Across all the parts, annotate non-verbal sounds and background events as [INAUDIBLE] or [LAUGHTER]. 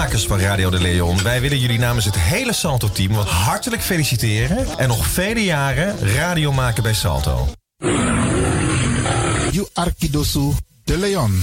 Makers van Radio de Leon. Wij willen jullie namens het hele Salto-team hartelijk feliciteren. En nog vele jaren radio maken bij Salto. You Arkidosu de Leon.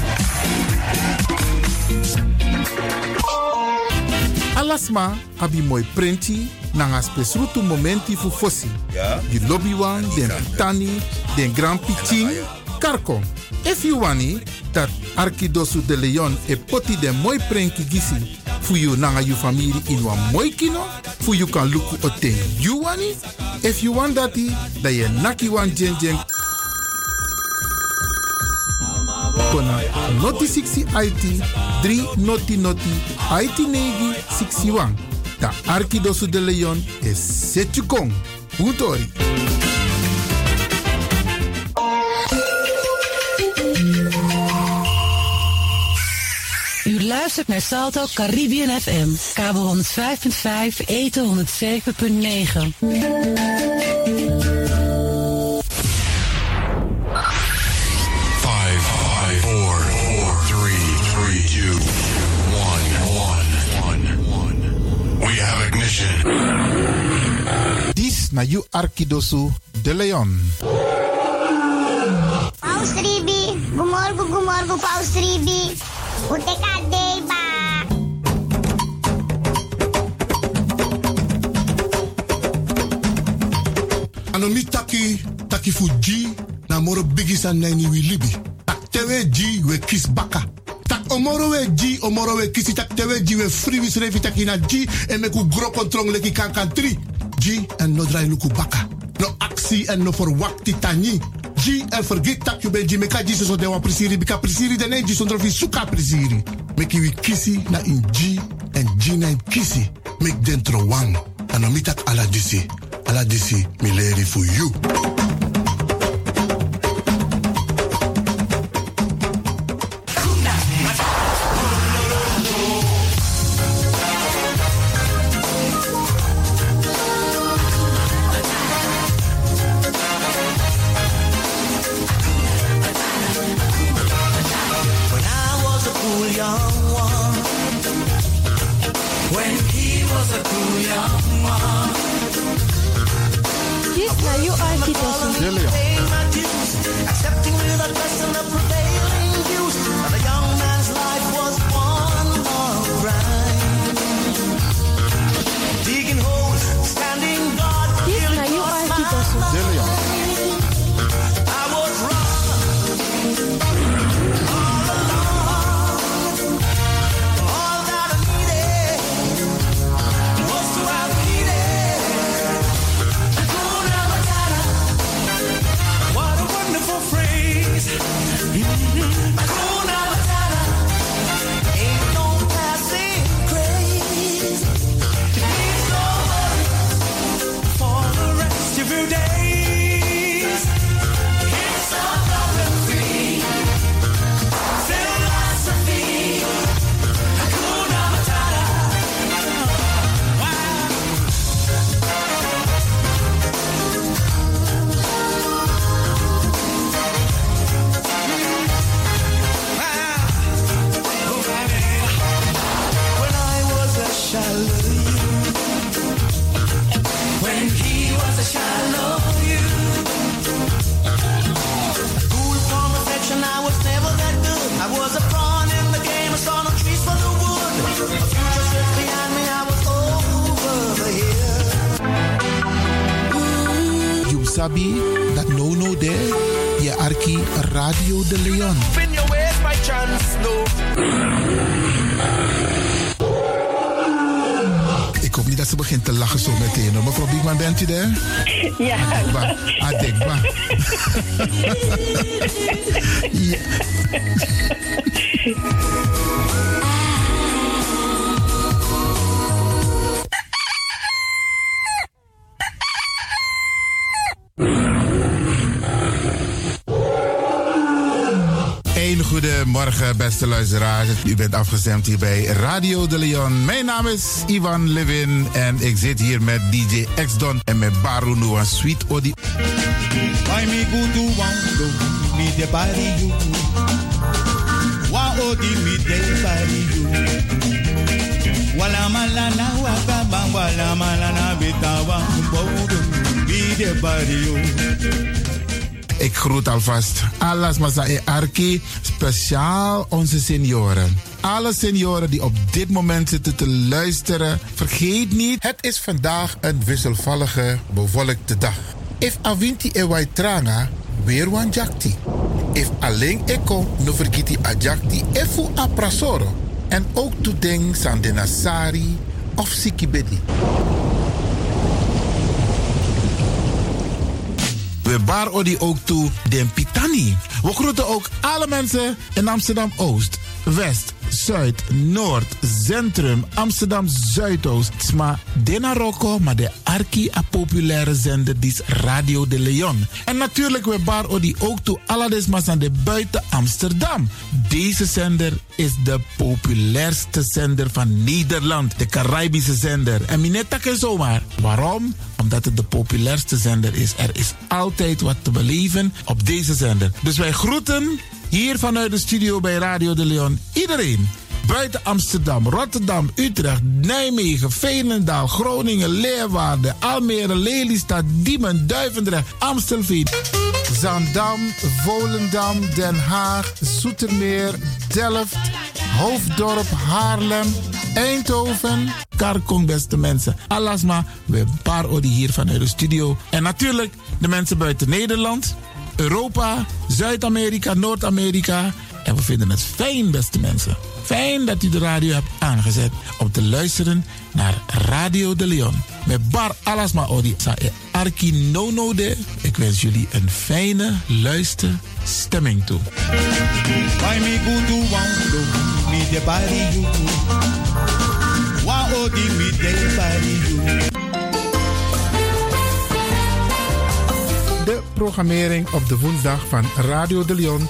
Alasma abi moi prenti nanga spesrutu momenti fu fosi. Ja? Di lobby wan, den tani, den grand pitin, karko. If you wani, dat Arkidosu de Leon e poti den moi prenki gisi fu you nanga you family in wan moi kino, fu you kan luku o ten you wani. If you want dati, da ye naki wan jen jen kona noti 60 IT 3 noti noti IT negi 61. Da Arkidosu de Leon is Setjukong. Utori. U luistert naar Salto Caribbean FM. Kabel 105.5, eten 107.9. na you Arkidosu de Leon. Paus Ribi, gumorgo gumorgo Paus Ribi. Uteka deba. Anomi taki taki fuji na moro bigisan na ni libi. Tak tewe ji we kis baka. Tak omoro we ji omoro we kisi tak tewe ji we free wis revi taki na ji e me ku gro kontrong leki kankan tri. G en no drai luku baka. No actie en no verwakti tani. G en vergeet tak je ben G meka G de wan prisiri bika prisiri de ne G sondro fi suka. Meki wi kisi na in G en G na in kisi. Mek dentro wang. Ano mitak ala disi. Ala disi mi leri for you. Ze begint te lachen zo meteen. hoor. Mevrouw Biekman, bent u er? Ja. Adekba. Adekba. ja. [LAUGHS] goede morgen, beste luisteraars. U bent afgestemd hier bij Radio de Leon. Mijn naam is Ivan Levin en ik zit hier met DJ X-Don en met Baru Noah Sweet Odi. Malana malana bitawa bodo me de body you. Ik groet alvast alles Masa e Arki, speciaal onze senioren. Alle senioren die op dit moment zitten te luisteren, vergeet niet, het is vandaag een wisselvallige, bewolkte dag. If avinti e wai tranga, weer wan. If alleen eko no vergiti a jakti, efu a. En ook to ding san de nasari of sikibedi. We bar odi ook toe den Pitani. We groeten ook alle mensen in Amsterdam Oost, West, Zuid, Noord, Centrum, Amsterdam Zuidoost. Sma Dena Rocco, maar de arki a populaire zender die is Radio de Leon. En natuurlijk we bar odi ook toe alle desmas aan de buiten Amsterdam. Deze zender is de populairste zender van Nederland. De Caribische zender. En minetta zomaar. Waarom? Omdat het de populairste zender is. Er is altijd wat te beleven op deze zender. Dus wij groeten hier vanuit de studio bij Radio de Leon iedereen. Buiten Amsterdam, Rotterdam, Utrecht, Nijmegen, Veenendaal, Groningen, Leeuwarden, Almere, Lelystad, Diemen, Duivendrecht, Amstelveen, Zandam, Volendam, Den Haag, Zoetermeer, Delft, Hoofddorp, Haarlem, Eindhoven, Karkong, beste mensen. Alasma, we paar odi hier vanuit de studio. En natuurlijk de mensen buiten Nederland, Europa, Zuid-Amerika, Noord-Amerika. En we vinden het fijn, beste mensen. Fijn dat u de radio hebt aangezet om te luisteren naar Radio de Leon. Met Bar Alasma Odi sa e Arki Nono de. Ik wens jullie een fijne luisterstemming toe. De programmering op de woensdag van Radio de Leon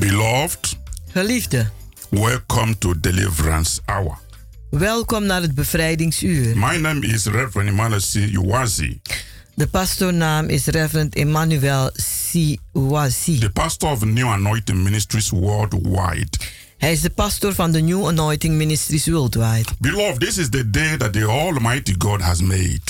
Beloved, Geliefde, welcome to Deliverance Hour. welkom naar het bevrijdingsuur. My name is Reverend Emmanuel C. Uwazi, De pastoornaam is Reverend Emmanuel Siwazi. the pastor of New Anointing Ministries worldwide. Hij is de pastor van de New Anointing Ministries Worldwide. Beloved, this is the day that the Almighty God has made.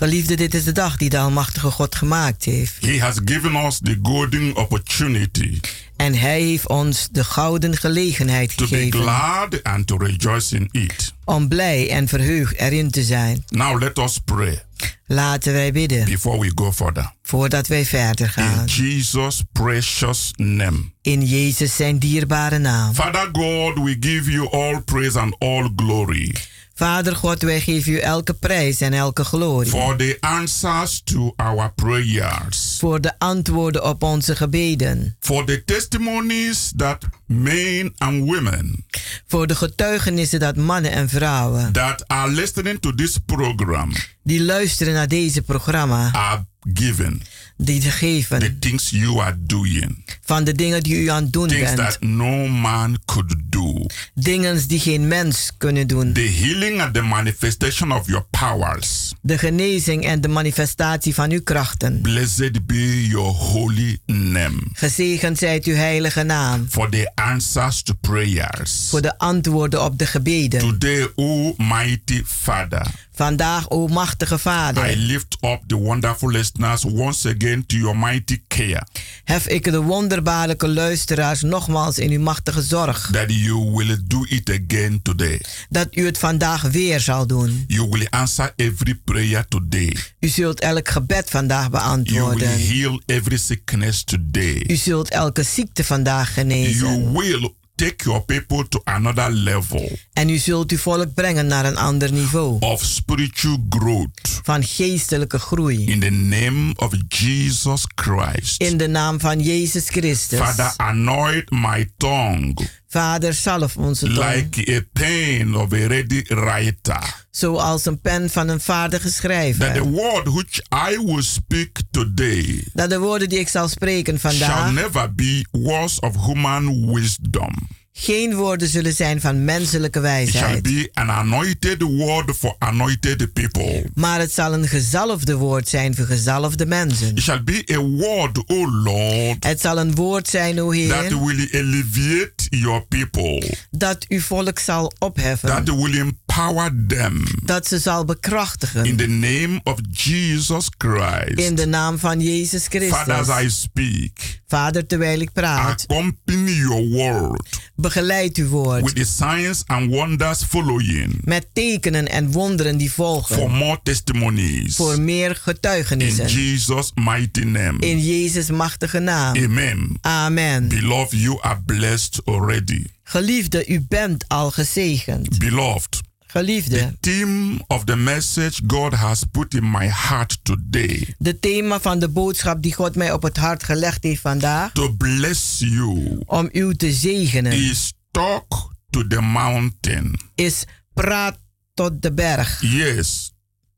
Geliefde, dit is de dag die de Almachtige God gemaakt heeft. He has given us the golden opportunity En Hij heeft ons de gouden gelegenheid to be gegeven glad and to rejoice in it. om blij en verheugd erin te zijn. Now let us pray Laten wij bidden before we go further. voordat wij verder gaan. In Jesus' precious name. In Jezus zijn dierbare naam. Father God, we give you all praise and all glory Vader God, wij geven u elke prijs en elke glorie. for the answers to our prayers, Voor de antwoorden op onze gebeden. for the testimonies that men and women Voor de getuigenissen dat mannen en vrouwen that are listening to this program die luisteren naar deze programma, are given. die te geven The things you are doing, van de dingen die u aan het doen things bent. that no man could do. Dingen die geen mens kunnen doen. The healing and the manifestation of your powers. De genezing en de manifestatie van uw krachten. Blessed be your holy name. Gezegend zijt uw heilige naam. For the answers to prayers. Voor de antwoorden op de gebeden. Today, O mighty Father. Vandaag, o machtige I Vader, lift up the wonderful listeners once again to your mighty care. hef ik de wonderbaarlijke luisteraars nogmaals in uw machtige zorg. That you will do it again today. Dat u het vandaag weer zal doen. You will answer every prayer today. U zult elk gebed vandaag You will beantwoorden. heal every sickness today. U zult elke ziekte vandaag genezen. You will take your people to another level En u zult uw volk brengen naar een ander niveau. of spiritual growth Van geestelijke groei. in the name of Jesus Christ. In de naam van Jezus Christus. Father, anoint my tongue Vader, zalf onze tong. like a pen of a ready writer. Zoals een pen van een vaardige That schrijver. the word which I will speak today Dat de woorden die ik zal spreken shall vandaag never be words of human wisdom. Geen woorden zullen zijn van menselijke It shall wijsheid. be an anointed word for anointed people. Maar het zal een gezalfde woord zijn voor gezalfde mensen. It shall be a word, O Lord, Het zal een woord zijn, o that Heer, will elevate your people, dat uw volk zal opheffen. that will empower them. Dat ze zal In bekrachtigen. the name of Jesus Christ. In de naam van Jezus Father, as I Christus. speak, Vader, terwijl ik praat, accompany your word begeleid uw woord with the signs and wonders following met tekenen en wonderen die for volgen. more testimonies. Voor meer In getuigenissen. Jesus' mighty name. In Jezus' machtige naam. Amen. Amen. Beloved, you are blessed already. Geliefde, u bent al gezegend. Beloved, Geliefde, theme of the message God has put in my heart today de thema van de boodschap die God mij op het hart gelegd heeft vandaag, to bless you om u te zegenen, is talk to the mountain. is praat tot de berg. Yes,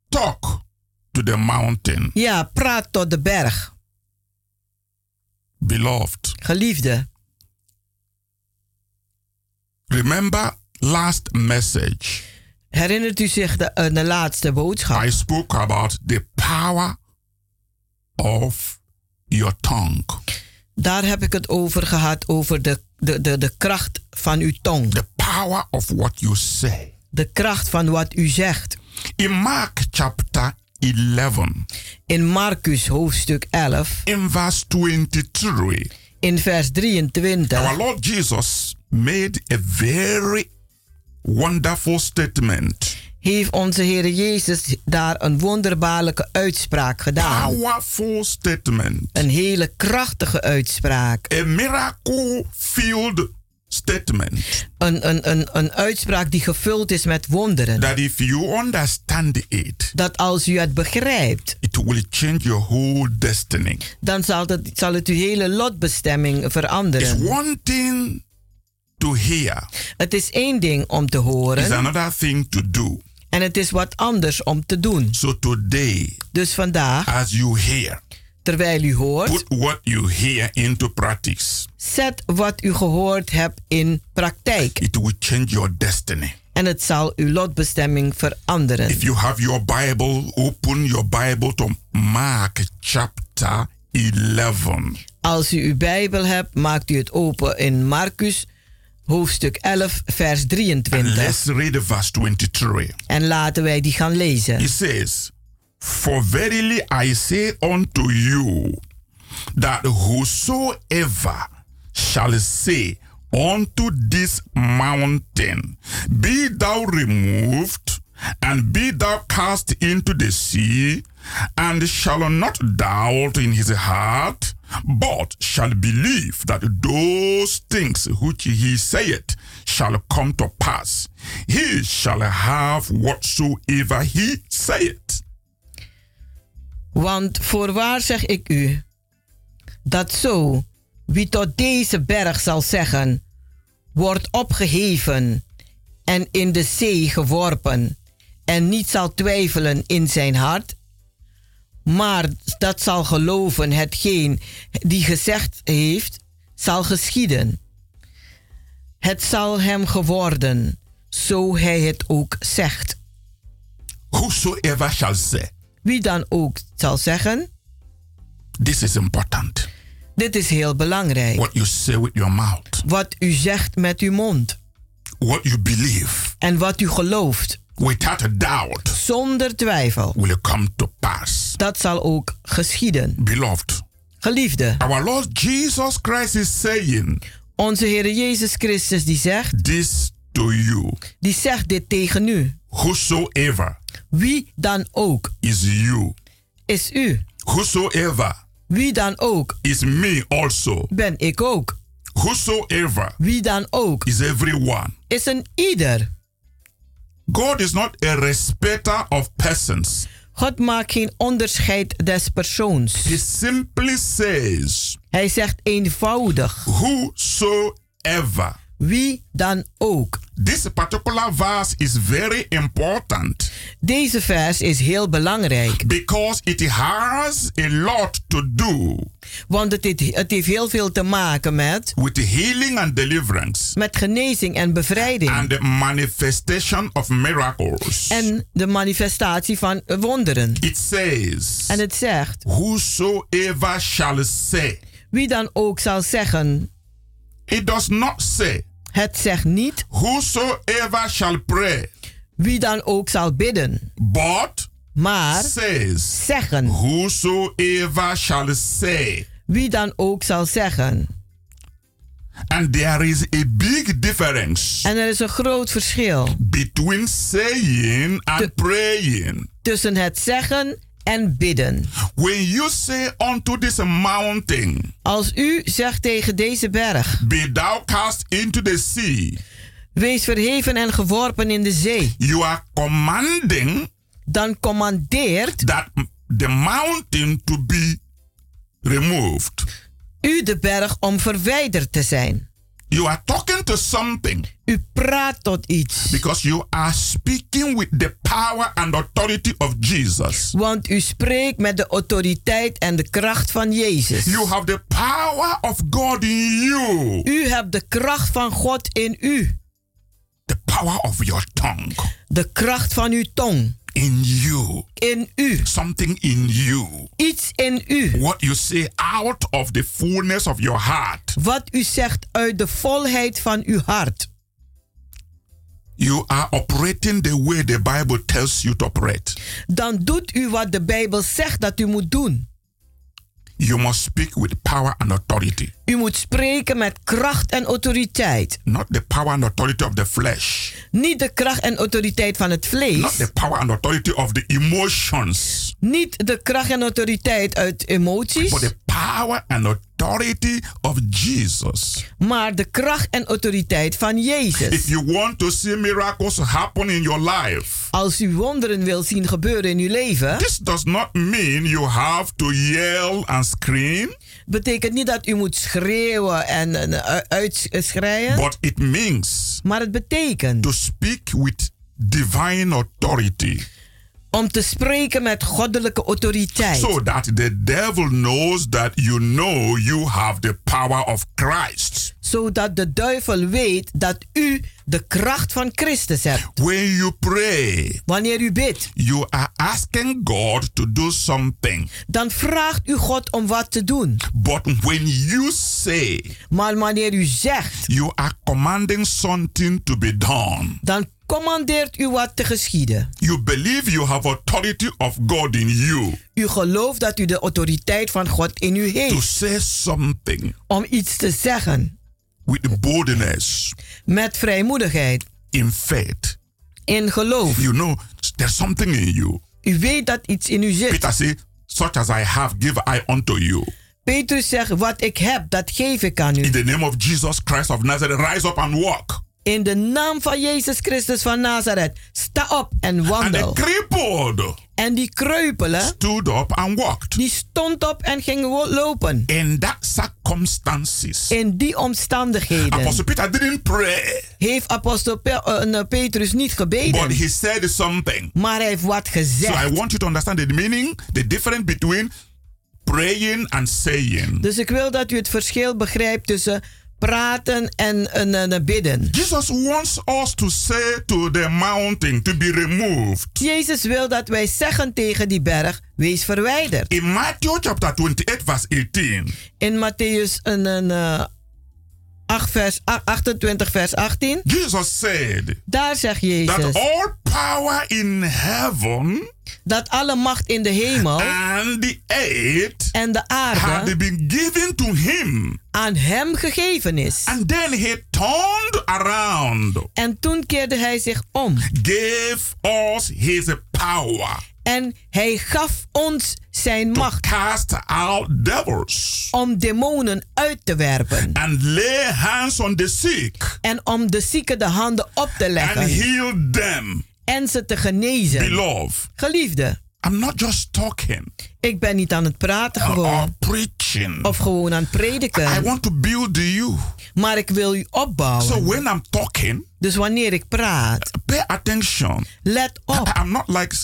talk to the mountain. Ja, praat tot de berg. Beloved, Geliefde, remember last message herinnert u zich de, eh, de laatste boodschap? I spoke about the power of your tongue. Daar heb ik het over gehad, over de, de, de, de kracht van uw tong. The power of what you say. De kracht van wat u zegt. In Mark chapter 11, In Marcus hoofdstuk 11, in verse 23, in vers 23, our Lord Jesus made a very wonderful statement. heeft onze Heer Jezus daar een wonderbaarlijke uitspraak gedaan. Powerful statement. Een hele krachtige uitspraak. A miracle filled statement. Een, een, een, een uitspraak die gevuld is met wonderen. That if you understand it, Dat als u het begrijpt, it will change your whole destiny. dan zal het, zal het uw hele lotbestemming It's veranderen. one thing to hear, Het is één ding om te it's horen another thing to do. en het is wat anders om te doen. So today, Dus vandaag, as you hear, terwijl u hoort, put what you hear into practice. zet wat u gehoord hebt in praktijk. It will change your destiny. En het zal uw lotbestemming veranderen. If you have your Bible, open your Bible to Mark chapter 11. Als u uw Bijbel hebt, maakt u het open in Marcus hoofdstuk 11, vers And 23. let's read verse 23. En laten wij die gaan lezen. It says, For verily I say unto you, that whosoever shall say unto this mountain, Be thou removed, and be thou cast into the sea, and shall not doubt in his heart, but shall believe that those things which he saith shall come to pass, he shall have whatsoever he saith. Want voorwaar zeg ik u, dat zo wie tot deze berg zal zeggen, wordt opgeheven en in de zee geworpen, en niet zal twijfelen in zijn hart, maar dat zal geloven hetgeen die gezegd heeft, zal geschieden. Het zal hem geworden, zo hij het ook zegt. Whosoever shall say. Wie dan ook zal zeggen. This is important. Dit is heel belangrijk. What you say with your mouth. Wat u zegt met uw mond. What you believe. En wat u gelooft. Without a doubt. Zonder twijfel. Will come to pass. Dat zal ook geschieden. Beloved. Geliefde. Our Lord Jesus Christ is saying. Onze Heer Jezus Christus die zegt. This to you. Die zegt dit tegen u. Whosoever. Wie dan ook. Is you. Is u. Whosoever. Wie dan ook. Is me also. Ben ik ook. Whosoever. Wie dan ook. Is everyone. Is een ieder. God is not a respecter of persons. God maakt geen onderscheid des persoons. He simply says. Hij zegt eenvoudig. Whosoever. Wie dan ook. This particular verse is very important. Deze vers is heel belangrijk. Because it has a lot to do. Want het, het heeft heel veel te maken met. With healing and deliverance. Met genezing en bevrijding. And the manifestation of miracles. En de manifestatie van wonderen. It says. En het zegt. Whosoever shall say. Wie dan ook zal zeggen. It does not say. Het zegt niet. Whosoever shall pray. Wie dan ook zal bidden. But. Maar. Says. Zeggen. Whosoever shall say. Wie dan ook zal zeggen. And there is a big difference. En er is een groot verschil. Between saying and praying. Tussen het zeggen en bidden. When you say unto this mountain. Als u zegt tegen deze berg. Be thou cast into the sea. Wees verheven en geworpen in de zee. You are commanding. Dan commandeert. That the mountain to be removed. U de berg om verwijderd te zijn. You are talking to something. U praat tot iets. Because you are speaking with the power and authority of Jesus. Want u spreekt met de autoriteit en de kracht van Jezus. You have the power of God in you. U hebt de kracht van God in u. The power of your tongue. De kracht van uw tong. In you. In u. Something in you. Iets in u. What you say out of the fullness of your heart. Wat u zegt uit de volheid van uw hart. You are operating the way the Bible tells you to operate. Dan doet u wat de Bijbel zegt dat u moet doen. You must speak with power and authority. U moet spreken met kracht en autoriteit. Not the power and authority of the flesh. Niet de kracht en autoriteit van het vlees. Not the power and authority of the emotions. Niet de kracht en autoriteit uit emoties. But the power and authority of Jesus. Maar de kracht en autoriteit van Jezus. If you want to see miracles happen in your life. Als u wonderen wil zien gebeuren in uw leven. This does not mean you have to yell and scream. Betekent niet dat u moet schreeuwen en, en uitschreien. But it means. Maar het betekent. To speak with divine authority. Om te spreken met goddelijke autoriteit. So that the devil knows that you know you have the power of Christ. zodat de duivel weet dat u de kracht van Christus hebt. When you pray, Wanneer u bidt, you are asking God to do something. dan vraagt u God om wat te doen. But when you say, Maar wanneer u zegt, you are commanding something to be done. dan commandeert u wat te geschieden. You believe you have authority of God in you U gelooft dat u de autoriteit van God in u to heeft say something om iets te zeggen with boldness, met vrijmoedigheid, in faith. in geloof. You know, there's something in you. U weet dat iets in u zit. Peter said, Such as I have, give I unto you. Petrus zegt, wat ik heb, dat geef ik aan In u. the name of Jesus Christ of Nazareth, rise up and walk. In de naam van Jezus Christus van Nazareth, sta op en wandel. En die kreupelen, stood up and walked. die stond op en ging lopen. In that circumstances, In die omstandigheden Apostle Peter didn't pray, heeft apostel eh, eh, Petrus niet but gebeden, he said something. maar hij heeft wat So I gezegd. want you to understand the meaning, the difference between praying and saying. Dus ik wil dat u het verschil begrijpt tussen praten en, en, en, en bidden. Jesus wants us to say to the mountain to be removed. Jezus wil dat wij zeggen tegen die berg, wees verwijderd. In Matthew chapter 28, verse 18, In Matthäus een, een, eh, 8 vers, a- 28 vers 18, Jesus said daar zegt that Jezus all power in heaven dat alle macht in de hemel and the earth en de had aarde been given to him. aan hem gegeven is. And then he turned around, En toen keerde hij zich om gave us his power en hij gaf ons zijn to macht cast out devils om demonen uit te werpen and lay hands on the sick en om de zieken de handen op te and leggen heal them. en ze te genezen. Beloved, Geliefde, I'm not just talking ik ben niet aan het praten gewoon preaching. of gewoon aan het I prediken, want to build you. maar ik wil u So opbouwen. when I'm talking, Dus wanneer ik praat, pay attention. let op. I'm not like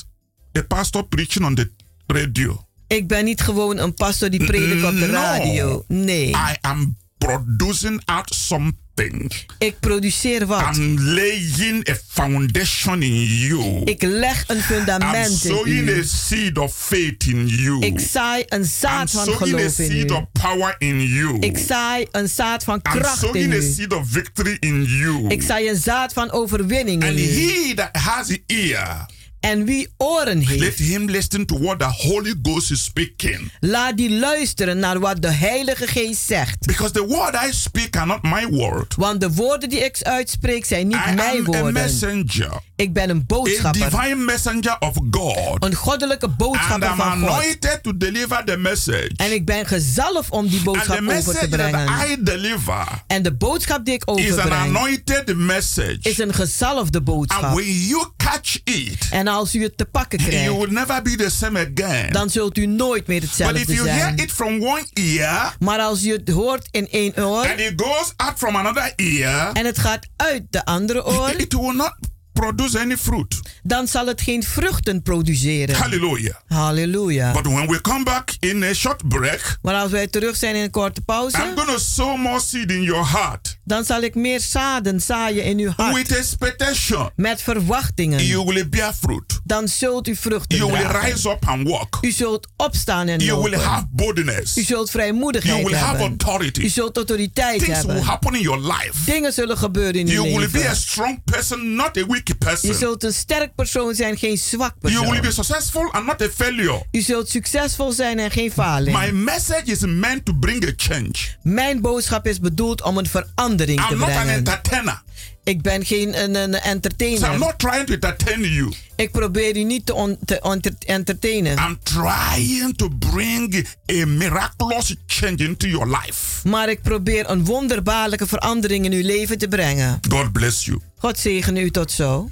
a pastor preaching on the radio. Ik ben niet gewoon een pastor die predikt op de No. radio. Nee, I am producing out something. ik produceer wat. I'm laying a foundation in you. Ik leg een I'm fundament in sowing a u. seed of faith in you. Ik zaai een I'm zaad van sowing a geloof in seed u. of power in you. Ik zaai een zaad van I'm kracht in sowing a u. seed of victory in you. Ik zaai een zaad van overwinning And in u. he that has ear, En wie oren let heeft, him listen to what the Holy Ghost is speaking. laat die luisteren naar wat de Heilige Geest zegt. Because the word I speak are not my word. Want de woorden die ik uitspreek zijn niet I mijn am a woorden. messenger, Ik ben een a boodschapper. divine messenger of God. Een goddelijke And boodschapper I'm van God. anointed to deliver the message. En ik ben gezalfd om die And boodschap over te brengen. that I deliver En de boodschap die ik is an overbreng anointed message. is een gezalfde And boodschap. when you catch it, En als u het te pakken you krijgt, will never be the same again. dan zult u nooit meer But if hetzelfde you hear zijn. it from one ear Maar als u het hoort in één oor and it goes out from another ear, en het gaat uit de andere oor, it will not produce any fruit. dan zal het geen vruchten produceren. Hallelujah. Halleluja. But when we come back in a short break, Maar als wij terug zijn in een korte I'm pauze, going to sow more seed in your heart dan zal ik meer zaden zaaien in uw hart. with expectation. Met verwachtingen. You will bear fruit. Dan zult u vruchten You will dragen. rise up and walk. U zult opstaan en You will lopen. have boldness. U zult You vrijmoedigheid will have hebben. U authority. zult autoriteit Things will hebben. happen in your life. Dingen zullen gebeuren in uw You will be a leven. strong person, not a weak person. zult een sterk persoon zijn, geen zwak You will be persoon. successful and not a failure. U zult succesvol zijn en geen faling. My message is meant to bring a change. Mijn boodschap is bedoeld om een verandering te I'm not an brengen. entertainer. Ik ben geen een, een So I'm entertainer. not trying to entertain you. Ik probeer u niet te, on- te enter- entertainen. I'm trying to bring a miraculous change into your life. Maar ik probeer een wonderbaarlijke verandering in uw leven te brengen. God bless you. God zegene u tot zo.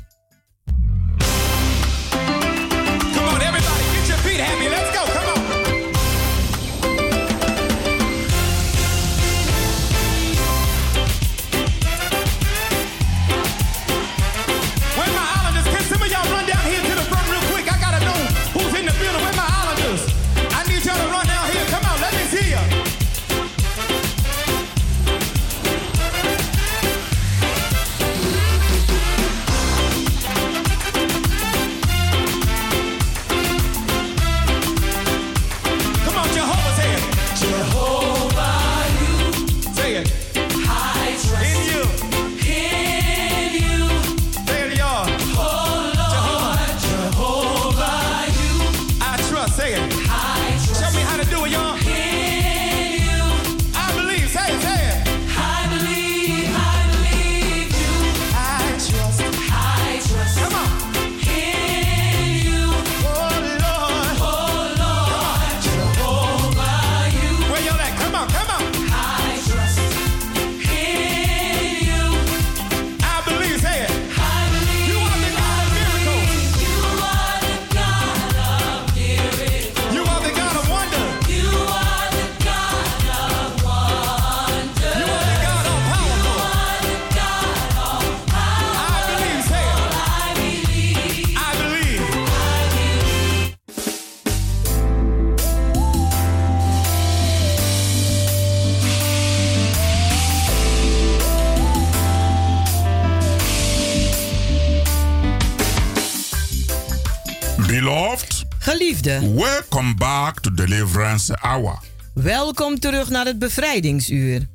Geliefde, welcome back to Deliverance Hour. welkom terug naar het bevrijdingsuur.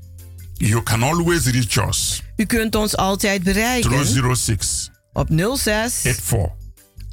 You can always reach us U kunt ons altijd bereiken through 06 op 06 84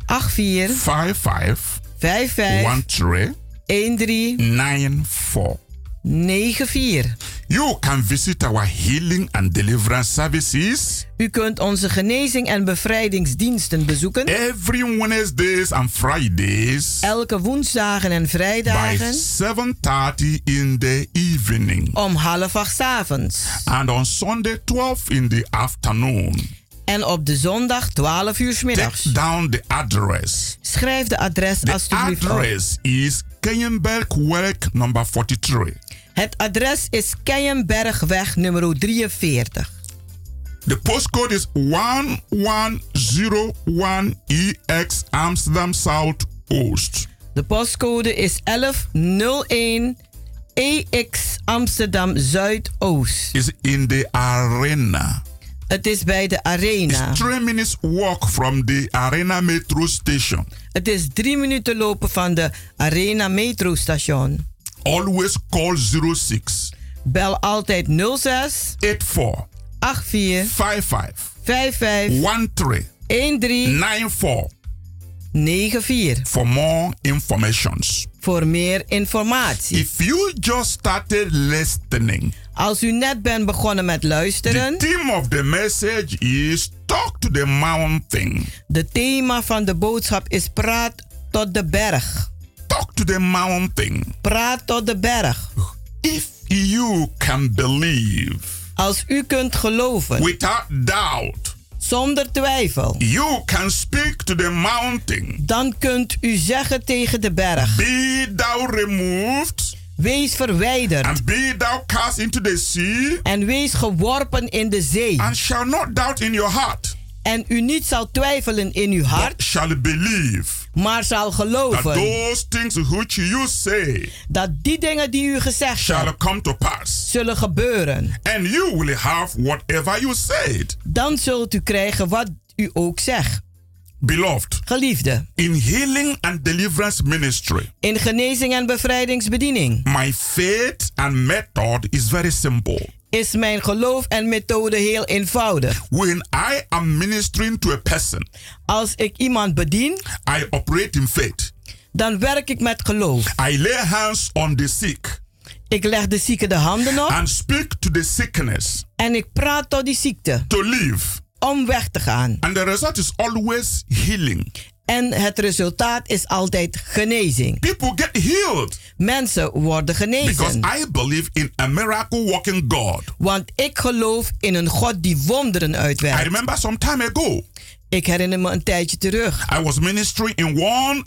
84 55 55 13 13 94. 94. You can visit our healing and deliverance services U kunt onze genezing en bevrijdingsdiensten bezoeken. every Wednesdays and Fridays Elke woensdagen en by vrijdagen 7:30 in the evening om half acht avonds. and on Sunday 12 in the afternoon. En op de zondag 12 uur 's middags. Take down the address. Schrijf de adres The alstublieft op. address is Kenyenbergwerk number 43. Het adres is Keienbergweg nummer 43. The postcode is 1101EX Amsterdam South Oost. De postcode is 1101 EX Amsterdam Zuidoost. Is in the arena. Het is bij de arena. It's three minutes walk from the arena metro station. Het is drie minuten lopen van de arena metrostation. Always call 06 Bel altijd 06 84 84 55 55 13 13 94 94 for more informations. voor meer informatie. If you just started listening, Als u net bent begonnen met the luisteren, theme of the message is talk to the mountain. de thema van de boodschap is praat tot de berg. Talk to the mountain. Praat tot de berg. If you can believe Als u kunt geloven, without doubt, zonder twijfel, you can speak to the mountain. dan kunt u zeggen tegen de berg: Be thou removed Wees verwijderd and be thou cast into the sea en wees geworpen in de zee. and shall not doubt in your heart, En u niet zal twijfelen in uw but hart, shall believe maar zal that geloven those things which you say dat die dingen die u gezegd shall hebt come to pass. zullen gebeuren. And you will have whatever you said. Dan zult u krijgen wat u ook zegt. Beloved, Geliefde, in healing and deliverance ministry, in genezing en bevrijdingsbediening my faith and method is very simple. Is mijn geloof en methode heel eenvoudig. When I am ministering to a person, Als ik iemand bedien, I operate in faith. dan werk ik met geloof. I lay hands on the sick Ik leg de zieke de handen op and speak to the sickness en ik praat tot die ziekte to live. om weg te gaan. And the result is always healing. En het resultaat is altijd genezing. People get healed Mensen worden because genezen. I believe in a miracle working God. Want ik geloof in een God die wonderen I uitwerkt. remember some time ago, Ik herinner me een tijdje terug. I was ministering in one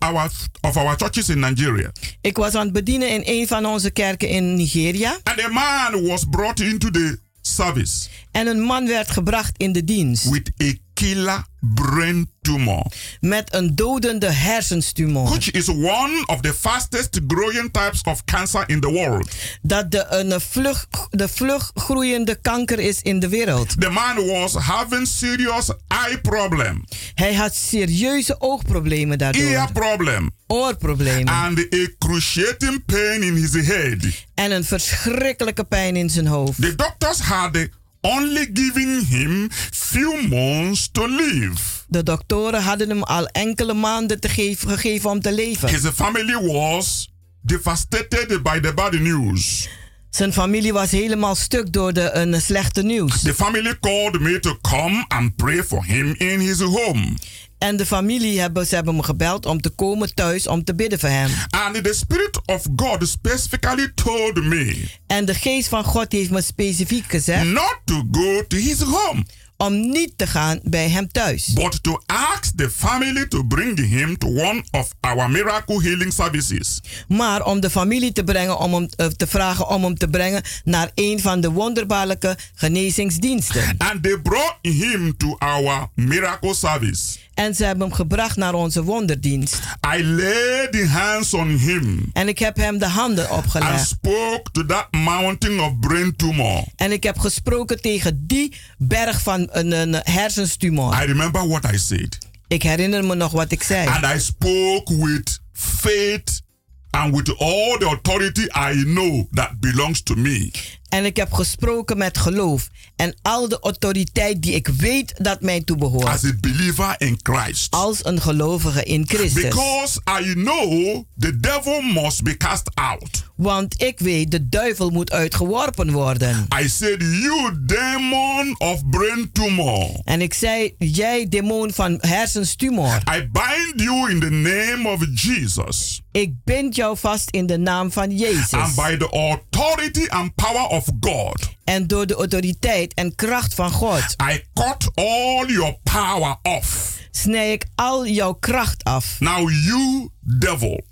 of our churches in Nigeria. Ik was aan het bedienen in een van onze kerken in Nigeria. And a man was brought into the service En een man werd gebracht in de dienst with a killer brain tumor, met een dodende hersenstumor. which is one of the fastest growing types of cancer in the world. Dat de, een vlug, de vlug groeiende kanker is in de wereld. The man was having serious eye problem, Hij had serieuze oogproblemen daardoor. ear problem, Oorproblemen. and a cruciating pain in his head. En een verschrikkelijke pijn in zijn hoofd. The doctors had only given him few months to live. De doktoren hadden hem al enkele maanden te geven, gegeven om te leven. His family was devastated by the bad news. Zijn familie was helemaal stuk door de een slechte nieuws. The family called me to come and pray for him in his home. En de familie hebben, ze hebben me gebeld om te komen thuis om te bidden voor hem. And the Spirit of God specifically told me En de geest van God heeft me specifiek gezegd not to go to his home, om niet te gaan bij hem thuis. but to ask the family to bring him to one of our miracle healing services. Maar om de familie te brengen, om hem eh, te vragen om hem te brengen naar een van de wonderbaarlijke genezingsdiensten. And they brought him to our miracle service. En ze hebben hem gebracht naar onze wonderdienst. I laid the hands on him En ik heb hem de handen and opgelegd. spoke to that mountain of brain tumor. En ik heb gesproken tegen die berg van een, een hersenstumor. I remember what I said. Ik herinner me nog wat ik zei. And I spoke with faith and with all the authority I know that belongs to me. En ik heb gesproken met geloof en al de autoriteit die ik weet dat mij toebehoort. As a believer in Christ. Als een gelovige in Christus. Because I know the devil must be cast out. Want ik weet, de duivel moet uitgeworpen worden. I said, you demon of brain tumor. En ik zei, jij demon van hersenstumor. I bind you in the name of Jesus. Ik bind jou vast in de naam van Jezus. And by the authority and power of God. En door de autoriteit en kracht van God. I cut all your power off. Snij ik al jouw kracht af. Now you devil.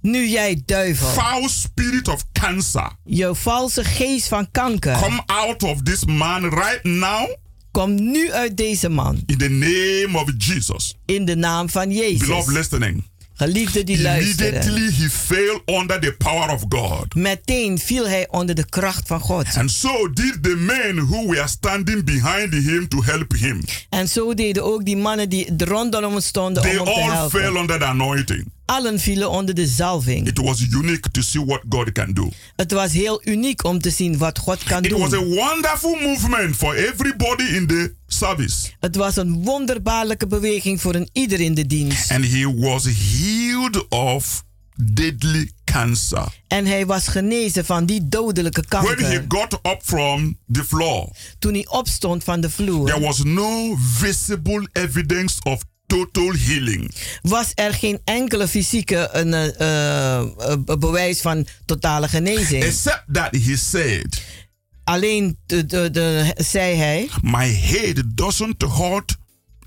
Nu jij duivel. Foul spirit of cancer. Jouw valse geest van kanker. Come out of this man right now. Kom nu uit deze man. In the name of Jesus. In de naam van Jezus. Beloved listening. Geliefde die luisteren. Immediately he fell under the power of God. Meteen viel hij onder de kracht van God. And so did the men who were standing behind him to help him. En zo deden ook die mannen die rondom hem stonden They om hem te all helpen. fell under the anointing. Allen vielen onder de zalving. It was unique to see what God can do. Het was heel uniek om te zien wat God kan It doen. was a wonderful movement for everybody in the service. Het was een wonderbaarlijke beweging voor een ieder in de dienst. And he was healed of deadly cancer. En hij was genezen van die dodelijke When he kanker. got up from the floor, Toen hij opstond van de vloer, there was no visible evidence of total healing. was er geen enkele fysieke een, eh, eh, bewijs van totale genezing. Except that he said, Alleen de, de, de, zei hij: My head doesn't hurt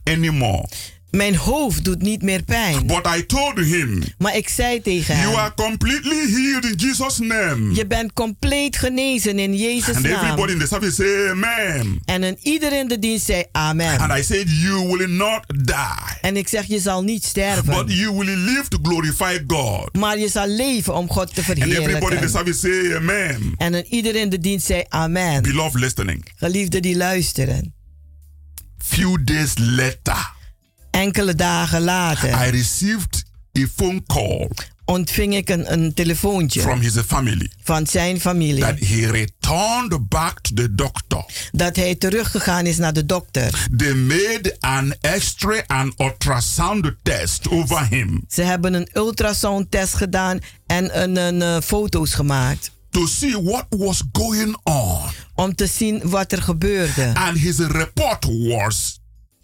anymore. Mijn hoofd doet niet meer pijn. But I told him, Maar ik zei tegen hem: You are completely healed in Jesus' name. Je bent compleet genezen in Jezus' And everybody naam. in the service say amen. En een ieder in de dienst zei amen. And I said, You will not die, En ik zeg, je zal niet sterven. but you will live to glorify God. Maar je zal leven om God te And everybody in the verheerlijken. service say amen. En een ieder in de dienst zei amen. Beloved listening. Geliefden die luisteren. Few days later, Enkele dagen later I received a phone call ontving ik een, een telefoontje from his family van zijn familie. that he returned back to the doctor. dat hij teruggegaan is naar de dokter. They made an X-ray and ultrasound test over him Ze hebben een ultrasound test gedaan en een, een, eh, foto's gemaakt. to see what was going on. Om te zien wat er gebeurde. And his report was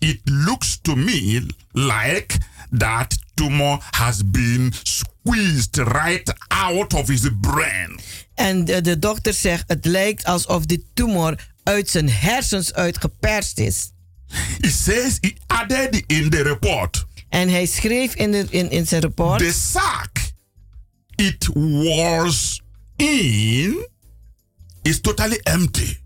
it looks to me like that tumor has been squeezed right out of his brain. En de, de dokter zegt, het lijkt alsof de tumor uit zijn hersens uitgeperst is. He says he added in the report En hij schreef in, de, in, in zijn rapport... the sac it was in is totally empty.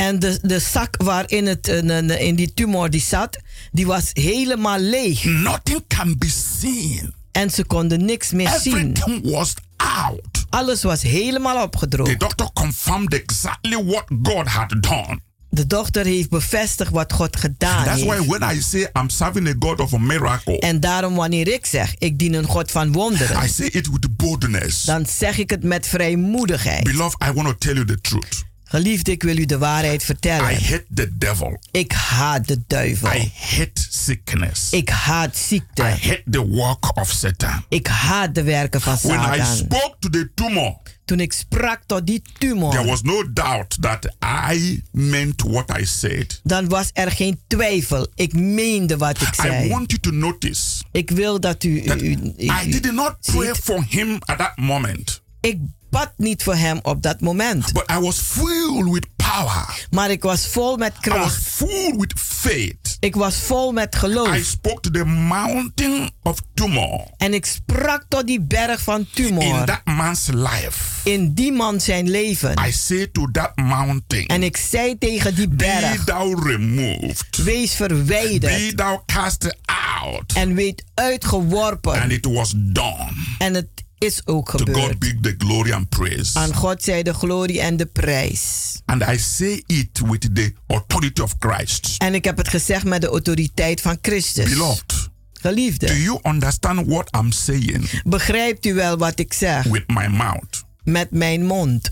En de, de zak waarin het, eh, in die tumor die zat, die was helemaal leeg. Nothing can be seen. En ze konden niks meer zien. Everything was out. Alles was helemaal opgedroogd. The doctor confirmed exactly what God had done. De dokter heeft bevestigd wat God gedaan That's heeft. why when I say I'm serving a God of a miracle, En daarom wanneer ik zeg, ik dien een God van wonderen. I say it with boldness. Dan zeg ik het met vrijmoedigheid. Beloved, I want to tell you the truth. Geliefde, ik wil u de waarheid vertellen. I hate the devil. Ik haat de duivel. I hate sickness. Ik haat ziekte. I hate the work of Satan. Ik haat de werken van When I Satan. spoke to the tumor, Toen ik sprak tot die tumor, there was no doubt that I meant what I said. dan was er geen twijfel. Ik meende wat ik I zei. want you to notice Ik wil dat u. that u, u- I u- did not pray ziet. for him at that moment, ik bad niet voor hem op dat moment. but I was filled with power. Maar ik was vol met I was kracht. full with faith. Ik was vol met I geloof. spoke to the mountain of tumor En ik sprak tot die berg van in tumor. that man's life. In die man zijn leven. I say to that mountain, En ik zei tegen die Be berg. thou removed, Wees verwijderd. be thou cast out. En weet uitgeworpen. And it was done. En het is ook To God gebeurd. be the glory and praise. Aan God zij de glorie en de prijs. And I say it with the authority of Christ. En ik heb het gezegd met de autoriteit van Christus. Beloved, Geliefde. Do you understand what I'm saying Begrijpt u wel wat ik zeg? with my mouth? Met mijn mond.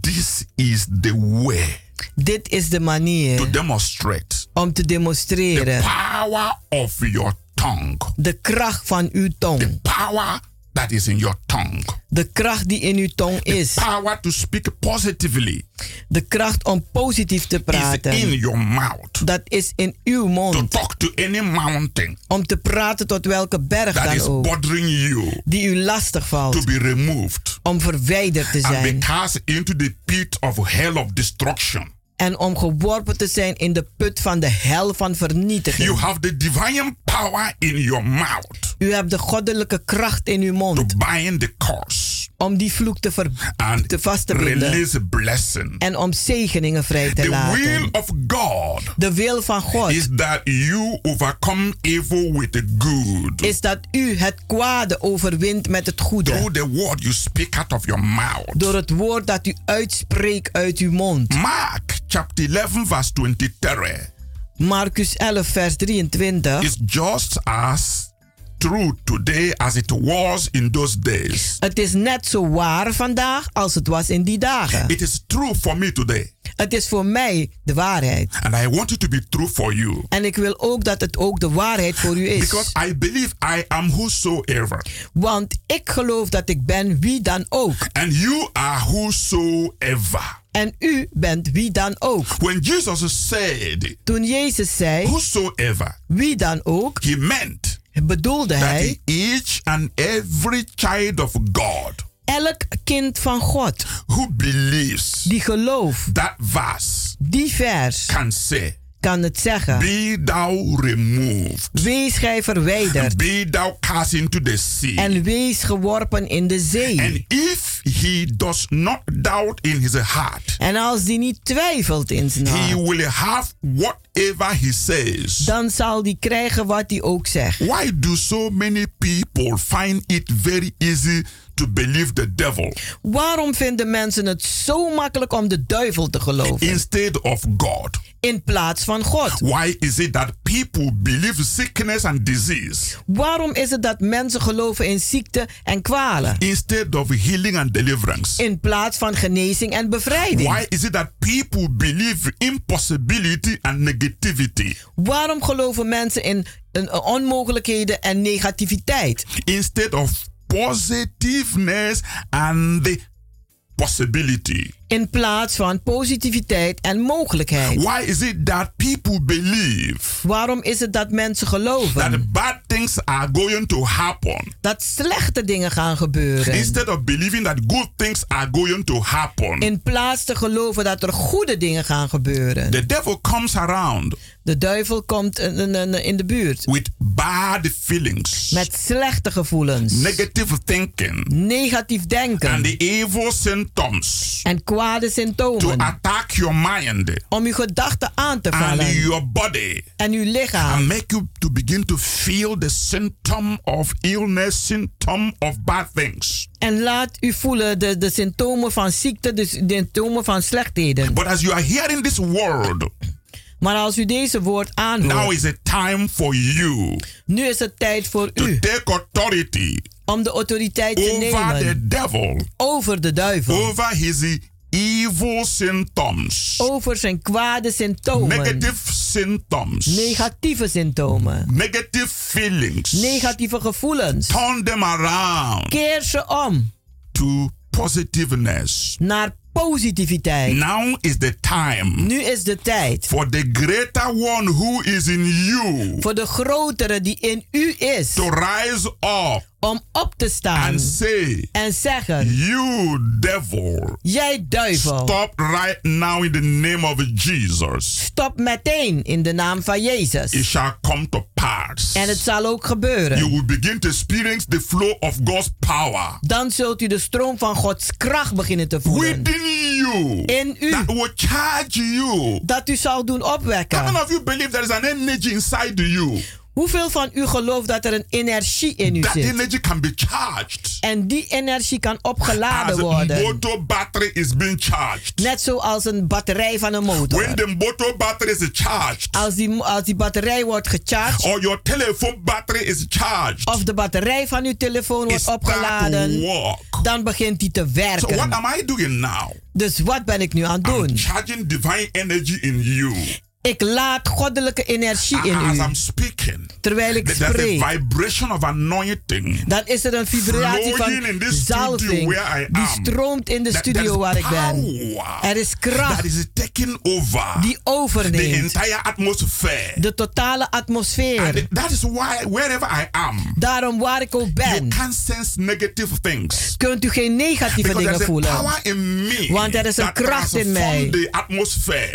This is the way Dit is de manier to demonstrate om te the demonstreren power of your tongue. de kracht van uw tong. Power that is in your tongue. De kracht die in uw tong is. Power to speak positively De kracht om positief te is in praten. your mouth. Dat is in uw To mond. talk to any mountain Om te praten tot welke berg that dan is ook. bothering you Die u lastig to valt. be removed Om verwijderd te and be zijn. cast into the pit of hell of destruction. En om geworpen te zijn in de put van de hel van You vernietiging. have the divine power in your mouth U hebt de goddelijke kracht in uw to mond. bind the curse Om die vloek te, ver, and te vast te binden. blessing. En om zegeningen vrij te The will laten. of God De wil van God is that you overcome evil with the good. is dat u het kwade overwint met het goede. Through the word you speak out of your mouth. Door het woord dat u uitspreekt uit uw mond. Mark chapter 11, verse 23 Marcus 11, vers 23. is just as true today as it was in those days. Het is net zo waar vandaag als het was in die dagen. It is true for me today. Het is voor mij de waarheid. And I want it to be true for you. En ik wil ook dat het ook de waarheid voor u is. Because I believe I am whosoever. Want ik geloof dat ik ben wie dan ook. And you are whosoever. En u bent wie dan ook. When Jesus said, Toen Jezus zei, whosoever, wie dan ook, he meant bedoelde that hij each and every child of God. elk kind van God who believes die gelooft, that verse die vers can say, kan het zeggen. Be thou removed, Wees gij verwijderd be thou cast into the sea. en wees geworpen in de zee. And if he does not doubt in his heart, En als die niet twijfelt in zijn he hart, will have whatever he says. dan zal die krijgen wat hij ook zegt. Why do so many people find it very easy to believe the devil Waarom vinden mensen het zo makkelijk om de duivel te geloven instead of God? In plaats van God? Why is it that people believe sickness and disease Waarom is het dat mensen geloven in ziekte en kwalen instead of healing and deliverance? in plaats van genezing en bevrijding? Why is it that people believe impossibility and negativity Waarom geloven mensen in, in onmogelijkheden en negativiteit instead of positiveness and the possibility? In plaats van positiviteit en mogelijkheid? Why is it that people believe Waarom is het dat mensen that geloven bad things are going to happen dat slechte dingen gaan gebeuren instead of believing that good things are going to happen? in plaats te geloven dat er goede dingen gaan gebeuren? The devil comes around De duivel komt in, de buurt with bad feelings, met slechte gevoelens, negative thinking, negatief and denken the evil symptoms en kwade to symptomen attack your mind. Om uw gedachten aan te and vallen. your body. En uw and lichaam make you to begin to feel the symptom of illness, symptom of bad things. en laat u voelen de, de symptomen van ziekte, de, de symptomen van slechtheden. But as you are hearing this word, Maar als u deze woord now aanhoort, is it time for you nu is het tijd voor to u take authority om de autoriteit te over the nemen. devil, over de duivel, over his evil symptoms, over zijn kwade symptomen, negative symptoms, negatieve symptomen, negative feelings. negatieve gevoelens. Turn them around Keer ze om to positiveness. naar positiviteit. Now is the time Nu is de tijd for the greater one who is in you voor de grotere die in u is to rise up om op te staan and say, en zeggen: You devil, Jij duivel, stop right now in the name of Jesus. stop meteen in de naam van It Jezus. shall come to pass. En het zal ook You gebeuren. will begin to experience the flow of God's power Dan zult u de stroom van Gods kracht beginnen te voelen. within you In u. that will charge you. Dat u zal doen How many opwekken. of you believe there is an energy inside you Hoeveel van u gelooft dat er een energie in u That zit? energy can be charged. En die energie kan opgeladen As worden. motor battery is being charged. Net zoals een batterij van een motor. When the motor battery is charged, Als die, als die batterij wordt gecharged, or your telephone battery is charged, of de batterij van uw telefoon wordt opgeladen, dan begint die te So what werken. am I doing now? Dus wat ben ik nu aan het I'm doen? charging divine energy in you. Ik laat goddelijke energie in As u. I'm speaking, Terwijl ik a spreek, vibration of anointing dan is er een vibratie van zalving die stroomt in de That- studio that waar ik ben. Er is that kracht is taking over die overneemt atmosphere. de totale atmosfeer. And that is why wherever I am, Daarom waar ik ook you ben, sense negative things. kunt u geen negatieve Because dingen voelen. Want er is een that kracht in mij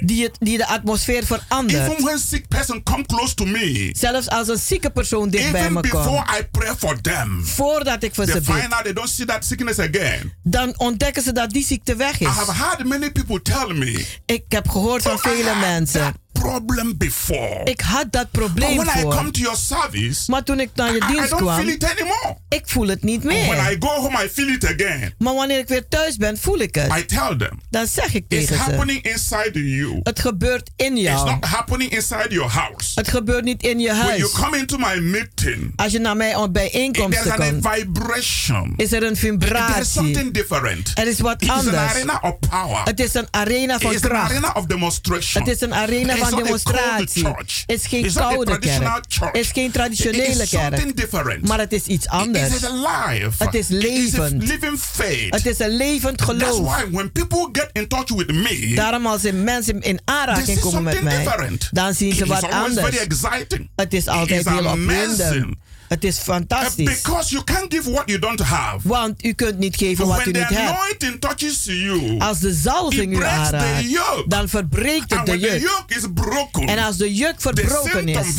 die, het, die de atmosfeer verandert. Even when sick person come close to me, Zelfs als een zieke persoon dicht bij even me before komt. I pray for them, Voordat ik voor ze bid. they don't see that sickness again. Dan ontdekken ze dat die ziekte weg I is. have had many people tell me, Ik heb gehoord van "Oh, I vele mensen. Problem before. Ik had dat But probleem when I voor. come to your service, Maar toen ik naar je I, I dienst don't feel kwam, it anymore. ik voel het niet When meer. I go home, I feel it again. Maar wanneer ik weer thuis ben, voel ik het. I tell them, Dan zeg ik it's tegen ze. happening inside you. Het gebeurt in It's jou. not happening inside your house. Het gebeurt niet in je When you huis. come into my meeting, Als je naar mij op there's bijeenkomsten an komt, vibration. is er een is vibratie. something different. Er is wat It is an anders. arena of power. Het is een arena van It's an kracht. arena of demonstration. Het is een arena It's van demonstratie. is geen koude traditional kerk. church. Het is geen It traditionele kerk. different. Maar het is iets It anders. is alive. Het is levend. Het is een levend That's geloof. why when people get in touch with me, Daarom als mensen in aanraking komen met mij, different. dan zien ze It wat anders. very exciting. Het is altijd heel opwindend. Het is Uh, fantastisch. Because you can't give what you don't have. Want u kunt niet geven wat u niet hebt. anointing touches you, Als de zalving u aanraakt, dan verbreekt het and de juk. yoke is broken, En als de juk verbroken is,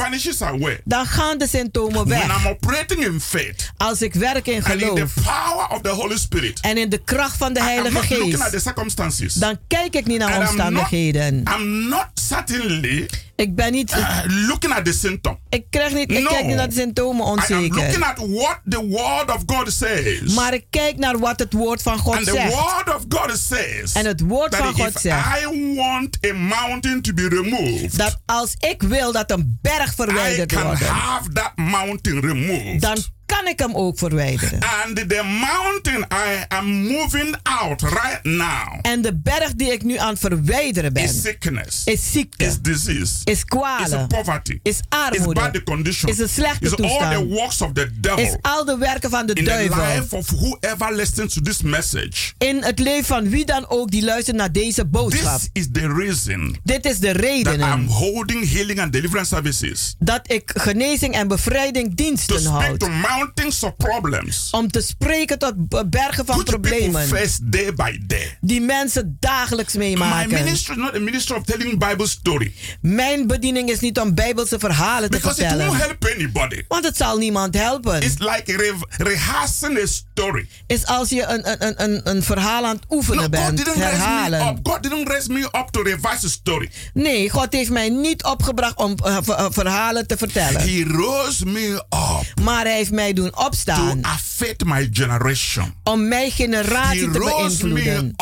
dan gaan de symptomen When I'm weg. operating in faith Als ik werk in and in the geloof power of the Holy Spirit, en in de kracht van de Heilige Geest, dan kijk ik niet naar And I'm not, omstandigheden. I'm not certainly Ik ben niet, uh, looking at the symptom. ik, krijg niet, ik No. kijk niet naar de symptomen I am looking onzeker. at what the Word of God says. Maar ik kijk naar wat het woord van God and the zegt. Word of God says En het woord van God zegt I want a mountain to be removed, dat als ik wil dat een berg I verwijderd can wordt, have that mountain removed. dan kan ik hem ook verwijderen. and the mountain I am moving out right now En de berg die ik nu aan het verwijderen ben, is sickness, is ziekte, is disease, is is kwalen, poverty, is is armoede, bad condition, is een slechte is all the toestand, works of the is devil al de werken van de in the duivel. life of whoever listens to this message. In het leven van wie dan ook die luistert naar deze boodschap. This is the reason Dit is de that reden I'm holding healing and deliverance services dat ik genezing en bevrijding diensten houd. Mountains of problems. Om te spreken tot bergen van people problemen first day by day. die mensen dagelijks My meemaken. ministry is not a ministry of telling Bible story Mijn bediening is niet om bijbelse verhalen te because it won't vertellen. help anybody. Want het zal niemand helpen. It's like re- rehearsing a story. Is als je een, een, een- een, een verhaal aan het No, oefenen God bent, didn't raise me herhalen. up. God didn't raise me up to revise a story. Nee, God heeft mij niet opgebracht om eh, verhalen te vertellen. He rose me up Maar hij heeft mij doen to opstaan affect my generation. om mijn generatie He te beïnvloeden.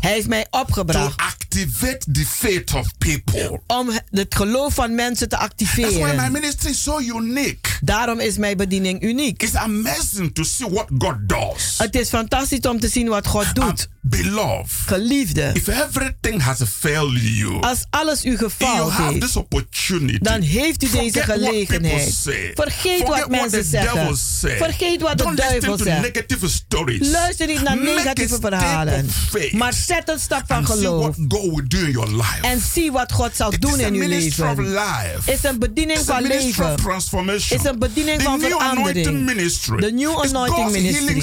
Hij heeft mij to opgebracht activate the faith of people. om het geloof van mensen te That's why my activeren. ministry is so unique. Daarom is mijn bediening uniek. It's amazing to see what God does. Het is fantastisch om te zien wat God doet. Beloved, Geliefde, if everything has failed you, als alles u gefaald heeft, dan heeft u deze Forget gelegenheid. Vergeet Forget wat mensen zeggen. Say. Vergeet wat de Don't listen duivel zegt. negative stories. Luister niet naar Make negatieve verhalen. of Maar zet een stap van and see geloof. what God will do in your life. En zie wat God zal It doen in uw of leven. life. Is een bediening It's a van leven. of. Is een bediening the van new anointing verandering. ministry. De New Anointing Ministry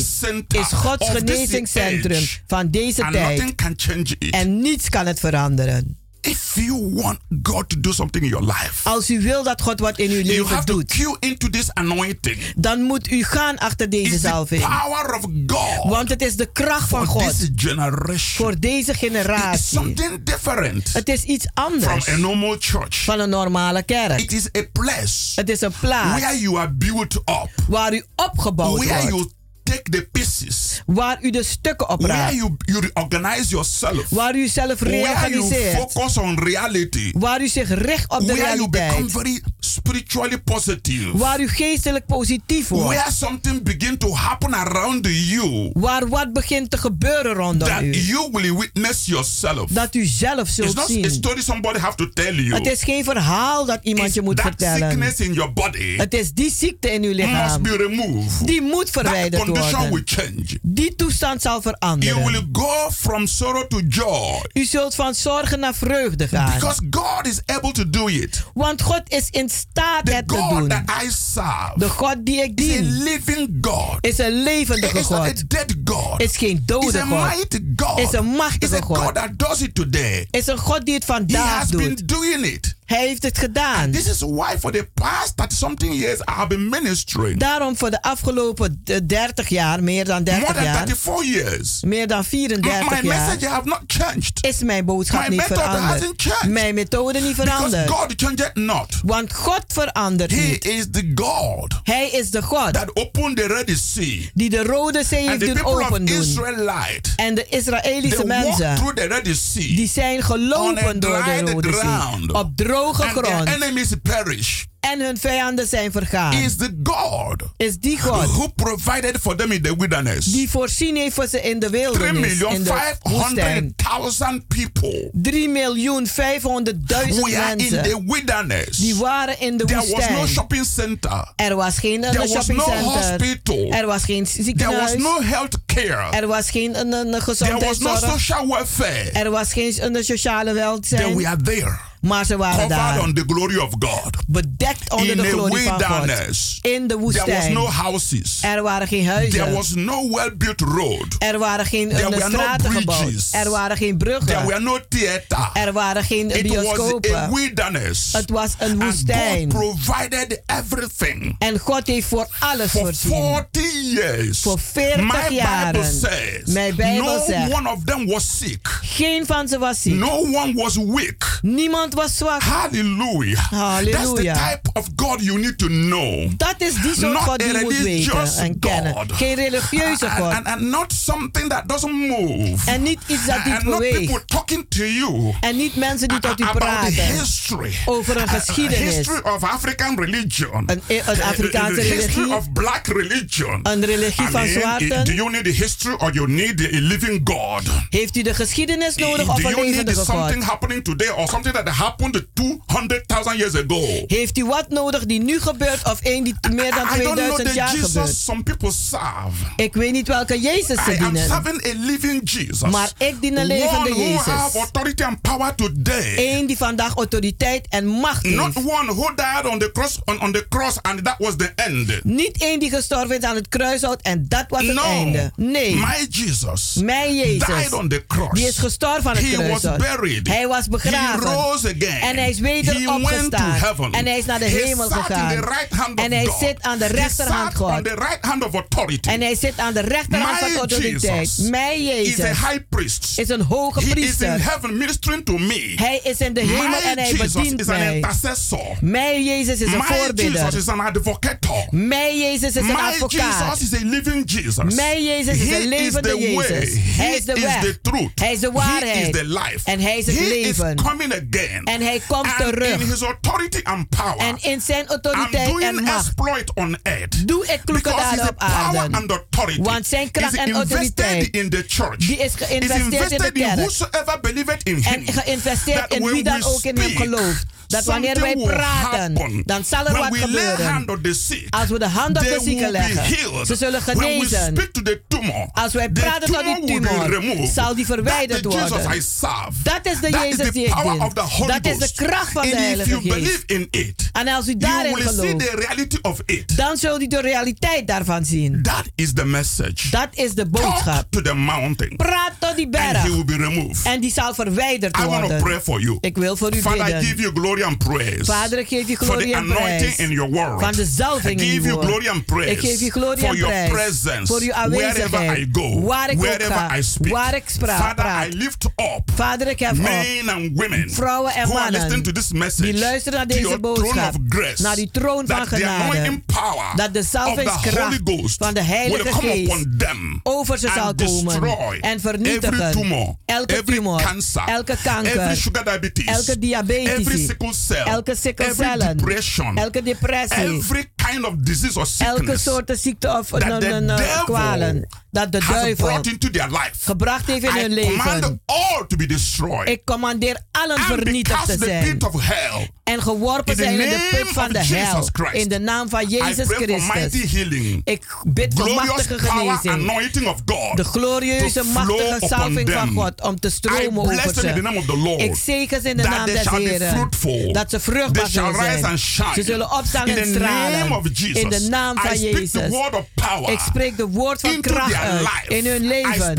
is Gods of genezingscentrum van deze And tijd. nothing can change it. En niets kan het veranderen. If you want God to do something in your life, Als u wil dat God wat in uw you leven have to doet, queue into this anointing. dan moet u gaan achter deze zalving. power of God Want het is de kracht van for God this generation. voor deze generatie. something different Het is iets from anders a normal church. van een normale kerk. It is a place Het is een plaats where you are built up, waar u opgebouwd where wordt. you take the pieces, Waar u de stukken where opraapt. you, you reorganize yourself, Waar u zelf where you reorganiseert. focus on reality, Waar u zich richt op de where you become realiteit. very spiritually positive, Waar u geestelijk positief wordt. where something begin to happen around you Waar wat begint te gebeuren rondom that u. you will witness yourself. Dat u zelf It's zult not a zien. story somebody have to tell you. Het is geen verhaal dat iemand It's je moet that vertellen. sickness in your body Het is die ziekte in uw must lichaam. be removed. Die moet That verwijderd will worden. change. Die toestand zal You veranderen. will go from sorrow to joy. U zult van zorgen naar vreugde gaan. Because God is able to do it. Want God is in staat het te God doen. that I serve De God die ik is a dien living God. is een levendige It's not a God. dead God. Is geen It's dode a God. mighty God. Is een It's machtige a God God. that does it today. Is een God die het He vandaag has been doet. doing it. Hij heeft het gedaan. This is why for the past 30 something years I have been ministering. Daarom voor de afgelopen eh, 30 jaar, meer dan More 30 than jaar, 34 years. meer dan My 34 jaar, message have not changed. is mijn boodschap My niet veranderd. Mijn methode niet veranderd. God changed not. Want God verandert He niet. is the God Hij is de God that opened the Red Sea. die de Rode Zee And heeft the doen open doen. En de Israëlische mensen, through the Red Sea die zijn gelopen door de Rode. Zee. Op droge and their grond. enemies perish. En hun vijanden zijn vergaan. Is the God Is die God who provided for them in the wilderness. die voorzien heeft voor ze in de 3 wildernis, million in de woestijn. 500,000 people 3 miljoen 500.000 were in mensen the wilderness. die waren in de There was no woestijn. shopping center. Er was geen een There was no shoppingcenter. hospital. Er was geen There was ziekenhuis. no health care. Er was geen een, een There was no gezondheidszorg. social welfare. Er was geen een sociale welzijn. were there. Maar ze waren Covered daar. on the glory of God. Bedekt onder In de glorie van God. wilderness. In de There was woestijn. no houses. Er waren geen There huizen. was no well-built road. Er waren geen There een, were no straten gebouwd. Er waren geen There bruggen. were no theater. Er waren geen It was a bioscopen. wilderness. Het was een And woestijn. God provided everything. En God heeft voor alles For voorzien. 40 years. Voor 40 My Bible jaren. says Mijn Bijbel no zegt. one of them was sick. Geen van ze was ziek. No one was weak. Niemand was zwak. Hallelujah. Hallelujah. That's the type of God you need to know. Dat is die soort Not God die moet weten en kennen. God. Geen religieuze And, God. and, and not something that doesn't move. En niet iets dat and niet not beweegt. people talking to you En niet mensen die tot u praten. history. Over een geschiedenis. history of African religion. Een, een Afrikaanse the history religie. of black religion. Een religie van mean, do zwarten. you need the history or you need a living God? Heeft u de geschiedenis nodig of een you need levendige something God? happening today or something that happened 200,000 years ago? Heeft u wat nodig die nu gebeurt of één die meer dan I don't know 2000 the jaar gebeurt? Jesus some people serve. Ik weet niet welke Jezus ze I dienen. serving a living Jesus. Maar ik dien een levende One who Jezus. have authority and power today. Eén die vandaag autoriteit en macht Not heeft. one who died on the cross on, on the cross and that was the end. Niet één die gestorven is aan het kruishout en dat was het No. einde. Nee. My Jesus Mijn Jezus. died on the cross. Die is gestorven aan het He was buried. Hij was begraven. He rose again. En hij is weder He opgestaan. En hij is naar de He hemel gegaan. In the right hand of en hij God. zit aan de He rechterhand sat on God. the right hand of authority. En hij zit aan de rechterhand van My autoriteit. Jesus Mijn is a Jezus high priest. is een hoge He is in priester. heaven ministering to me. Hij is in de hemel My en hij Jesus bedient is an mij. intercessor. Mijn Jezus is een My voorbidder. Jesus is an advocator. Mijn Jezus is een My advocaat. Jesus is a living Jesus. Mijn Jezus is He een levende is the Jezus. Way. Hij He is de weg. the truth. Hij is de He waarheid. is the life. En hij is het He leven. is coming again. En hij komt and terug. in his authority and power. En in zijn autoriteit en macht exploit on earth. doe ik a op aarde. Want zijn kracht en autoriteit in the church. die is geïnvesteerd in de in kerk. whosoever believeth in him. En geïnvesteerd in wie dan ook in hem gelooft. Dat wanneer wij praten, dan zal er wat gebeuren. Als we de hand op de be leggen, ze zullen genezen. Als wij praten tot die tumor zal die verwijderd worden. Dat is de Jezus die ik dien. Dat is de kracht van de Heilige Geest. En als u daarin gelooft, dan zult u de realiteit daarvan zien. That is the message. Dat is de boodschap. Praat tot die And berg. En die zal verwijderd worden. pray for you. Ik wil voor u bidden. Glory and praise. Vader, ik geef je for the glorie en anointing prijs. in your word. Van de zalving I in give you glory and praise Ik geef je glorie for en your prijs. presence. Voor uw Wherever I go, Waar ik wherever ga. I speak. Waar ik Father. I lift up Vader, ik heb men and women vrouwen en who mannen listening to this message. die luisteren naar deze your boodschap. of grace. Naar die troon van that the genade. anointing power Dat de the salvingskracht van de Heilige will come Geest upon them over ze zal komen destroy en vernietigen every tumor, elke tumor, cancer, elke kanker, every sugar diabetes, elke diabetes, every sickle cell, elke every sikkelcellen, depression, elke depressie, every kind of disease or sickness elke soort ziekte of no, no, no, kwalen dat de duivel into their life. gebracht heeft in I hun leven. all to be destroyed. Ik commandeer allen vernietigd te zijn. pit of hell. En geworpen zijn in de put name van de hel. In de naam van Jezus Christus. Ik bid voor machtige genezing. anointing of God. De glorieuze, machtige salving van. God om te stromen over ze. Ik zegen ze in de naam des Heren. Dat ze vruchtbaar zullen zijn. Ze zullen opstaan in en stralen. name of Jesus. In de naam van I speak the Jezus. word of power Ik spreek de woord van kracht uit in hun leven.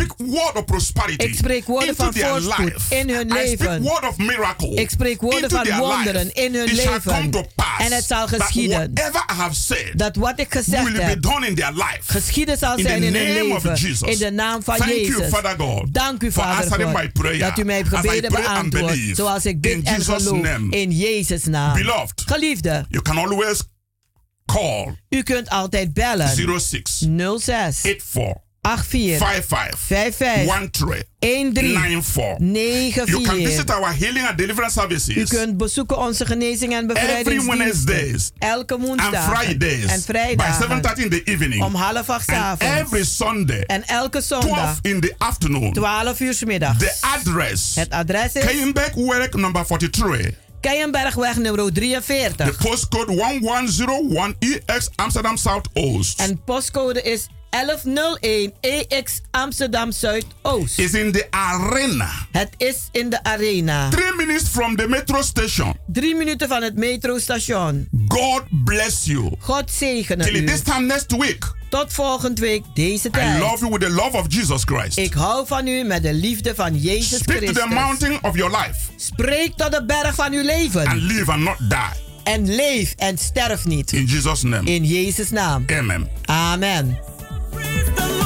Ik spreek woorden van voorspoed in hun leven. word of miracle Ik spreek woorden van wonderen in hun It shall come leven. En het zal geschieden. Dat wat ik gezegd heb, in geschieden zal In zijn the in hun name of leven. Jesus. In de naam van Thank Jezus. you, Father God, Dank u, Vader God, dat u as I gebeden believe. Zoals ik In bid en geloof. name. In Jezus' naam. Beloved, Geliefde, you can always call u kunt altijd bellen. 06 06 84 84 55 55 13 13 94. You can visit 94. our healing and deliverance U services kunt bezoeken onze genezing en every bevrijdingsdiensten. Wednesdays Elke and woensdag Fridays en by vrijdagen 7:30 in the evening om half acht 's and avonds. every Sunday En elke 12 zondag in the afternoon. 12 uur 's middags. The address Het adres is Keienberg Werk number 43. Keienbergweg nummer 43. The postcode 1101 EX Amsterdam Southoost. En postcode is 1101 EX Amsterdam Zuidoost. Is in the arena. Het is in de arena. Three minutes from the metro station. Drie minuten van het metrostation. God bless you. God zegene Till u. this time next week. Tot volgende week deze I tijd. love you with the love of Jesus Christ. Ik hou van u met de liefde van Jezus Speak to Christus. the mountain of your life Spreek tot de berg van uw leven. and live and not die. En leef en sterf niet. In Jesus' name. In Jezus' naam. Amen. Amen. See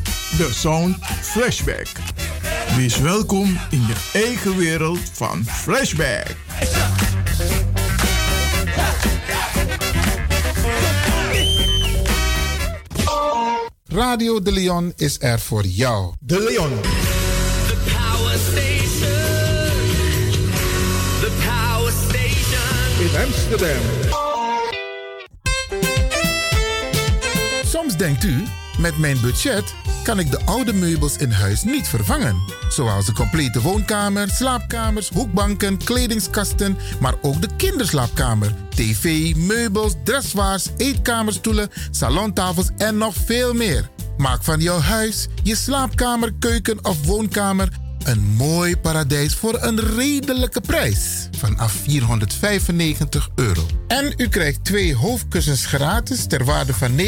De Sound Flashback. Wees welkom in je eigen wereld van Flashback. Radio De Leon is er voor jou. De Leon. The Power Station. The Power Station. In Amsterdam. Soms denkt u, met mijn budget kan ik de oude meubels in huis niet vervangen. Zoals de complete woonkamer, slaapkamers, hoekbanken, kledingskasten, maar ook de kinderslaapkamer, tv, meubels, dressoirs, eetkamerstoelen, salontafels en nog veel meer. Maak van jouw huis, je slaapkamer, keuken of woonkamer een mooi paradijs voor een redelijke prijs. Vanaf 495 euro. En u krijgt twee hoofdkussens gratis ter waarde van 59,50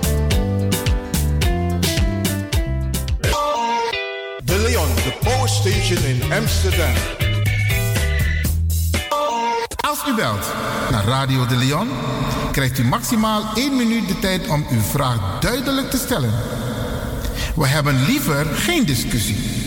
Station in Amsterdam. Als u belt naar Radio de Leon, krijgt u maximaal 1 minuut de tijd om uw vraag duidelijk te stellen. We hebben liever geen discussie.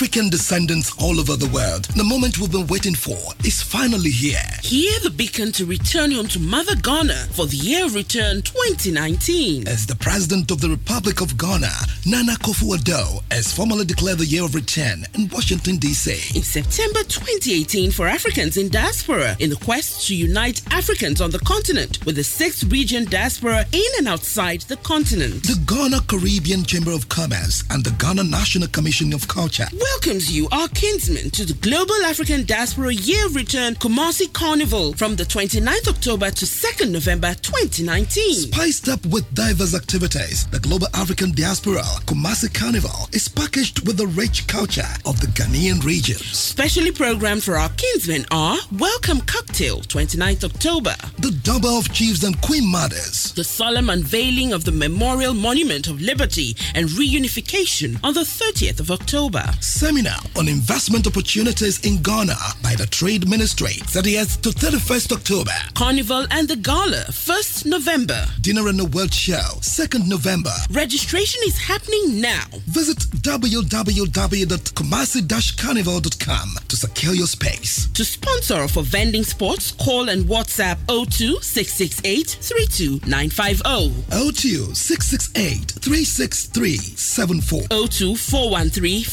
African descendants all over the world. The moment we've been waiting for is finally here. Hear the beacon to return home to Mother Ghana for the year of return 2019. As the President of the Republic of Ghana, Nana Akufo-Addo, has formally declared the year of return in Washington, D.C. In September 2018 for Africans in diaspora in the quest to unite Africans on the continent with the sixth region diaspora in and outside the continent. The Ghana Caribbean Chamber of Commerce and the Ghana National Commission of Culture welcomes you, our kinsmen, to the Global African Diaspora Year Return Kumasi Carnival from the 29th October to 2nd November 2019. Spiced up with diverse activities, the Global African Diaspora Kumasi Carnival is packaged with the rich culture of the Ghanaian region. Specially programmed for our kinsmen are Welcome Cocktail, 29th October. The Double of Chiefs and Queen Mothers. The solemn unveiling of the Memorial Monument of Liberty and Reunification on the 30th of October. Seminar on investment opportunities in Ghana by the Trade Ministry, 30th to 31st October. Carnival and the Gala, 1st November. Dinner and a World Show, 2nd November. Registration is happening now. Visit www.kumasi-carnival.com to secure your space. To sponsor for vending spots, call and WhatsApp 02 668 32950. 02 668 363 74. 02 413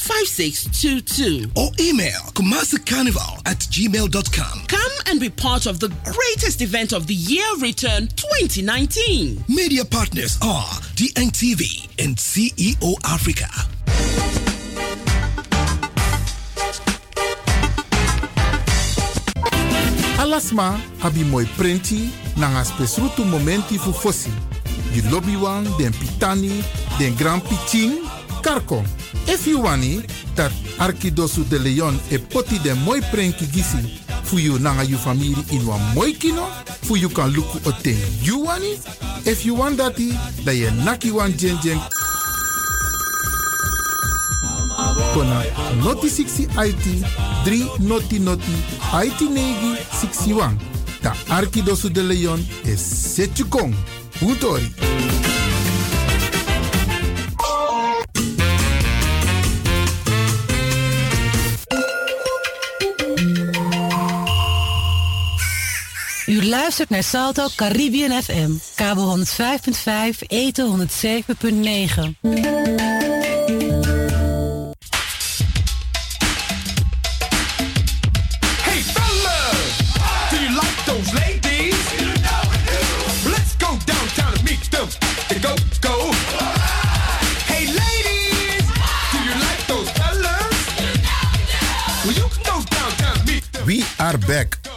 5622. Or email kumasicarnival at gmail.com. Come and be part of the greatest event of the year return 2019. Media partners are DNTV and CEO Africa. Alasma abi moi prenti nanga spesrutu momenti fu fosi. Di lobby wan, den pitani, den grand pitin, karko. If you wani, dat Arkidosu de Leon e poti den moi prenki gisi fu you nanga you family in wan moi kino, fu you kan luku o ten you wani. If you want dati, da ye naki wan jen jen kona noti 60 IT 3 noti noti IT negi 61. Ta Arkidosu de Leon e setu kong. Utori. U luistert naar Salto Caribbean FM, kabel 105.5, eten 107.9. Hey fellas, do you like those ladies? Let's go downtown and meet them. Go, go. Hey ladies, do you like those fellas? Can go downtown and meet them. We are back.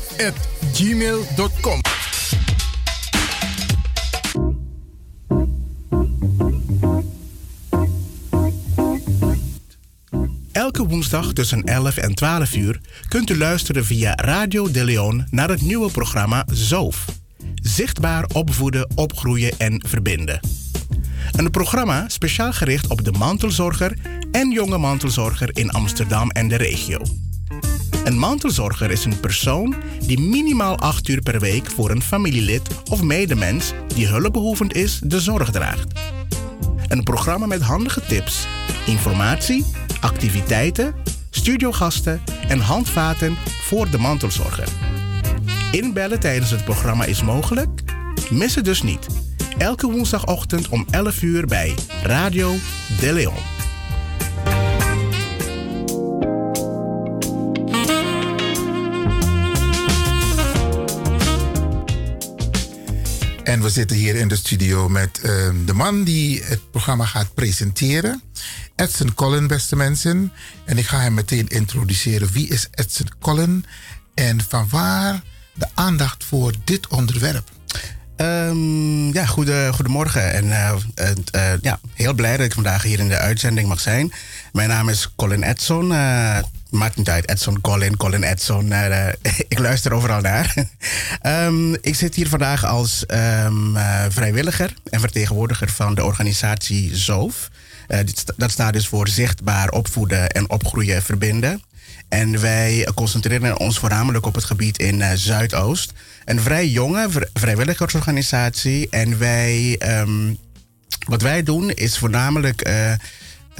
at gmail.com. Elke woensdag tussen 11 en 12 uur kunt u luisteren via Radio De Leon naar het nieuwe programma Zoof. Zichtbaar opvoeden, opgroeien en verbinden. Een programma speciaal gericht op de mantelzorger en jonge mantelzorger in Amsterdam en de regio. Een mantelzorger is een persoon die minimaal 8 uur per week voor een familielid of medemens die hulpbehoevend is de zorg draagt. Een programma met handige tips, informatie, activiteiten, studiogasten en handvaten voor de mantelzorger. Inbellen tijdens het programma is mogelijk? Mis het dus niet. Elke woensdagochtend om 11 uur bij Radio De Leon. En we zitten hier in de studio met ehm, de man die het programma gaat presenteren. Edson Collin, beste mensen. En ik ga hem meteen introduceren. Wie is Edson Collin? En van waar de aandacht voor dit onderwerp? Ehm, ja, goede, goedemorgen. En eh, eh, ja, heel blij dat ik vandaag hier in de uitzending mag zijn. Mijn naam is Colin Edson. Maakt niet uit, Edson Colin, Colin Edson. eh, eh, [LAUGHS] ik luister overal naar. [LAUGHS] Ehm, ik zit hier vandaag als ehm, eh, vrijwilliger en vertegenwoordiger van de organisatie ZOOF. Dat staat dus voor Zichtbaar Opvoeden en Opgroeien Verbinden. En wij concentreren ons voornamelijk op het gebied in Zuidoost. Een vrij jonge vr- vrijwilligersorganisatie. En wij, ehm, wat wij doen is voornamelijk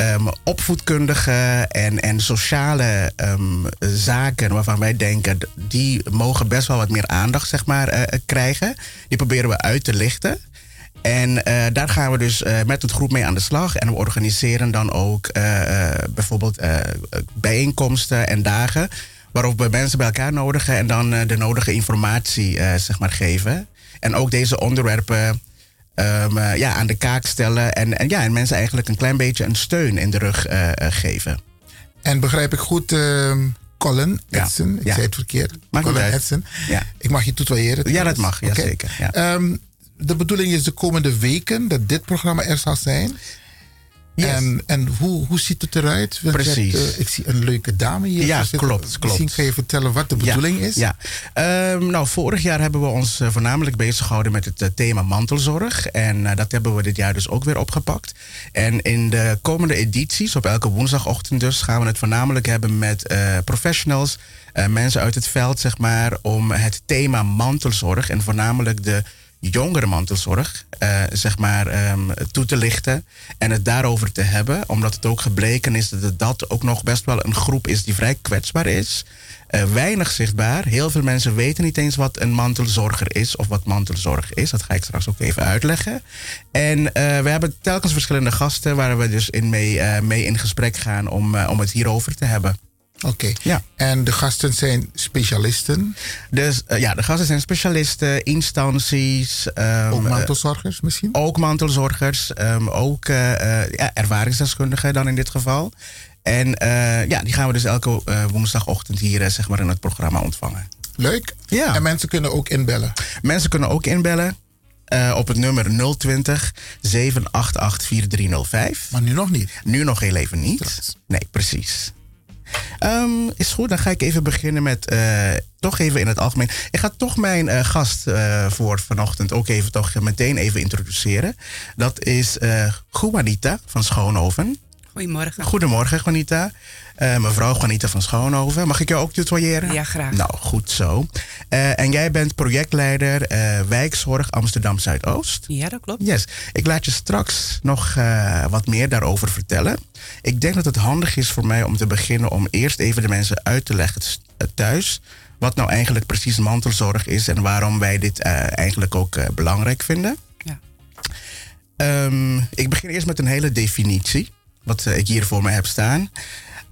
eh, ehm, opvoedkundige en, en sociale ehm, zaken waarvan wij denken die mogen best wel wat meer aandacht zeg maar, eh, krijgen. Die proberen we uit te lichten. En eh, daar gaan we dus eh, met het groep mee aan de slag. En we organiseren dan ook eh, eh, bijvoorbeeld eh, bijeenkomsten en dagen. Waarop we mensen bij elkaar nodigen en dan eh, de nodige informatie eh, zeg maar geven. En ook deze onderwerpen ehm, eh, ja, aan de kaak stellen. En, en, ja, en mensen eigenlijk een klein beetje een steun in de rug eh, eh, geven. En begrijp ik goed, ehm, Colin Ja, Edson? Ik ja. zei het verkeerd. Maakt Colin. Edson. Ja. Ik mag je tutoyeren? Ja, dat mag. Ja, zeker. Ja. Ehm, de bedoeling is de komende weken dat dit programma er zal zijn. En, en hoe, hoe ziet het eruit? Want Precies. hebt, eh, ik zie een leuke dame hier. Ja, zitten. klopt, Misschien klopt. kan je vertellen wat de bedoeling ja, is? Ja. Ehm, nou, vorig jaar hebben we ons eh, voornamelijk bezig gehouden met het eh, thema mantelzorg. En dat hebben we dit jaar dus ook weer opgepakt. En in de komende edities, op elke woensdagochtend dus, gaan we het voornamelijk hebben met professionals, mensen uit het veld, zeg maar, om het thema mantelzorg en voornamelijk de jongere mantelzorg, eh, zeg maar, ehm, toe te lichten en het daarover te hebben. Omdat het ook gebleken is dat dat ook nog best wel een groep is die vrij kwetsbaar is. Eh, weinig zichtbaar. Heel veel mensen weten niet eens wat een mantelzorger is of wat mantelzorg is. Dat ga ik straks ook even uitleggen. En eh, we hebben telkens verschillende gasten waar we dus in mee, mee in gesprek gaan om, om het hierover te hebben. Oké. Ja. En de gasten zijn specialisten? Dus eh, ja, de gasten zijn specialisten, instanties. ehm, Ook eh, mantelzorgers misschien? ook mantelzorgers, ehm, ook eh, ja, ervaringsdeskundigen dan in dit geval. En ja, die gaan we dus elke woensdagochtend hier zeg maar in het programma ontvangen. Leuk. Ja. En mensen kunnen ook inbellen? Mensen kunnen ook inbellen op het nummer 020 788 4305. Maar nu nog niet? Nu nog heel even niet. Nee, precies. Ehm, is goed, dan ga ik even beginnen met eh, toch even in het algemeen. Ik ga toch mijn eh, gast eh, voor vanochtend ook even toch meteen even introduceren. Dat is Juanita van Schoonhoven. Goedemorgen. Goedemorgen, Juanita. Eh, mevrouw Juanita van Schoonhoven. Mag ik jou ook tutoyeren? Ja, graag. Nou, goed zo. Eh, en jij bent projectleider eh, wijkzorg Amsterdam Zuidoost. Ja, dat klopt. Yes. Ik laat je straks nog wat meer daarover vertellen. Ik denk dat het handig is voor mij om te beginnen om eerst even de mensen uit te leggen thuis. Wat nou eigenlijk precies mantelzorg is en waarom wij dit eigenlijk ook belangrijk vinden. Ja. Ehm, ik begin eerst met een hele definitie, wat ik hier voor me heb staan.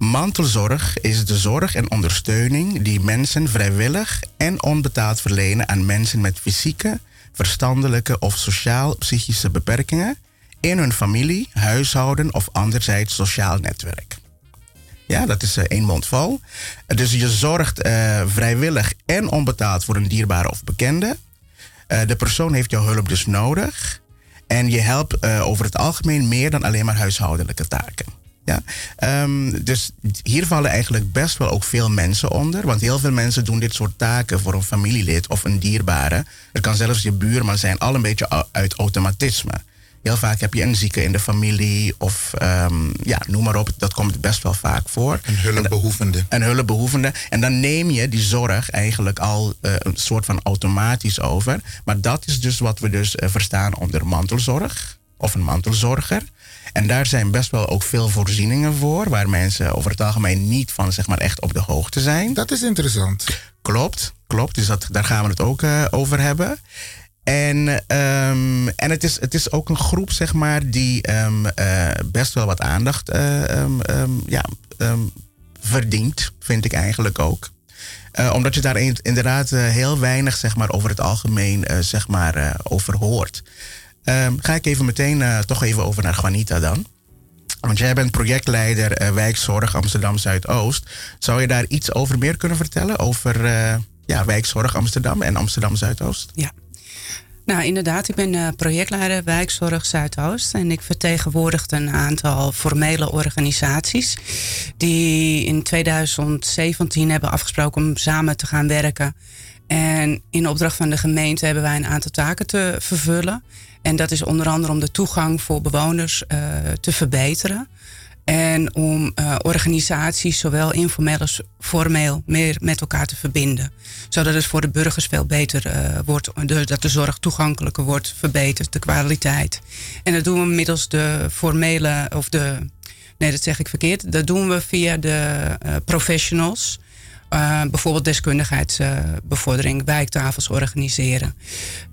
Mantelzorg is de zorg en ondersteuning die mensen vrijwillig en onbetaald verlenen aan mensen met fysieke, verstandelijke of sociaal-psychische beperkingen in hun familie, huishouden of anderzijds sociaal netwerk. Ja, dat is eh, één mond vol. Eh, Dus je zorgt eh, vrijwillig en onbetaald voor een dierbare of bekende. Eh, de persoon heeft jouw hulp dus nodig. En je helpt over het algemeen meer dan alleen maar huishoudelijke taken. Ja? Ehm, dus hier vallen eigenlijk best wel ook veel mensen onder. Want heel veel mensen doen dit soort taken voor een familielid of een dierbare. Het kan zelfs je buurman zijn, al een beetje uit automatisme. Heel vaak heb je een zieke in de familie of ehm, ja, noem maar op. Dat komt best wel vaak voor. Een hulpbehoevende. Een hulpbehoevende. En dan neem je die zorg eigenlijk al eh, een soort van automatisch over. Maar dat is dus wat we dus eh, verstaan onder mantelzorg of een mantelzorger. En daar zijn best wel ook veel voorzieningen voor, waar mensen over het algemeen niet van zeg maar echt op de hoogte zijn. Dat is interessant. Klopt, klopt. Dus dat, daar gaan we het ook eh, over hebben. En, ehm, en het, is, het is ook een groep, zeg maar, die ehm, eh, best wel wat aandacht eh, ehm, ja, verdient, vind ik eigenlijk ook. Omdat je daar in- inderdaad heel weinig zeg maar, over het algemeen zeg maar, over hoort. Ehm, ga ik even meteen eh, toch even over naar Juanita dan. Want jij bent projectleider eh, wijkzorg Amsterdam Zuidoost. Zou je daar iets over meer kunnen vertellen? Over eh, ja, wijkzorg Amsterdam en Amsterdam Zuidoost? Ja. Nou, inderdaad, ik ben projectleider wijkzorg Zuidoost. En ik vertegenwoordig een aantal formele organisaties. die in 2017 hebben afgesproken om samen te gaan werken. En in opdracht van de gemeente hebben wij een aantal taken te vervullen. En dat is onder andere om de toegang voor bewoners eh, te verbeteren. En om eh, organisaties, zowel informeel als formeel, meer met elkaar te verbinden. Zodat het voor de burgers veel beter eh, wordt. de- dat de zorg toegankelijker wordt, verbeterd, de kwaliteit. En dat doen we middels de formele, of de. Nee, dat zeg ik verkeerd. Dat doen we via de professionals. Eh, bijvoorbeeld deskundigheidsbevordering, wijktafels organiseren.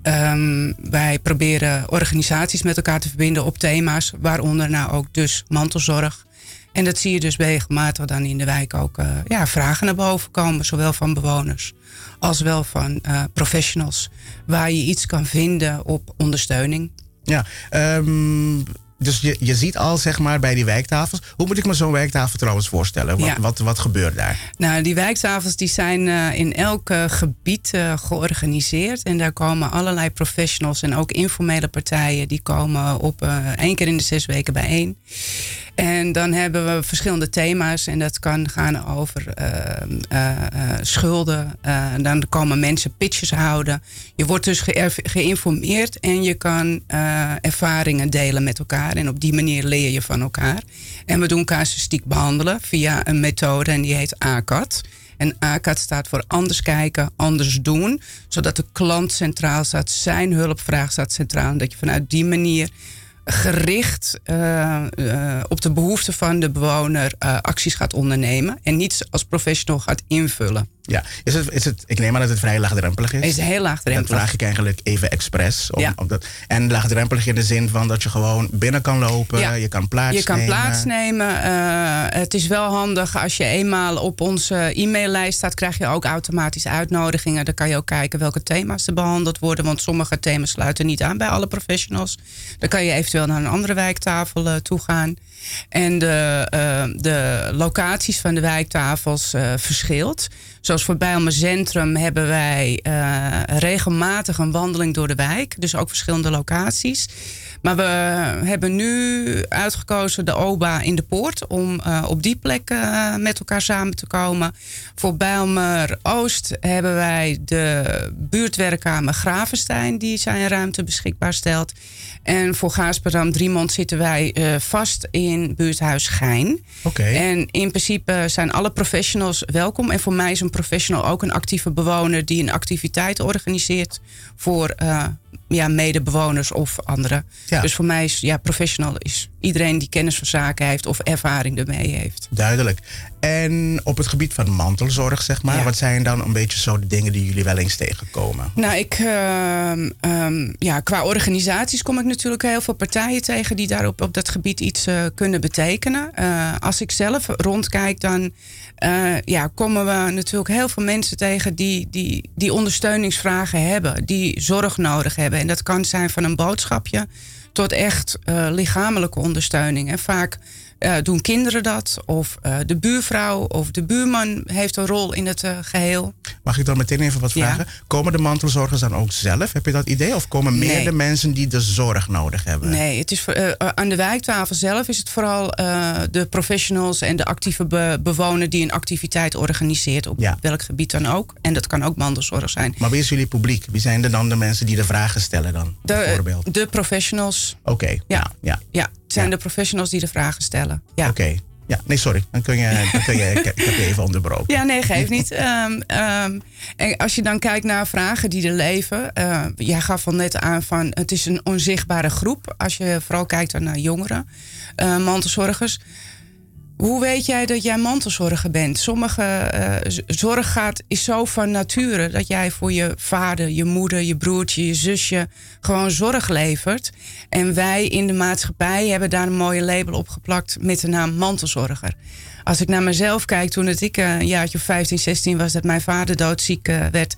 Ehm, wij proberen organisaties met elkaar te verbinden op thema's, waaronder nou ook dus mantelzorg. En dat zie je dus regelmatig dan in de wijk ook eh, ja, vragen naar boven komen, zowel van bewoners als wel van eh, professionals, waar je iets kan vinden op ondersteuning. Ja, ehm, dus je, je ziet al zeg maar bij die wijktafels. Hoe moet ik me zo'n wijktafel trouwens voorstellen? Wat, Ja. wat, wat gebeurt daar? Nou, die wijktafels die zijn eh, in elk eh, gebied eh, georganiseerd. En daar komen allerlei professionals en ook informele partijen. Die komen op één keer in de zes weken bijeen. En dan hebben we verschillende thema's. En dat kan gaan over eh, eh, eh, schulden. Dan komen mensen pitches houden. Je wordt dus geïnformeerd. En je kan ervaringen delen met elkaar. En op die manier leer je van elkaar. En we doen casuïstiek behandelen via een methode. En die heet ACAT. En ACAT staat voor anders kijken, anders doen. Zodat de klant centraal staat, zijn hulpvraag staat centraal. En dat je vanuit die manier gericht eh, eh, op de behoeften van de bewoner eh, acties gaat ondernemen. En niet als professional gaat invullen. Ja, is het, is het, ik neem aan dat het vrij laagdrempelig is. Is heel laagdrempelig. Dat vraag ik eigenlijk even expres. Om, Ja. dat, en laagdrempelig in de zin van dat je gewoon binnen kan lopen, Ja. je kan plaatsnemen. Je kan plaatsnemen. Eh, het is wel handig als je eenmaal op onze e-maillijst staat, krijg je ook automatisch uitnodigingen. Dan kan je ook kijken welke thema's er behandeld worden. Want sommige thema's sluiten niet aan bij alle professionals. Dan kan je eventueel naar een andere wijktafel eh, toe gaan. En de, eh, de locaties van de wijktafels eh, verschilt. Zoals voor Bijlmer Centrum hebben wij eh, regelmatig een wandeling door de wijk. Dus ook verschillende locaties. Maar we hebben nu uitgekozen de OBA in de poort om op die plek met elkaar samen te komen. Voor Bijlmer Oost hebben wij de buurtwerkkamer Gravenstein die zijn ruimte beschikbaar stelt. En voor Gaasperdam Driemond zitten wij vast in buurthuis Gein. Oké. En in principe zijn alle professionals welkom. En voor mij is een professional ook een actieve bewoner die een activiteit organiseert voor eh, ja, medebewoners of anderen. Ja. Dus voor mij is ja, professional is iedereen die kennis van zaken heeft of ervaring ermee heeft. Duidelijk. En op het gebied van mantelzorg, zeg maar, Ja. wat zijn dan een beetje zo de dingen die jullie wel eens tegenkomen? Nou, ik, ehm, ehm, ja, qua organisaties kom ik natuurlijk heel veel partijen tegen die daarop op dat gebied iets eh, kunnen betekenen. Eh, als ik zelf rondkijk, dan eh, ja, komen we natuurlijk heel veel mensen tegen die, die, die ondersteuningsvragen hebben, die zorg nodig hebben. En dat kan zijn van een boodschapje tot echt eh, lichamelijke ondersteuning. En vaak eh, doen kinderen dat, of eh, de buurvrouw of de buurman heeft een rol in het eh, geheel. Mag ik dan meteen even wat Ja. vragen? Komen de mantelzorgers dan ook zelf? Heb je dat idee? Of komen meer de mensen die de zorg nodig hebben? Nee, het is, aan de wijktafel zelf is het vooral de professionals en de actieve be- bewoner die een activiteit organiseert op Ja. welk gebied dan ook. En dat kan ook mantelzorg zijn. Maar wie is jullie publiek? Wie zijn er dan de mensen die de vragen stellen dan? De, bijvoorbeeld? de professionals. Oké, Ja. ja. Ja, het zijn de professionals die de vragen stellen. Ja. Oké. Ja, nee, sorry. Dan kun je, dan kun je, ik, ik heb je even onderbroken. Ja, nee, geeft niet. Ehm, ehm, en als je dan kijkt naar vragen die er leven. eh, jij gaf al net aan van het is een onzichtbare groep. Als je vooral kijkt naar jongeren, eh, mantelzorgers. Hoe weet jij dat jij mantelzorger bent? Sommige eh, zorg gaat, is zo van nature dat jij voor je vader, je moeder, je broertje, je zusje gewoon zorg levert. En wij in de maatschappij hebben daar een mooie label op geplakt met de naam mantelzorger. Als ik naar mezelf kijk, toen het ik een jaartje of 15, 16 was dat mijn vader doodziek eh, werd,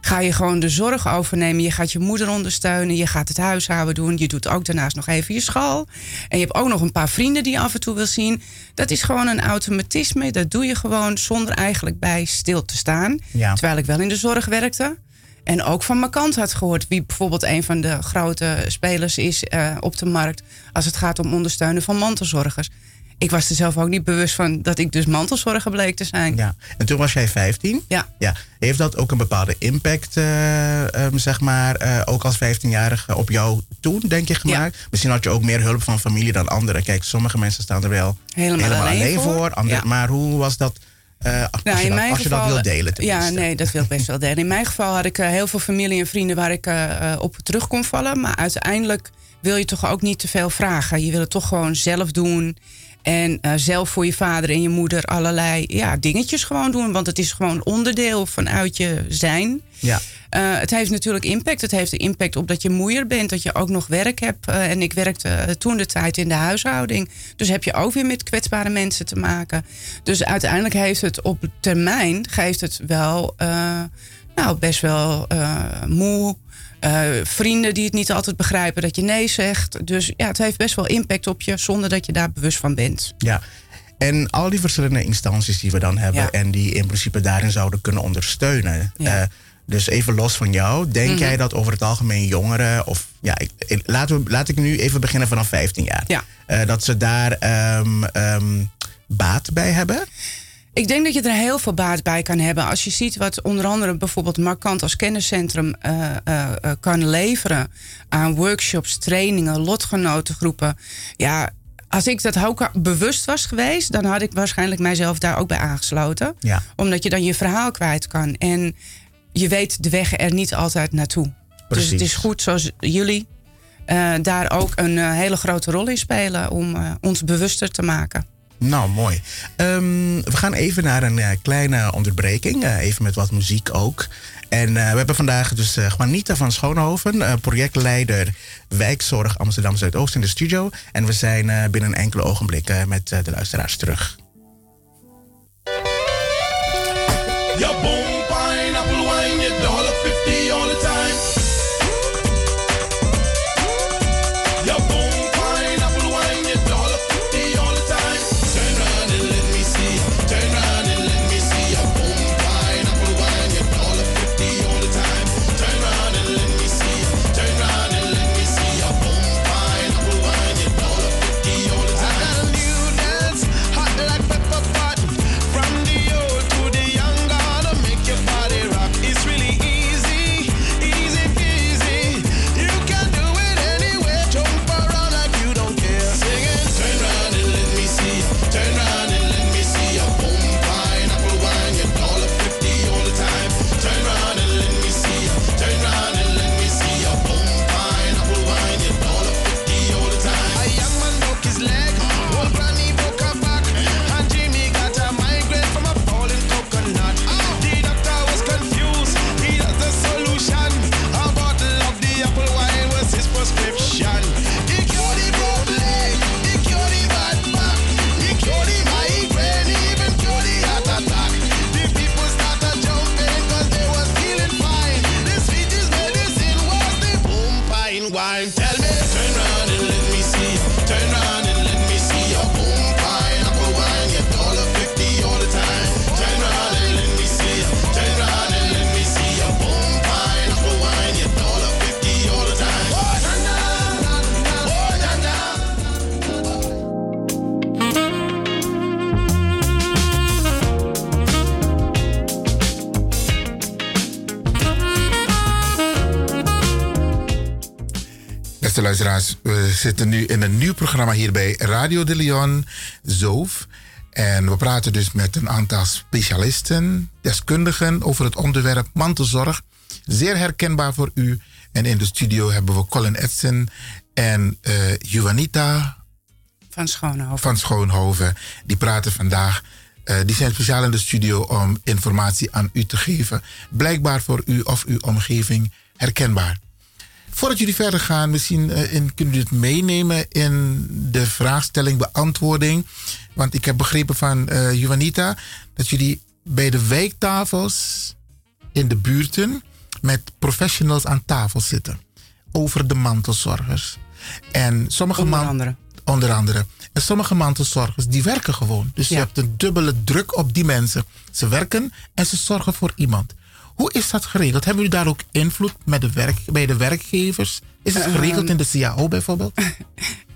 ga je gewoon de zorg overnemen. Je gaat je moeder ondersteunen, je gaat het huishouden doen. Je doet ook daarnaast nog even je school. En je hebt ook nog een paar vrienden die je af en toe wil zien. Dat is gewoon een automatisme. Dat doe je gewoon zonder eigenlijk bij stil te staan. Ja. Terwijl ik wel in de zorg werkte. En ook van mijn kant had gehoord wie bijvoorbeeld een van de grote spelers is eh, op de markt. Als het gaat om ondersteunen van mantelzorgers. Ik was er zelf ook niet bewust van dat ik dus mantelzorger bleek te zijn. Ja. En toen was jij 15? Ja. ja. Heeft dat ook een bepaalde impact, eh, ehm, zeg maar, eh, ook als 15-jarige op jou toen, denk je, gemaakt? Misschien had je ook meer hulp van familie dan anderen. Kijk, sommige mensen staan er wel Helemaal alleen voor. Ja. Maar hoe was dat, eh, als, je in dat als je dat wil delen? Ja, nee, dat wil ik best wel delen. In mijn geval had ik heel veel familie en vrienden waar ik op terug kon vallen. Maar uiteindelijk wil je toch ook niet te veel vragen. Je wil het toch gewoon zelf doen. En eh, zelf voor je vader en je moeder allerlei ja, dingetjes gewoon doen. Want het is gewoon onderdeel vanuit je zijn. Ja. Eh, het heeft natuurlijk impact. Het heeft de impact op dat je moeier bent, dat je ook nog werk hebt. Eh, en ik werkte toen de tijd in de huishouding. Dus heb je ook weer met kwetsbare mensen te maken. Dus uiteindelijk heeft het op termijn geeft het wel nou, best wel moe. Eh, vrienden die het niet altijd begrijpen dat je nee zegt. Dus ja, het heeft best wel impact op je zonder dat je daar bewust van bent. Ja. En al die verschillende instanties die we dan hebben Ja. en die in principe daarin zouden kunnen ondersteunen. Ja. Eh, dus even los van jou, denk Mhm. jij dat over het algemeen jongeren, of ja, ik, ik- laten we, laat ik nu even beginnen vanaf 15 jaar. Ja. Eh, dat ze daar ehm, ehm, baat bij hebben? Ik denk dat je er heel veel baat bij kan hebben. Als je ziet wat onder andere bijvoorbeeld Markant als kenniscentrum eh, eh, eh, kan leveren aan workshops, trainingen, lotgenotengroepen. Ja, als ik dat ook bewust was geweest, dan had ik waarschijnlijk mijzelf daar ook bij aangesloten. Ja. Omdat je dan je verhaal kwijt kan. En je weet de weg er niet altijd naartoe. Dus het is goed zoals jullie daar ook een hele grote rol in spelen om ons bewuster te maken. Nou, mooi. Ehm, we gaan even naar een eh, kleine onderbreking. eh, even met wat muziek ook. En eh, we hebben vandaag dus eh Juanita van Schoonhoven, projectleider wijkzorg Amsterdam Zuidoost in de studio. En we zijn binnen enkele ogenblikken met de luisteraars terug. Boom Beste luisteraars, we zitten nu in een nieuw programma hier bij Radio de Leon, Zoof. En we praten dus met een aantal specialisten, deskundigen over het onderwerp mantelzorg. Zeer herkenbaar voor u. En in de studio hebben we Colin Edson en eh Juanita Van Schoonhoven. Van Schoonhoven. Die praten vandaag. eh, die zijn speciaal in de studio om informatie aan u te geven. Blijkbaar voor u of uw omgeving herkenbaar. Voordat jullie verder gaan, misschien eh, in, kunnen jullie het meenemen in de vraagstelling, beantwoording. Want ik heb begrepen van eh Juanita dat jullie bij de wijktafels in de buurten met professionals aan tafel zitten. Over de mantelzorgers. En sommige Onder andere. Onder andere. En sommige mantelzorgers die werken gewoon. Dus je hebt een dubbele druk op die mensen. Ze werken en ze zorgen voor iemand. Hoe is dat geregeld? Hebben jullie daar ook invloed met de werk, bij de werkgevers? Is het geregeld Ehm. in de CAO bijvoorbeeld? [LAUGHS]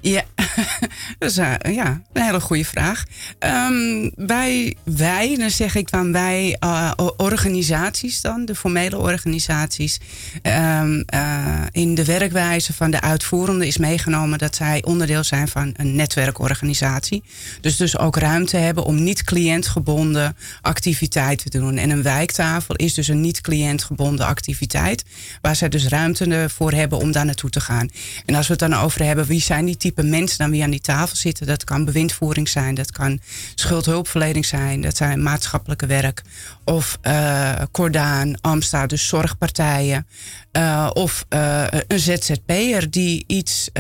Ja, [LAUGHS] dat is eh, ja, een hele goede vraag. Ehm, wij, wij, dan zeg ik dan wij, eh, organisaties dan, de formele organisaties, ehm, eh, in de werkwijze van de uitvoerende is meegenomen dat zij onderdeel zijn van een netwerkorganisatie. Dus dus ook ruimte hebben om niet cliëntgebonden activiteiten te doen. En een wijktafel is dus een niet cliëntgebonden activiteit, waar zij dus ruimte voor hebben om daar naartoe te gaan. En als we het dan over hebben, wie zijn die mensen dan wie aan die tafel zitten? Dat kan bewindvoering zijn, dat kan schuldhulpverlening zijn, dat zijn maatschappelijke werk. Of eh Cordaan, Amsta, dus zorgpartijen. Eh, of eh, een ZZP'er die iets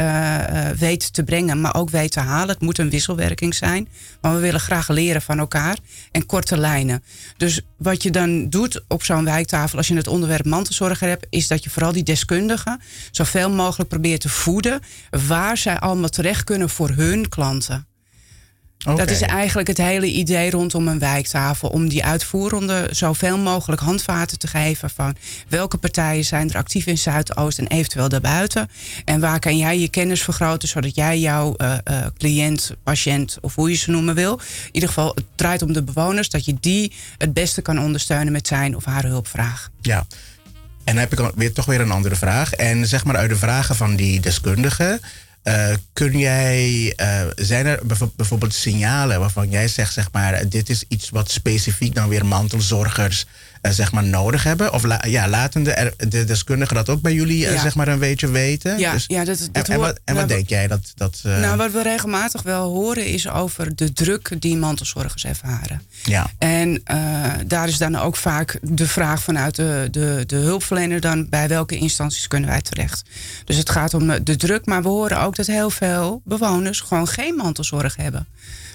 weet te brengen, maar ook weet te halen. Het moet een wisselwerking zijn. Maar we willen graag leren van elkaar. En korte lijnen. Dus wat je dan doet op zo'n wijktafel, als je het onderwerp mantelzorger hebt, is dat je vooral die deskundigen zoveel mogelijk probeert te voeden. Waar zij allemaal terecht kunnen voor hun klanten. Dat is eigenlijk het hele idee rondom een wijktafel. Om die uitvoerende zoveel mogelijk handvaten te geven van welke partijen zijn er actief in Zuidoost en eventueel daarbuiten. En waar kan jij je kennis vergroten zodat jij jouw eh, eh, cliënt, patiënt of hoe je ze noemen wil. In ieder geval, het draait om de bewoners, dat je die het beste kan ondersteunen met zijn of haar hulpvraag. Ja. En dan heb ik weer, toch weer een andere vraag. En zeg maar uit de vragen van die deskundigen. Eh, kun jij, eh, zijn er bijv- bijvoorbeeld signalen waarvan jij zegt, zeg maar, dit is iets wat specifiek dan weer mantelzorgers zeg maar nodig hebben? Of la- ja, laten de, de deskundigen dat ook bij jullie eh, Ja. zeg maar een beetje weten? Ja, Dus- ja, dat, dat en, wat, en wat nou, denk jij dat... dat eh, Nou, wat we regelmatig wel horen is over de druk die mantelzorgers ervaren. ja. En eh, daar is dan ook vaak de vraag vanuit de, de, de hulpverlener dan bij welke instanties kunnen wij terecht. Dus het gaat om de druk, maar we horen ook dat heel veel bewoners gewoon geen mantelzorg hebben.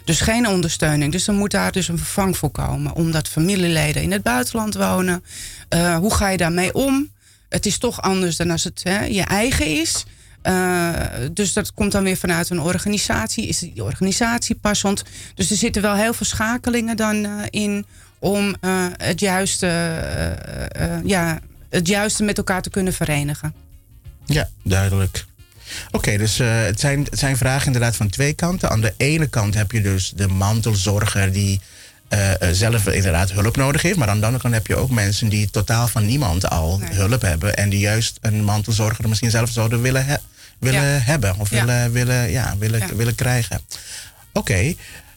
Dus geen ondersteuning. Dus dan moet daar dus een vervang voor komen. Omdat familieleden in het buitenland wonen. Eh, hoe ga je daarmee om? Het is toch anders dan als het hè, je eigen is. Eh, dus dat komt dan weer vanuit een organisatie. Is die organisatie passend? Dus er zitten wel heel veel schakelingen dan eh, in om het, juiste, ja, het juiste met elkaar te kunnen verenigen. Ja, duidelijk. Oké, dus eh, het, zijn, het zijn vragen inderdaad van twee kanten. Aan de ene kant heb je dus de mantelzorger die eh, eh, zelf inderdaad hulp nodig heeft. Maar aan de andere kant heb je ook mensen die totaal van niemand al hulp hebben. En die juist een mantelzorger misschien zelf zouden willen, he- willen Ja. hebben. Of Ja. willen, willen, ja, willen, Ja. willen krijgen. Oké.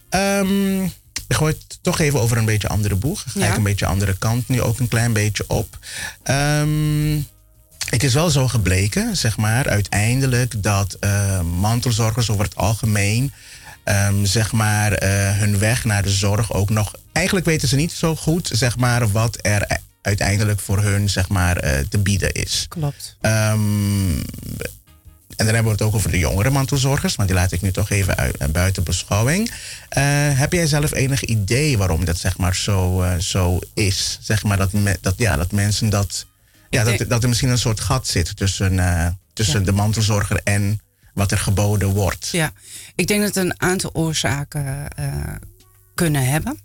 ehm, ik gooi het toch even over een beetje andere boeg. Ga ik een beetje andere kant nu ook een klein beetje op. Ehm, het is wel zo gebleken, zeg maar, uiteindelijk dat eh, mantelzorgers over het algemeen, ehm, zeg maar, eh, hun weg naar de zorg ook nog. Eigenlijk weten ze niet zo goed, zeg maar, wat er uiteindelijk voor hun, zeg maar, eh, te bieden is. Klopt. Ehm, en dan hebben we het ook over de jongere mantelzorgers, maar die laat ik nu toch even uit, buiten beschouwing. Heb jij zelf enig idee waarom dat zeg maar zo, zo is? Zeg maar dat, me- dat, ja, dat mensen dat, ja, dat, dat er misschien een soort gat zit tussen, eh, tussen Ja. de mantelzorger en wat er geboden wordt. Ja, ik denk dat een aantal oorzaken eh, kunnen hebben.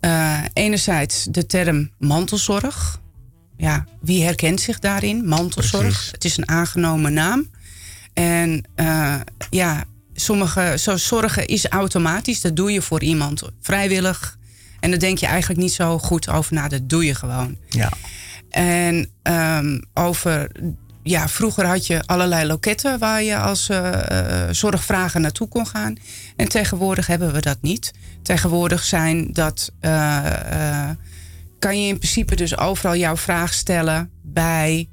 Eh, enerzijds de term mantelzorg. Ja, wie herkent zich daarin? Mantelzorg. Precies. Het is een aangenomen naam. En ja, sommige, zo zorgen is automatisch. Dat doe je voor iemand vrijwillig. En daar denk je eigenlijk niet zo goed over na. Dat doe je gewoon. Ja. En ehm, over, ja, vroeger had je allerlei loketten waar je als eh, zorgvrager naartoe kon gaan. En tegenwoordig hebben we dat niet. Tegenwoordig zijn dat, eh, kan je in principe dus overal jouw vraag stellen bij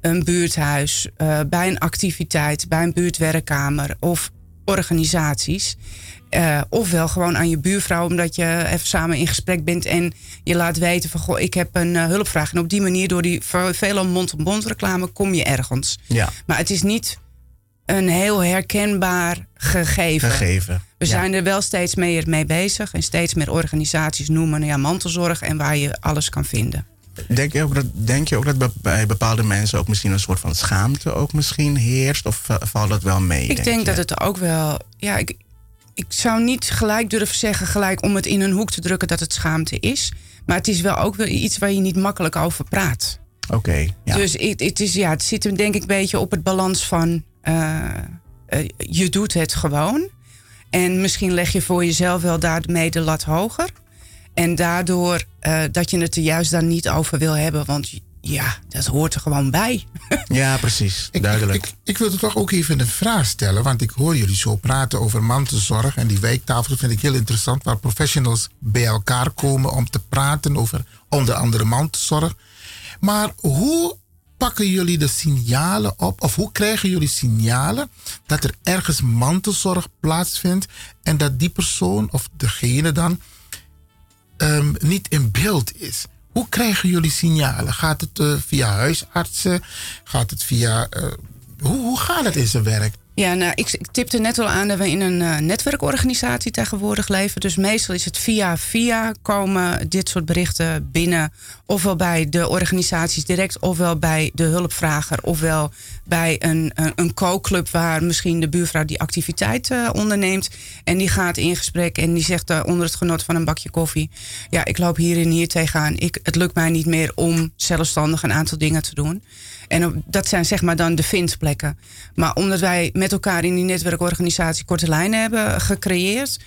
een buurthuis, bij een activiteit, bij een buurtwerkkamer of organisaties. Eh, ofwel gewoon aan je buurvrouw, omdat je even samen in gesprek bent en je laat weten van goh, ik heb een eh, hulpvraag. En op die manier, door die ve- vele mond-op-mond reclame, kom je ergens. Ja. Maar het is niet een heel herkenbaar gegeven. Gegeven. We Ja. zijn er wel steeds meer mee bezig en steeds meer organisaties noemen ja, mantelzorg en waar je alles kan vinden. Denk je, ook dat, denk je ook dat bij bepaalde mensen ook misschien een soort van schaamte ook misschien heerst? Of va- valt dat wel mee? Ik denk dat het ook wel. Ja, ik, ik zou niet gelijk durven zeggen, gelijk om het in een hoek te drukken dat het schaamte is. Maar het is wel ook wel iets waar je niet makkelijk over praat. Oké, ja. Dus het, het, is, ja, het zit hem denk ik een beetje op het balans van eh, eh, je doet het gewoon. En misschien leg je voor jezelf wel daarmee de lat hoger. En daardoor eh, dat je het er juist dan niet over wil hebben. Want ja, dat hoort er gewoon bij. [LAUGHS] Ja, precies. Duidelijk. Ik, ik wilde toch ook even een vraag stellen, want ik hoor jullie zo praten over mantelzorg en die wijktafel vind ik heel interessant, waar professionals bij elkaar komen om te praten over onder andere mantelzorg. Maar hoe pakken jullie de signalen op, of hoe krijgen jullie signalen dat er ergens mantelzorg plaatsvindt en dat die persoon of degene dan ehm, niet in beeld is. Hoe krijgen jullie signalen? Gaat het eh, via huisartsen? Gaat het via. eh, hoe, hoe gaat het in zijn werk? Ja, nou, ik, ik tipte net al aan dat we in een eh, netwerkorganisatie tegenwoordig leven. Dus meestal is het via via komen dit soort berichten binnen. Ofwel bij de organisaties direct, ofwel bij de hulpvrager, ofwel bij een, een, een co-club waar misschien de buurvrouw die activiteit eh, onderneemt. En die gaat in gesprek en die zegt eh, onder het genot van een bakje koffie: Ja, ik loop hier en hier tegenaan. Ik, het lukt mij niet meer om zelfstandig een aantal dingen te doen. En dat zijn zeg maar dan de vindplekken. Maar omdat wij met elkaar in die netwerkorganisatie Korte Lijnen hebben gecreëerd,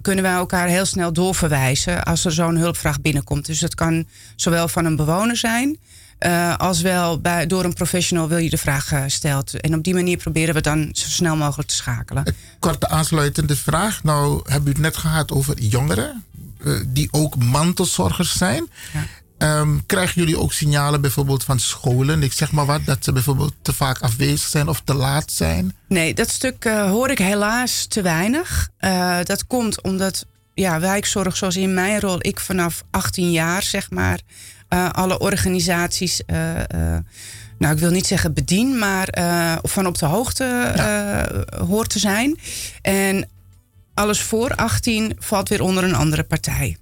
kunnen wij elkaar heel snel doorverwijzen als er zo'n hulpvraag binnenkomt. Dus dat kan zowel van een bewoner zijn, eh, als wel bij, door een professional wil je de vraag eh, stelt. En op die manier proberen we dan zo snel mogelijk te schakelen. Korte aansluitende vraag. Nou, hebben u het net gehad over jongeren eh, die ook mantelzorgers zijn. Ehm, krijgen jullie ook signalen bijvoorbeeld van scholen? Ik zeg maar wat, dat ze bijvoorbeeld te vaak afwezig zijn of te laat zijn? Nee, dat stuk eh, hoor ik helaas te weinig. Eh, dat komt omdat ja, wijkzorg, zoals in mijn rol, ik vanaf 18 jaar zeg maar, eh, alle organisaties, nou ik wil niet zeggen bedien, maar van op de hoogte eh, hoort te zijn. En alles voor 18 valt weer onder een andere partij.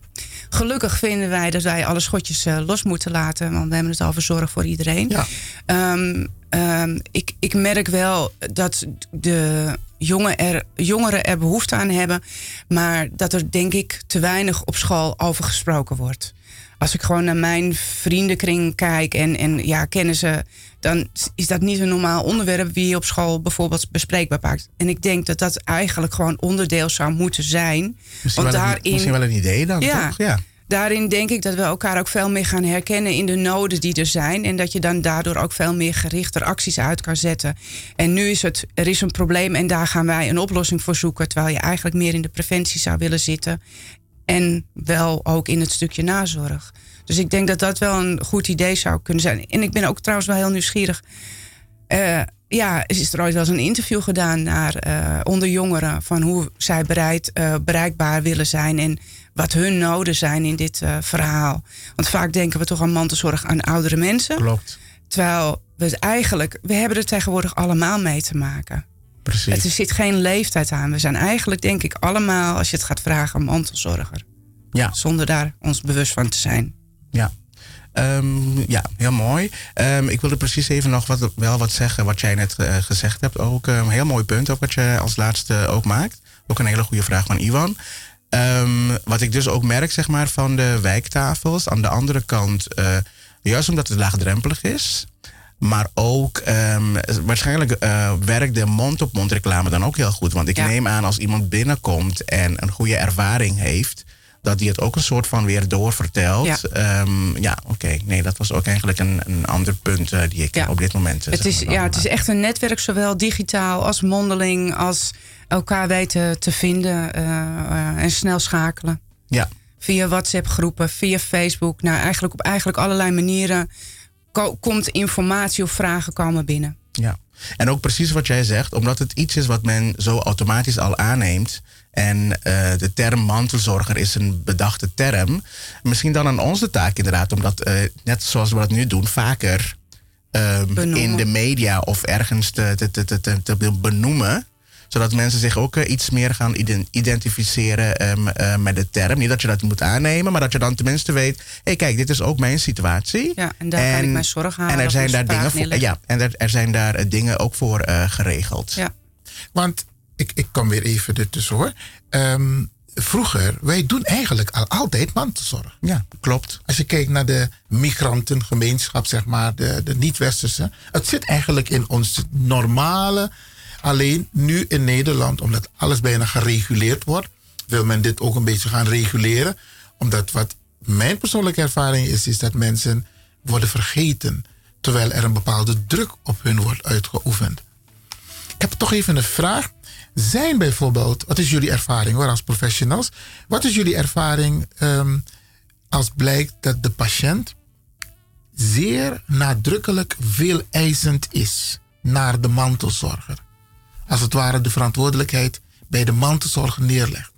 Gelukkig vinden wij dat wij alle schotjes eh, los moeten laten. Want we hebben het over zorg voor iedereen. Ehm, ehm, ik, ik merk wel dat de jongen er, jongeren er behoefte aan hebben. Maar dat er denk ik te weinig op school over gesproken wordt. Als ik gewoon naar mijn vriendenkring kijk en, en ja, kennen ze, dan is dat niet een normaal onderwerp wie je op school bijvoorbeeld bespreekbaar maakt. En ik denk dat dat eigenlijk gewoon onderdeel zou moeten zijn. Misschien, wel een, misschien wel een idee dan, Ja. toch? Ja. Daarin denk ik dat we elkaar ook veel meer gaan herkennen in de noden die er zijn. En dat je dan daardoor ook veel meer gerichter acties uit kan zetten. En nu is het, er is een probleem en daar gaan wij een oplossing voor zoeken. Terwijl je eigenlijk meer in de preventie zou willen zitten. En wel ook in het stukje nazorg. Dus ik denk dat dat wel een goed idee zou kunnen zijn. En ik ben ook trouwens wel heel nieuwsgierig. Eh, ja, is er ooit wel eens een interview gedaan naar, eh, onder jongeren van hoe zij bereid, eh, bereikbaar willen zijn en wat hun noden zijn in dit verhaal. Want vaak denken we toch aan mantelzorg aan oudere mensen. Klopt. Terwijl we het eigenlijk, we hebben er tegenwoordig allemaal mee te maken. Precies. Het, er zit geen leeftijd aan. We zijn eigenlijk, denk ik, allemaal, als je het gaat vragen, mantelzorger. Ja. Zonder daar ons bewust van te zijn. Ja. Ehm, ja, heel mooi. Ehm, ik wilde precies even nog wat, wel wat zeggen wat jij net eh, gezegd hebt. Ook een heel mooi punt, ook wat je als laatste ook maakt. Ook een hele goede vraag van Iwan. Ehm, wat ik dus ook merk, zeg maar, van de wijktafels. Aan de andere kant, eh, juist omdat het laagdrempelig is. Maar ook ehm, waarschijnlijk eh, werkt de mond-op-mond reclame dan ook heel goed. Want ik neem aan als iemand binnenkomt en een goede ervaring heeft, dat die het ook een soort van weer doorvertelt. Ja. Ja, ja oké. Nee, dat was ook eigenlijk een, een ander punt eh, die ik op dit moment. eh, Het is, ja, het is echt een netwerk, zowel digitaal als mondeling, als elkaar weten te vinden eh, en snel schakelen. Ja. Via WhatsApp-groepen, via Facebook. Nou, eigenlijk op eigenlijk allerlei manieren ko- komt informatie of vragen komen binnen. Ja, en ook precies wat jij zegt, omdat het iets is wat men zo automatisch al aanneemt. En eh, de term mantelzorger is een bedachte term. Misschien dan aan ons de taak inderdaad, omdat eh, net zoals we dat nu doen, vaker ehm, in de media of ergens te, te, te, te, benoemen. Zodat mensen zich ook eh, iets meer gaan iden- identificeren ehm, eh, met de term. Niet dat je dat moet aannemen, maar dat je dan tenminste weet: hé, hey, kijk, dit is ook mijn situatie. Ja, en daar kan ik mijn zorg halen En er zijn daar dingen voor, ja, en er, er zijn daar dingen ook voor eh, geregeld. Ja. Want ik, ik kom weer even ertussen hoor. Ehm, vroeger, wij doen eigenlijk al altijd mantelzorg. Ja, klopt. Als je kijkt naar de migrantengemeenschap, zeg maar, de, de niet-westerse. Het zit eigenlijk in ons normale. Alleen nu in Nederland, omdat alles bijna gereguleerd wordt, wil men dit ook een beetje gaan reguleren. Omdat wat mijn persoonlijke ervaring is, is dat mensen worden vergeten. Terwijl er een bepaalde druk op hun wordt uitgeoefend. Ik heb toch even een vraag. Zijn bijvoorbeeld, wat is jullie ervaring hoor als professionals? Wat is jullie ervaring ehm, als blijkt dat de patiënt zeer nadrukkelijk veel eisend is naar de mantelzorger? Als het ware de verantwoordelijkheid bij de mantelzorger neerlegt.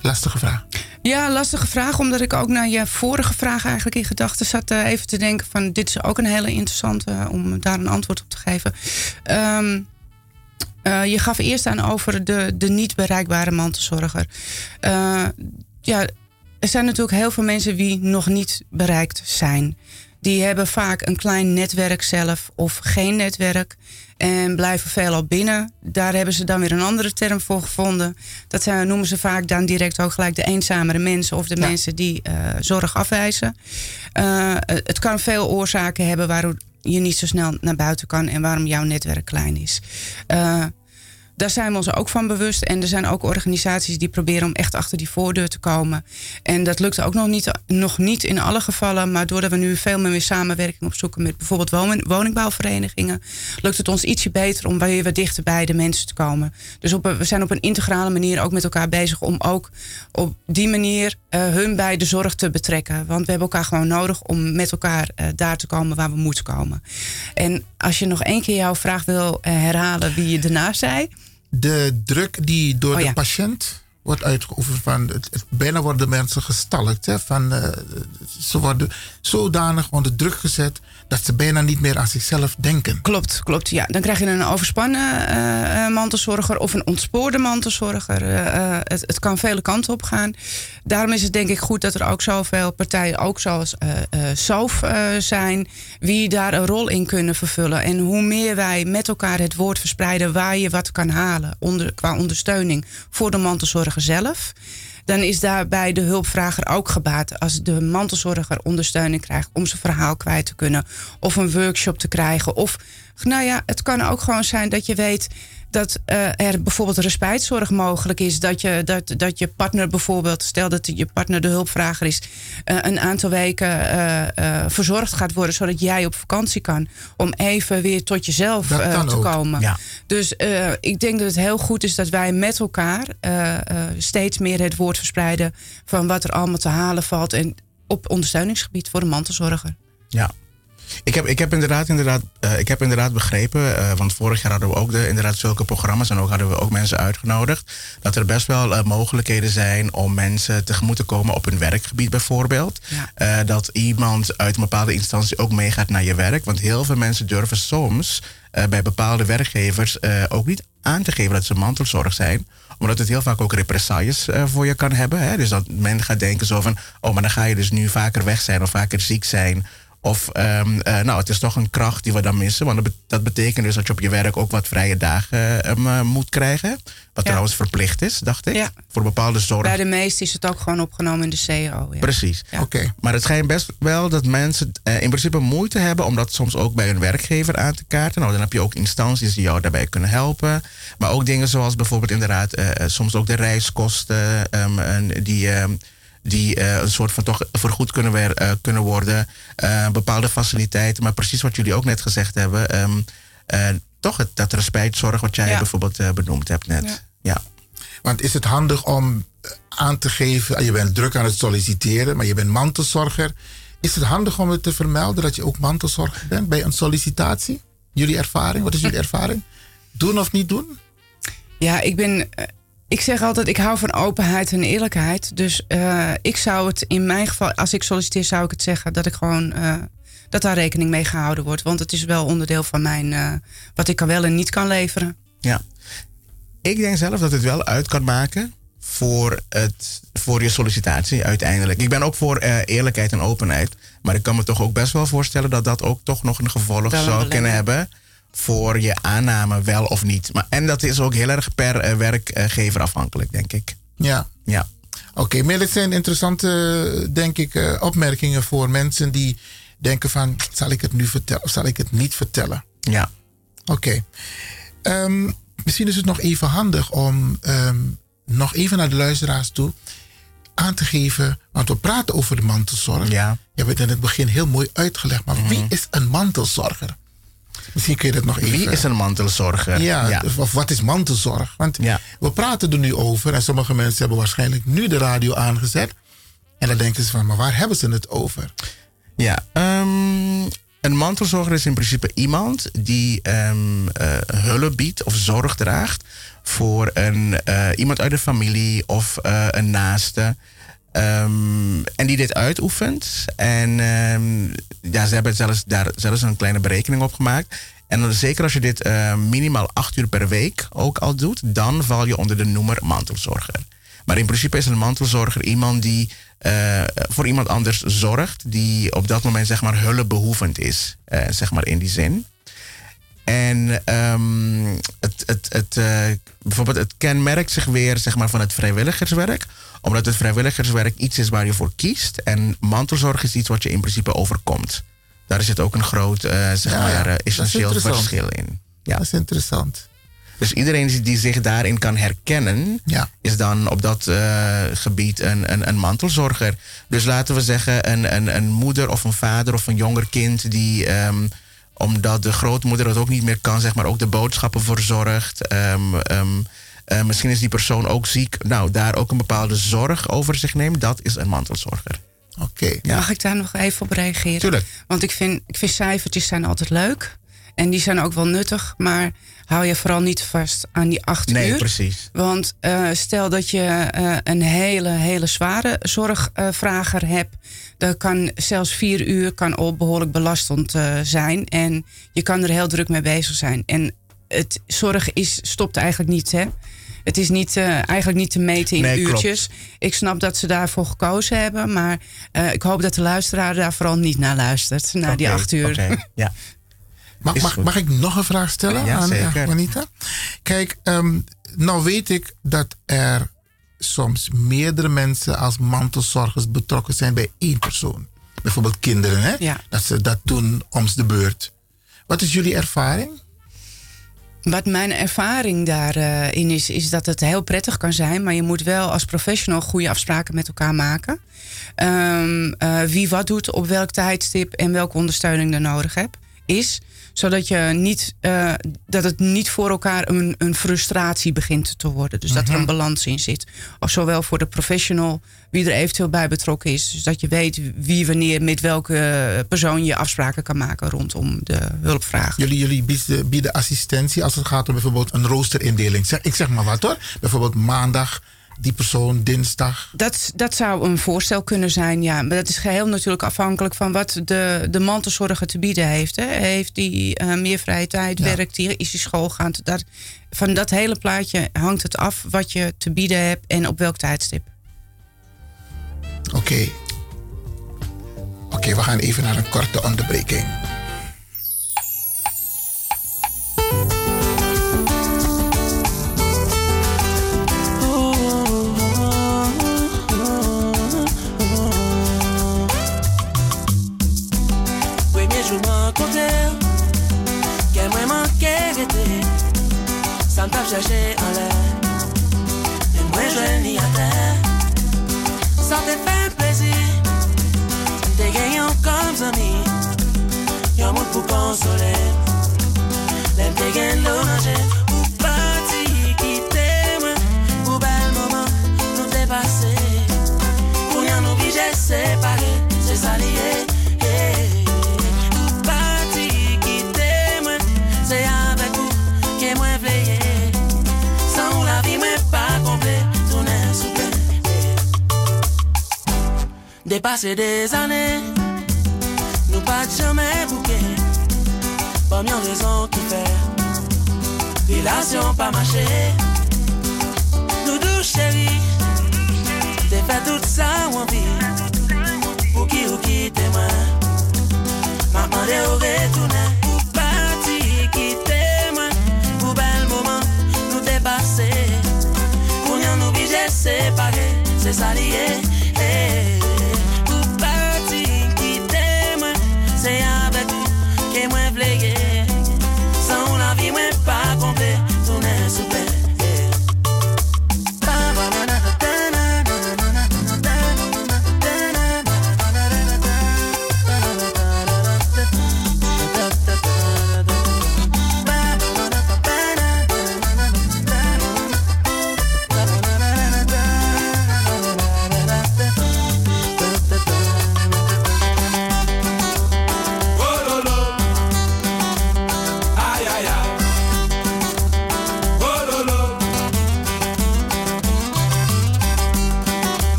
Lastige vraag. Ja, lastige vraag, omdat ik ook naar je vorige vraag eigenlijk in gedachten zat eh, even te denken van dit is ook een hele interessante eh, om daar een antwoord op te geven. Ehm, eh, je gaf eerst aan over de, de niet bereikbare mantelzorger. Eh, ja, er zijn natuurlijk heel veel mensen die nog niet bereikt zijn. Die hebben vaak een klein netwerk zelf of geen netwerk. En blijven veelal binnen. Daar hebben ze dan weer een andere term voor gevonden. Dat zijn, noemen ze vaak dan direct ook gelijk de eenzamere mensen of de mensen die eh, zorg afwijzen. Het kan veel oorzaken hebben waarom je niet zo snel naar buiten kan en waarom jouw netwerk klein is. Eh, daar zijn we ons ook van bewust. En er zijn ook organisaties die proberen om echt achter die voordeur te komen. En dat lukt ook nog niet, nog niet in alle gevallen. Maar doordat we nu veel meer samenwerking opzoeken met bijvoorbeeld woning- woningbouwverenigingen, lukt het ons ietsje beter om weer wat dichter bij de mensen te komen. Dus op, we zijn op een integrale manier ook met elkaar bezig om ook op die manier eh, hun bij de zorg te betrekken. Want we hebben elkaar gewoon nodig om met elkaar eh, daar te komen waar we moeten komen. En als je nog één keer jouw vraag wil eh, herhalen wie je daarna zei. De druk die door Oh, de ja. patiënt wordt uitgeoefend van het, het- bijna worden mensen gestalkt. Hè, van, eh, ze worden zodanig onder druk gezet dat ze bijna niet meer aan zichzelf denken. Klopt, klopt. Ja, dan krijg je een overspannen eh, eh, mantelzorger of een ontspoorde mantelzorger. Eh, het, het kan vele kanten op gaan. Daarom is het denk ik goed dat er ook zoveel partijen, ook zoals SOF zijn, wie daar een rol in kunnen vervullen. En hoe meer wij met elkaar het woord verspreiden waar je wat kan halen onder, qua ondersteuning voor de mantelzorger zelf. Dan is daarbij de hulpvrager ook gebaat als de mantelzorger ondersteuning krijgt om zijn verhaal kwijt te kunnen. Of een workshop te krijgen. Of nou ja, het kan ook gewoon zijn dat je weet dat eh, er bijvoorbeeld respijtzorg mogelijk is. Dat je, dat, dat je partner bijvoorbeeld, stel dat je partner de hulpvrager is, eh, een aantal weken eh, verzorgd gaat worden, zodat jij op vakantie kan. Om even weer tot jezelf te ook. komen. Ja. Dus ik denk dat het heel goed is dat wij met elkaar steeds meer het woord verspreiden van wat er allemaal te halen valt. En op ondersteuningsgebied voor de mantelzorger. Ja. Ik heb, ik heb inderdaad, inderdaad, eh, ik heb inderdaad begrepen, eh, want vorig jaar hadden we ook de, inderdaad zulke programma's en ook hadden we ook mensen uitgenodigd, dat er best wel eh, mogelijkheden zijn om mensen tegemoet te komen op hun werkgebied bijvoorbeeld. Dat iemand uit een bepaalde instantie ook meegaat naar je werk, want heel veel mensen durven soms bij bepaalde werkgevers ook niet aan te geven dat ze mantelzorg zijn omdat het heel vaak ook represailles voor je kan hebben. Hè? Dus dat men gaat denken zo van... oh, maar dan ga je dus nu vaker weg zijn of vaker ziek zijn. Of, ehm, eh, nou, het is toch een kracht die we dan missen. Want dat, bet- dat betekent dus dat je op je werk ook wat vrije dagen ehm, eh, moet krijgen. Wat trouwens verplicht is, dacht ik. Ja. Voor bepaalde zorg. Bij de meesten is het ook gewoon opgenomen in de CO. Ja. Precies. Oké. Maar het schijnt best wel dat mensen eh, in principe moeite hebben om dat soms ook bij hun werkgever aan te kaarten. Nou, dan heb je ook instanties die jou daarbij kunnen helpen. Maar ook dingen zoals bijvoorbeeld inderdaad soms ook de reiskosten ehm, en die. Die eh, een soort van toch vergoed kunnen, weer, eh, kunnen worden. Eh, bepaalde faciliteiten. Maar precies wat jullie ook net gezegd hebben. ehm, eh, toch het, dat respijtzorg wat jij Ja. bijvoorbeeld benoemd hebt net. ja. Want is het handig om aan te geven, je bent druk aan het solliciteren, maar je bent mantelzorger. Is het handig om het te vermelden dat je ook mantelzorger bent bij een sollicitatie? Jullie ervaring, wat is jullie ervaring? Doen of niet doen? Ja, ik ben. Ik zeg altijd, ik hou van openheid en eerlijkheid. Dus eh, ik zou het in mijn geval, als ik solliciteer, zou ik het zeggen dat ik gewoon. eh, dat daar rekening mee gehouden wordt. Want het is wel onderdeel van mijn. eh, wat ik kan wel en niet kan leveren. Ja. Ik denk zelf dat het wel uit kan maken voor, het, voor je sollicitatie uiteindelijk. Ik ben ook voor eh, eerlijkheid en openheid. Maar ik kan me toch ook best wel voorstellen dat dat ook toch nog een gevolg zou kunnen hebben voor je aanname wel of niet. Maar, en dat is ook heel erg per eh, werkgever afhankelijk, denk ik. Ja. Ja. Oké, maar dit zijn interessante, denk ik, eh, opmerkingen voor mensen die denken van, zal ik het nu vertellen of zal ik het niet vertellen? Ja. Oké. Ehm, misschien is het nog even handig om ehm, nog even naar de luisteraars toe aan te geven, want we praten over de mantelzorg. Ja. Mhm. Je hebt het in het begin heel mooi uitgelegd, maar wie is een mantelzorger? Misschien kun je dat nog even... Wie is een mantelzorger? Ja, Ja. Of, of wat is mantelzorg? Want we praten er nu over en sommige mensen hebben waarschijnlijk nu de radio aangezet. En dan denken ze van, maar waar hebben ze het over? Ja, ehm, een mantelzorger is in principe iemand die ehm, eh, hulp biedt of zorg draagt voor een, eh, iemand uit de familie of eh, een naaste. Ehm, en die dit uitoefent. En ehm, ja, ze hebben zelfs daar zelfs een kleine berekening op gemaakt. En dan zeker als je dit eh, minimaal acht uur per week ook al doet, dan val je onder de noemer mantelzorger. Maar in principe is een mantelzorger iemand die eh, voor iemand anders zorgt, die op dat moment zeg maar hulpbehoevend is, eh, zeg maar in die zin. En ehm, het, het, het, eh, bijvoorbeeld het kenmerkt zich weer zeg maar, van het vrijwilligerswerk. Omdat het vrijwilligerswerk iets is waar je voor kiest. En mantelzorg is iets wat je in principe overkomt. Daar zit ook een groot eh, zeg Ja, maar, eh, essentieel verschil in. Ja. Dat is interessant. Dus iedereen die- zich daarin kan herkennen, is dan op dat eh, gebied een, een, een mantelzorger. Dus laten we zeggen, een, een, een moeder of een vader of een jonger kind die. ehm, omdat de grootmoeder het ook niet meer kan, zeg maar, ook de boodschappen verzorgt. Ehm, ehm, eh, misschien is die persoon ook ziek. Nou, daar ook een bepaalde zorg over zich neemt. Dat is een mantelzorger. Oké. Mag ik daar nog even op reageren? Tuurlijk. Want ik vind, ik vind cijfertjes zijn altijd leuk. En die zijn ook wel nuttig. Maar hou je vooral niet vast aan die acht Nee, uur. precies. Want eh, stel dat je eh, een hele, hele zware zorgvrager hebt. Dan kan zelfs vier uur kan al behoorlijk belastend eh, zijn. En je kan er heel druk mee bezig zijn. En het zorg is, stopt eigenlijk niet, hè? Het is niet, eh, eigenlijk niet te meten in Nee, klopt. uurtjes. Ik snap dat ze daarvoor gekozen hebben. Maar eh, ik hoop dat de luisteraar daar vooral niet naar luistert. Naar die acht uur. oké, [LAUGHS] ja. Mag, mag, mag ik nog een vraag stellen Ja, aan eh, zeker. Juanita? Kijk, ehm, nou weet ik dat er soms meerdere mensen als mantelzorgers betrokken zijn bij één persoon. Bijvoorbeeld kinderen, hè? Ja. Dat ze dat doen om de beurt. Wat is jullie ervaring? Wat mijn ervaring daarin is, is dat het heel prettig kan zijn. Maar je moet wel als professional goede afspraken met elkaar maken. Ehm, eh, wie wat doet, op welk tijdstip en welke ondersteuning er nodig heb, is. Zodat je niet, eh, dat het niet voor elkaar een, een frustratie begint te worden. Dus dat er Mhm. een balans in zit. Of zowel voor de professional, wie er eventueel bij betrokken is. Dus dat je weet wie wanneer met welke persoon je afspraken kan maken rondom de hulpvraag. Jullie, jullie bieden, bieden assistentie als het gaat om bijvoorbeeld een roosterindeling. Zeg, ik zeg maar wat hoor. Bijvoorbeeld maandag, die persoon, dinsdag. Dat, dat zou een voorstel kunnen zijn, ja. Maar dat is geheel natuurlijk afhankelijk van wat de, de mantelzorger te bieden heeft. Hè. Heeft die eh, meer vrije tijd, werkt die, is die schoolgaand? Dat, van dat hele plaatje hangt het af wat je te bieden hebt en op welk tijdstip. Oké. Oké, we gaan even naar een korte onderbreking. Jou mwen kote Ke mwen manke rete Sa m tap chache an lè E mwen jwen ni a terre. Sa te fè plezi Te genyon kom zami Yon moun pou konsole Lem te gen lo manje Ou pati kite mwen Ou bel moman nou te pase Ou yan nou bije separe dépassé des années, nous pas jamais bouqué. Pas mieux raison qui fait, relation pas marché. Nous deux chéris, t'es fait tout ça en vie. Pour qui ou qui t'es moi, m'a demandé au retourner. Pour partir, quitter moi, pour bel moment, nous dépasser. Pour nous obliger séparer, c'est ça lié.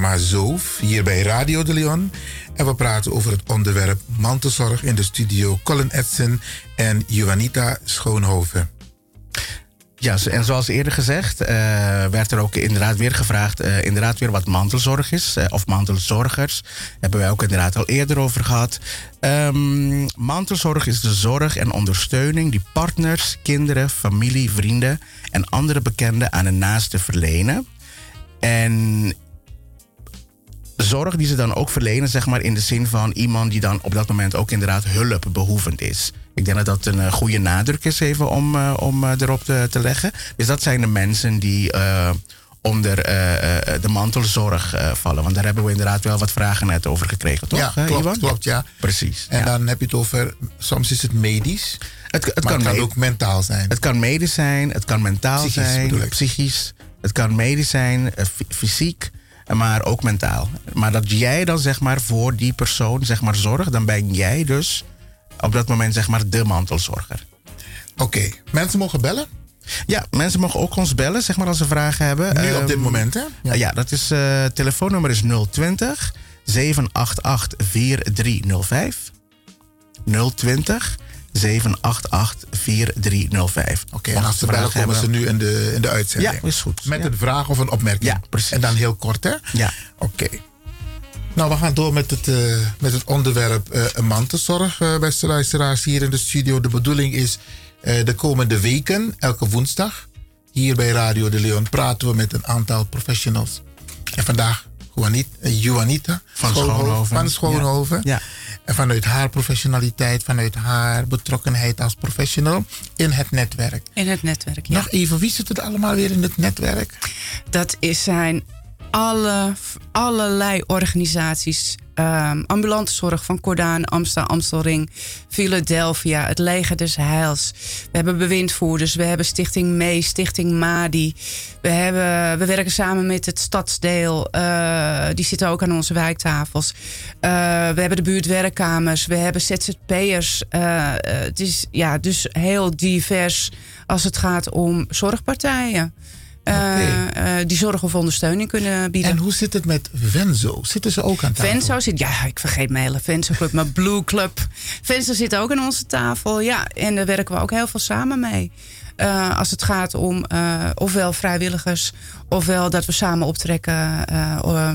Programma Zoof hier bij Radio de Leon. En we praten over het onderwerp mantelzorg in de studio Colin Edson en Juanita Schoonhoven. Ja, en zoals eerder gezegd, eh, werd er ook inderdaad weer gevraagd, eh, inderdaad weer wat mantelzorg is, eh, of mantelzorgers. Hebben wij ook inderdaad al eerder over gehad. Ehm, mantelzorg is de zorg en ondersteuning die partners, kinderen, familie, vrienden en andere bekenden aan een naaste verlenen. En zorg die ze dan ook verlenen, zeg maar, in de zin van iemand die dan op dat moment ook inderdaad hulpbehoevend is. Ik denk dat dat een eh, goede nadruk is even om, eh, om eh, erop te, te leggen. Dus dat zijn de mensen die onder de mantelzorg vallen. Want daar hebben we inderdaad wel wat vragen net over gekregen, toch? Ja, klopt, Iwan? klopt, ja. Precies. En ja. dan heb je het over, soms is het medisch. Het, het kan het kan me- ook mentaal zijn. Het kan medisch zijn, het kan mentaal Psychisch zijn, psychisch. Het kan medisch zijn, fy- fysiek, maar ook mentaal. Maar dat jij dan zeg maar voor die persoon zeg maar zorgt, dan ben jij dus op dat moment zeg maar de mantelzorger. Oké, mensen mogen bellen? Ja, mensen mogen ook ons bellen zeg maar als ze vragen hebben. Nu op dit Ehm, moment, hè? Ja, ja dat is, eh telefoonnummer is 020 788 4305. 020 788 4305. Oké, en als ze bellen komen ze nu in de, in de uitzending. Ja, is goed. Met Ja. een vraag of een opmerking. Ja, precies. En dan heel kort, hè? Ja. Oké. Nou, we gaan door met het, eh, met het onderwerp eh mantelzorg, eh, beste luisteraars, hier in de studio. De bedoeling is de komende weken, elke woensdag, hier bij Radio de Leon, praten we met een aantal professionals. En vandaag Juanit, eh, Juanita Van Schoonhoven. Van Schoonhoven. Ja. En vanuit haar professionaliteit, vanuit haar betrokkenheid als professional in het netwerk. In het netwerk, ja. Nog even, wie zit er allemaal weer in het netwerk? Dat is, zijn alle, allerlei organisaties. Ehm, ambulante zorg van Cordaan, Amsterdam, Amstelring, Philadelphia, het Leger des Heils. We hebben bewindvoerders, we hebben Stichting Mee, Stichting Madi. We, hebben, we werken samen met het Stadsdeel, eh, die zitten ook aan onze wijktafels. Eh, we hebben de buurtwerkkamers, we hebben ZZP'ers. Eh, het is ja, dus heel divers als het gaat om zorgpartijen. Eh, eh, die zorg of ondersteuning kunnen bieden. En hoe zit het met Venzo? Zitten ze ook aan tafel? Venzo zit, ja, ik vergeet mijn hele Venzo Club, mijn Blue Club. Venzo zit ook aan onze tafel, ja. En daar werken we ook heel veel samen mee. Eh, als het gaat om ofwel vrijwilligers, ofwel dat we samen optrekken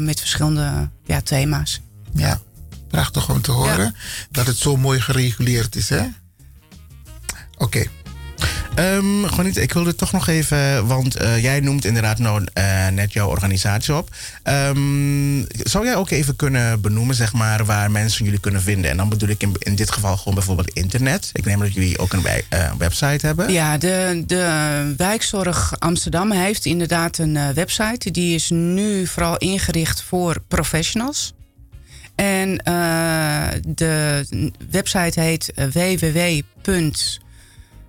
met verschillende ja, thema's. Ja, prachtig om te horen dat het zo mooi gereguleerd is, hè? Oké. Ehm gewoon niet, ik wilde toch nog even, want eh, jij noemt inderdaad nou, eh, net jouw organisatie op. Ehm, zou jij ook even kunnen benoemen, zeg maar, waar mensen jullie kunnen vinden? En dan bedoel ik in, in dit geval gewoon bijvoorbeeld internet. Ik neem dat jullie ook een eh, website hebben. Ja, de, de wijkzorg Amsterdam heeft inderdaad een website. Die is nu vooral ingericht voor professionals. En de website heet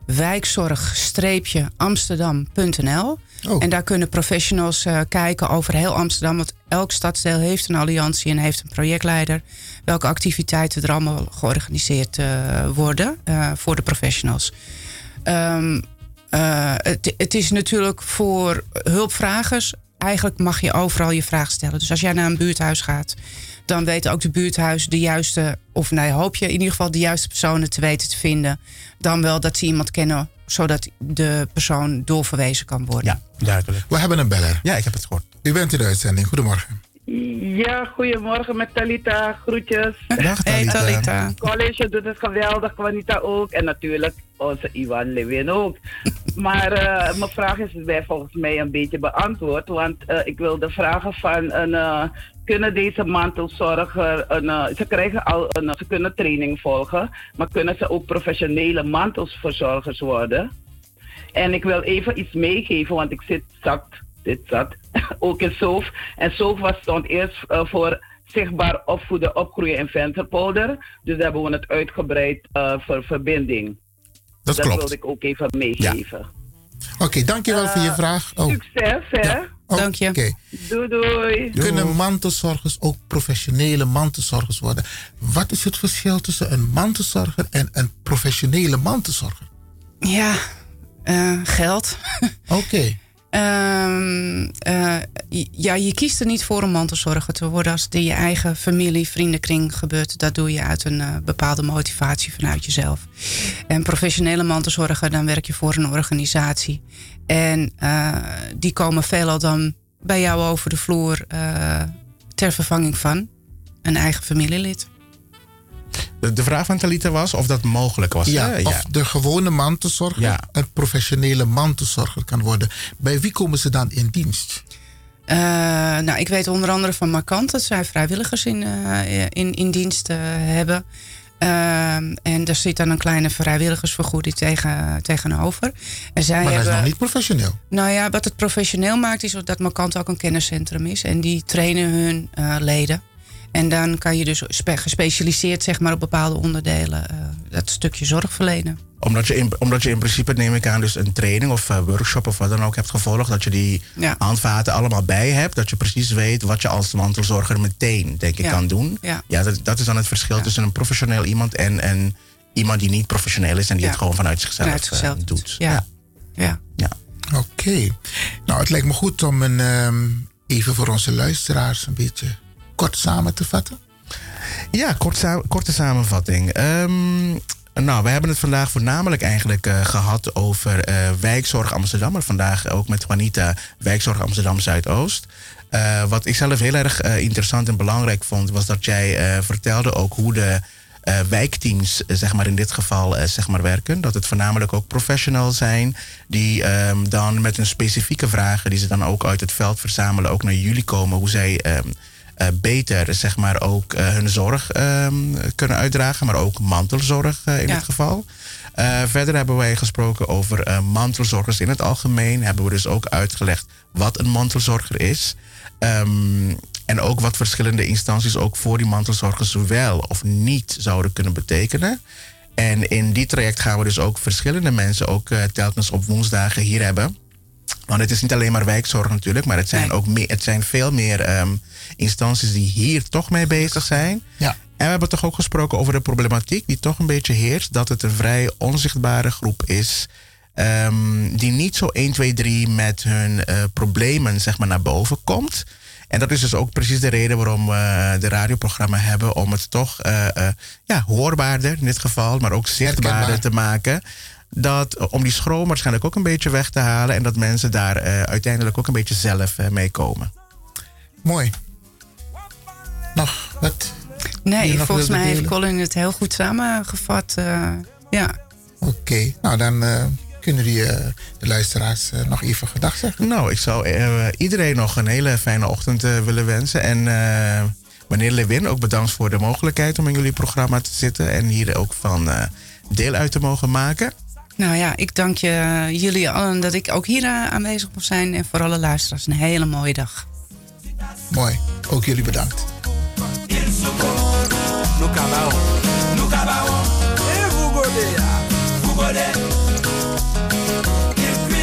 www.wijkzorg-amsterdam.nl. En daar kunnen professionals eh, kijken over heel Amsterdam. Want elk stadsdeel heeft een alliantie en heeft een projectleider. Welke activiteiten er allemaal georganiseerd eh, worden eh, voor de professionals. Ehm, eh, het, het is natuurlijk voor hulpvragers. Eigenlijk mag je overal je vraag stellen. Dus als jij naar een buurthuis gaat, dan weet ook de buurthuis de juiste, of nee, hoop je in ieder geval de juiste personen te weten te vinden. Dan wel dat ze iemand kennen, zodat de persoon doorverwezen kan worden. Ja, duidelijk. We hebben een beller. Ja, ik heb het gehoord. U bent in de uitzending. Goedemorgen. Ja, goedemorgen met Talita. Groetjes. Dag Hey, Talita. College doet het geweldig, Juanita ook. En natuurlijk onze Iwan Lewin ook. [LAUGHS] Maar eh, mijn vraag is bij volgens mij een beetje beantwoord. Want eh, ik wilde vragen van... Een, eh, kunnen deze mantelzorger... Een, ze, krijgen al een, ze kunnen training volgen. Maar kunnen ze ook professionele mantelverzorgers worden? En ik wil even iets meegeven, want ik zit zat, dit zat, [LAUGHS] ook in SOF. En SOF was, stond eerst voor zichtbaar opvoeden, opgroeien in Venterpolder. Dus daar hebben we het uitgebreid voor verbinding. Dat klopt. wilde ik ook even meegeven. Oké, dankjewel voor je Eh, vraag. Oh, Succes, hè? Dank je. Oké. Doei, doei. Kunnen mantelzorgers ook professionele mantelzorgers worden? Wat is het verschil tussen een mantelzorger en een professionele mantelzorger? Ja, eh, geld. Oké. [LAUGHS] j- ja, je kiest er niet voor om mantelzorger te worden als het in je eigen familie, vriendenkring gebeurt. Dat doe je uit een eh, bepaalde motivatie vanuit jezelf. En professionele mantelzorger, dan werk je voor een organisatie. En eh, die komen veelal dan bij jou over de vloer ter vervanging van een eigen familielid. De, de vraag van Talita was of dat mogelijk was. Ja, hè? of de gewone mantelzorger een professionele mantelzorger kan worden. Bij wie komen ze dan in dienst? Eh, nou, ik weet onder andere van Markant dat zij vrijwilligers in, eh, in, in dienst eh, hebben. Ehm, en daar zit dan een kleine vrijwilligersvergoeding tegen, tegenover. En zij maar dat is hebben, nog niet professioneel. Nou ja, wat het professioneel maakt is dat Markant ook een kenniscentrum is. En die trainen hun eh, leden. En dan kan je dus spe- gespecialiseerd zeg maar, op bepaalde onderdelen eh, dat stukje zorg verlenen. Omdat je, in, omdat je in principe, neem ik aan, dus een training of eh, workshop of wat dan ook hebt gevolgd. Dat je die handvaten allemaal bij hebt. Dat je precies weet wat je als mantelzorger meteen, denk ik, Ja. kan doen. Ja. dat, dat is dan het verschil tussen een professioneel iemand en, en iemand die niet professioneel is en die Ja. het gewoon vanuit zichzelf, Vanuit zichzelf eh, doet. Ja. ja. Oké. Nou, het lijkt me goed om een, ehm, even voor onze luisteraars een beetje kort samen te vatten. Ja, korte samenvatting. Ehm, nou, we hebben het vandaag voornamelijk eigenlijk eh, gehad over eh, wijkzorg Amsterdam. Maar vandaag ook met Juanita, wijkzorg Amsterdam Zuidoost. Eh, wat ik zelf heel erg interessant en belangrijk vond, was dat jij vertelde ook hoe de wijkteams, zeg maar in dit geval, zeg maar werken. Dat het voornamelijk ook professionals zijn die ehm, dan met hun specifieke vragen, die ze dan ook uit het veld verzamelen, ook naar jullie komen. Hoe zij ehm, eh, beter zeg maar ook eh, hun zorg ehm, kunnen uitdragen, maar ook mantelzorg eh, in Ja. dit geval. Eh, verder hebben wij gesproken over eh, mantelzorgers in het algemeen. Hebben we dus ook uitgelegd wat een mantelzorger is. Ehm, en ook wat verschillende instanties ook voor die mantelzorgers wel of niet zouden kunnen betekenen. En in die traject gaan we dus ook verschillende mensen ook eh, telkens op woensdagen hier hebben. Want het is niet alleen maar wijkzorg natuurlijk, maar het zijn ook meer, het zijn veel meer ehm, instanties die hier toch mee bezig zijn. Ja. En we hebben toch ook gesproken over de problematiek die toch een beetje heerst. Dat het een vrij onzichtbare groep is. ehm, die niet zo 1, 2, 3 met hun eh, problemen zeg maar, naar boven komt. En dat is dus ook precies de reden waarom we de radioprogramma hebben. Om het toch eh, eh, ja, hoorbaarder in dit geval, maar ook zichtbaarder Herkenbaar. te maken dat eh, om die schroom waarschijnlijk ook een beetje weg te halen en dat mensen daar eh, uiteindelijk ook een beetje zelf uh, mee komen. Mooi. Nog wat? Nee, volgens mij heeft Colin het heel goed samengevat. Ja. Oké, nou dan kunnen die, de luisteraars nog even gedag zeggen. Nou, ik zou iedereen nog een hele fijne ochtend willen wensen. En meneer Lewin, ook bedankt voor de mogelijkheid om in jullie programma te zitten en hier ook van deel uit te mogen maken. Nou ja, ik dank je, eh, jullie allen dat ik ook hier eh, aanwezig mocht zijn. En voor alle luisteraars een hele mooie dag. Mooi. Ook jullie bedankt.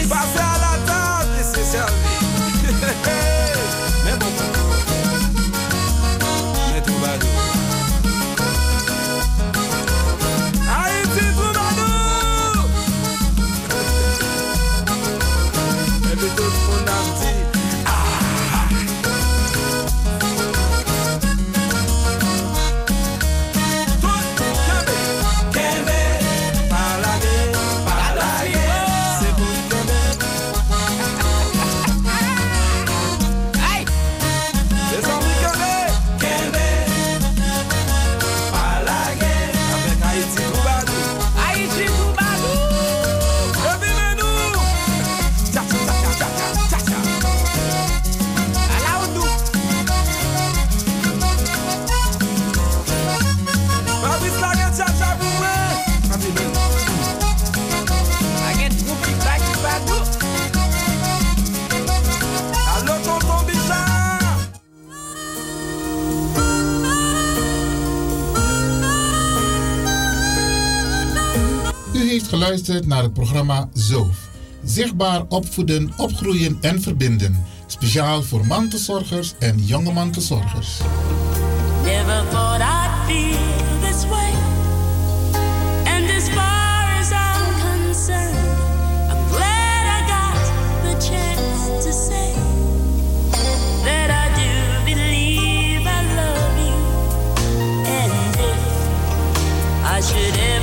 Passar geluisterd naar het programma ZOOF. Zichtbaar opvoeden, opgroeien en verbinden. Speciaal voor mantelzorgers en jonge mantelzorgers. Never thought I'd feel this way. And as far as I'm concerned, I'm glad I got the chance to say that I do believe I love you. And if I should ever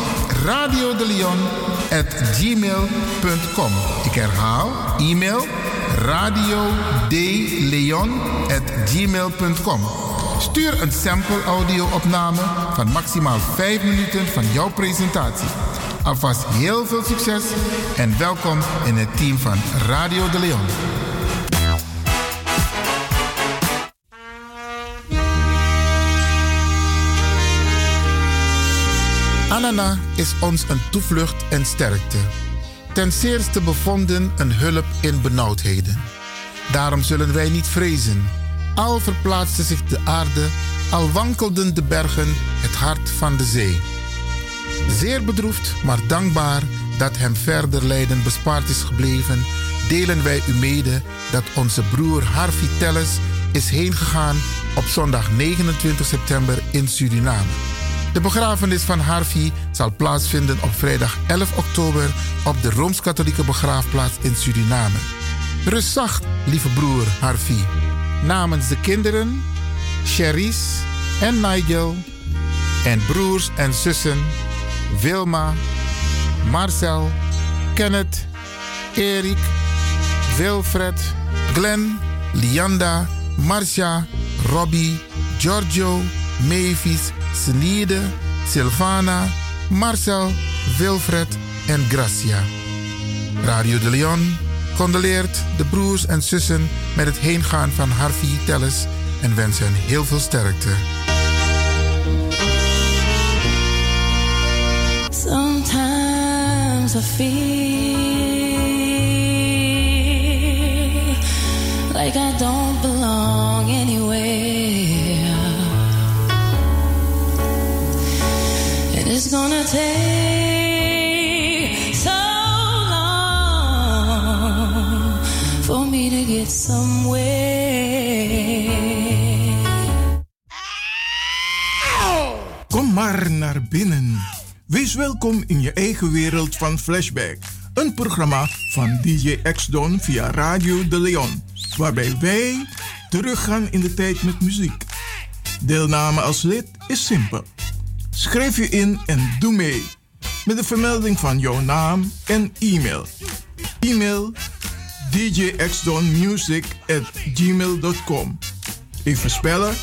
Radio de Leon at gmail.com. Ik herhaal, e-mail radio at gmail.com. Stuur een sample audio-opname van maximaal 5 minuten van jouw presentatie. Alvast heel veel succes en welkom in het team van Radio de Leon. Anana is ons een toevlucht en sterkte. Ten zeerste bevonden een hulp in benauwdheden. Daarom zullen wij niet vrezen. Al verplaatste zich de aarde, al wankelden de bergen het hart van de zee. Zeer bedroefd, maar dankbaar dat hem verder lijden bespaard is gebleven, delen wij u mede dat onze broer Harvey Telles is heengegaan op zondag 29 september in Suriname. De begrafenis van Harvey zal plaatsvinden op vrijdag 11 oktober op de Rooms-Katholieke begraafplaats in Suriname. Rust zacht, lieve broer Harvey. Namens de kinderen, Cherise en Nigel en broers en zussen Wilma, Marcel, Kenneth, Erik, Wilfred, Glenn, Lianda, Marcia, Robbie, Giorgio, Mavis, Senide, Silvana, Marcel, Wilfred en Gracia. Radio de Leon condoleert de broers en zussen met het heengaan van Harvey Telles en wens hen heel veel sterkte. Sometimes I feel like I don't belong anywhere. Gonna take. Kom maar naar binnen. Wees welkom in je eigen wereld van Flashback. Een programma van DJ X-Don via Radio de Leon. Waarbij wij teruggaan in de tijd met muziek. Deelname als lid is simpel. Schrijf je in en doe mee. Met de vermelding van jouw naam en e-mail. E-mail djxdonmusic at gmail.com Even spellen.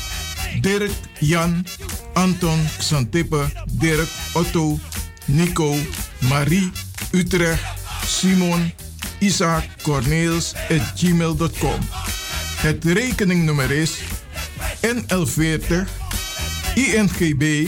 Dirk, Jan, Anton, Xantippe, Dirk, Otto, Nico, Marie, Utrecht, Simon, Isaac, Corneels at gmail.com. Het rekeningnummer is NL40 INGB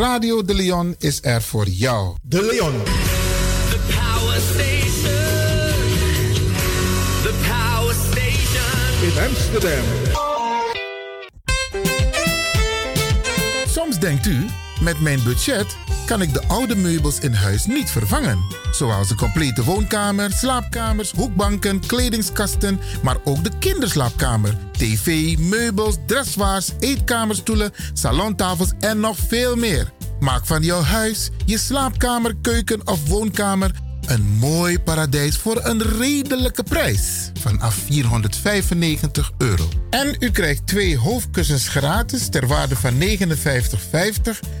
Radio de Leon is er voor jou. De Leon. The power station. The power station. In Amsterdam. Soms denkt u, met mijn budget kan ik de oude meubels in huis niet vervangen. Zoals een complete woonkamer, slaapkamers, hoekbanken, kledingskasten, maar ook de kinderslaapkamer, tv, meubels, dressoirs, eetkamerstoelen, salontafels en nog veel meer. Maak van jouw huis, je slaapkamer, keuken of woonkamer Een mooi paradijs voor een redelijke prijs vanaf 495 euro. En u krijgt twee hoofdkussens gratis ter waarde van 59,50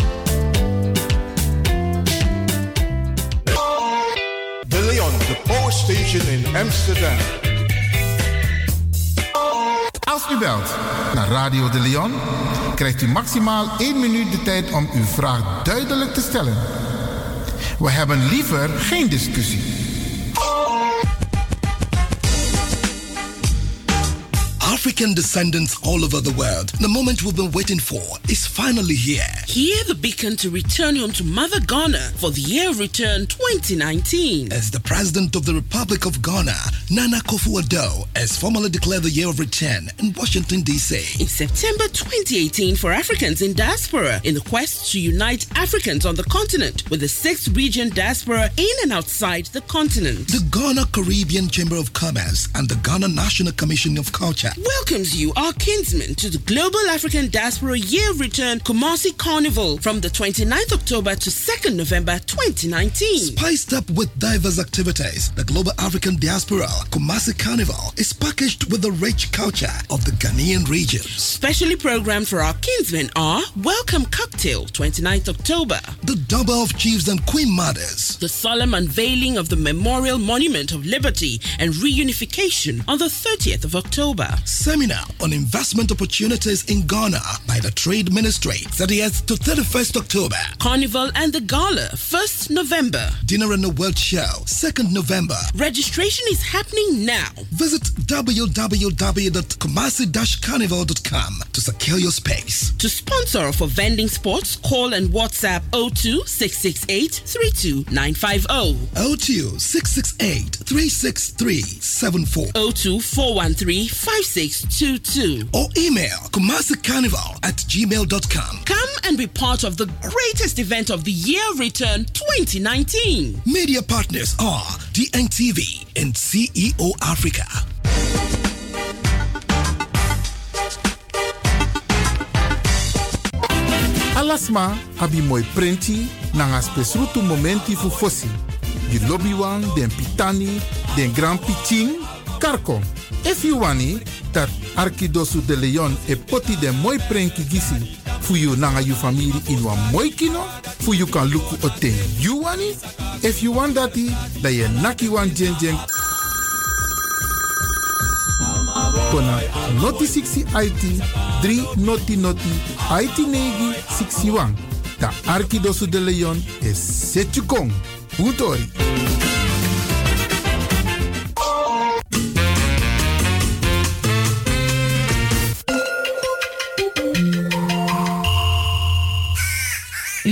Station in Amsterdam. Als u belt naar Radio de Leon, krijgt u maximaal 1 minuut de tijd om uw vraag duidelijk te stellen. We hebben liever geen discussie. African descendants all over the world. The moment we've been waiting for is finally here. Hear the beacon to return home to Mother Ghana for the year of return 2019. As the President of the Republic of Ghana, Nana Akufo-Addo, has formally declared the year of return in Washington, D.C. In September 2018 for Africans in diaspora in the quest to unite Africans on the continent with the sixth region diaspora in and outside the continent. The Ghana Caribbean Chamber of Commerce and the Ghana National Commission of Culture welcomes you, our kinsmen, to the Global African Diaspora Year Return Kumasi Carnival from the 29th October to 2nd November 2019. Spiced up with diverse activities, the Global African Diaspora Kumasi Carnival is packaged with the rich culture of the Ghanaian regions. Specially programmed for our kinsmen are Welcome Cocktail, 29th October. The Double of Chiefs and Queen Mothers. The solemn unveiling of the Memorial Monument of Liberty and Reunification on the 30th of October. Seminar on investment opportunities in Ghana by the Trade Ministry, 30th to 31st October. Carnival and the Gala, 1st November. Dinner and a World Show, 2nd November. Registration is happening now. Visit www.kumasi-carnival.com to secure your space. To sponsor or for vending spots, call and WhatsApp 02 668 32950. 02 668 363 74. 02 413 5622. Or email kumasicarnival at gmail.com. Come and be part of the greatest event of the year return 2019. Media partners are DNTV and CEO Africa. Alasma abi moi prenti nanga spesrutu momenti fu fosi. Di lobby wan, den pitani, den grand pitin, karko. If you wani, dat Arkidosu de Leon e poti den moi prenki gisi fu you nanga you family in wan moi kino, fu you kan luku o ten you wani. If you want dati, da ye naki wan jen jen kona noti 60 IT 3 noti noti IT negi 61. Da de Leon is Setjukong. Utori.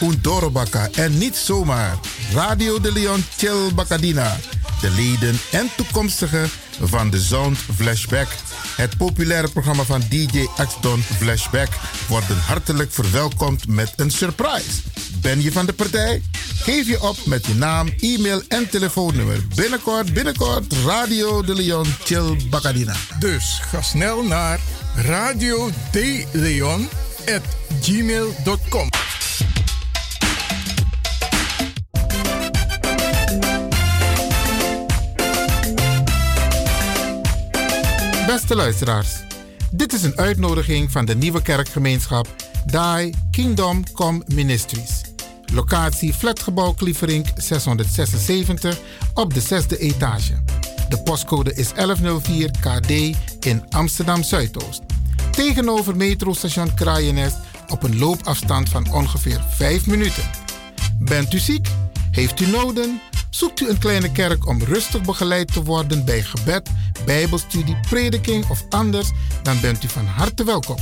Undorobaka. En niet zomaar. Radio de Leon Chill Bacadina. De leden en toekomstigen van de Sound Flashback. Het populaire programma van DJ Axton Flashback worden hartelijk verwelkomd met een surprise. Ben je van de partij? Geef je op met je naam, e-mail en telefoonnummer. Binnenkort, binnenkort, Radio de Leon Chill Bacadina. Dus ga snel naar radio de Leon at gmail.com. Beste luisteraars, dit is een uitnodiging van de nieuwe kerkgemeenschap Die Kingdom Come Ministries. Locatie Flatgebouw Klieverink 676 op de zesde etage. De postcode is 1104 KD in Amsterdam Zuidoost. Tegenover metrostation Kraaienest op een loopafstand van ongeveer 5 minuten. Bent u ziek? Heeft u noden? Zoekt u een kleine kerk om rustig begeleid te worden bij gebed, bijbelstudie, prediking of anders? Dan bent u van harte welkom.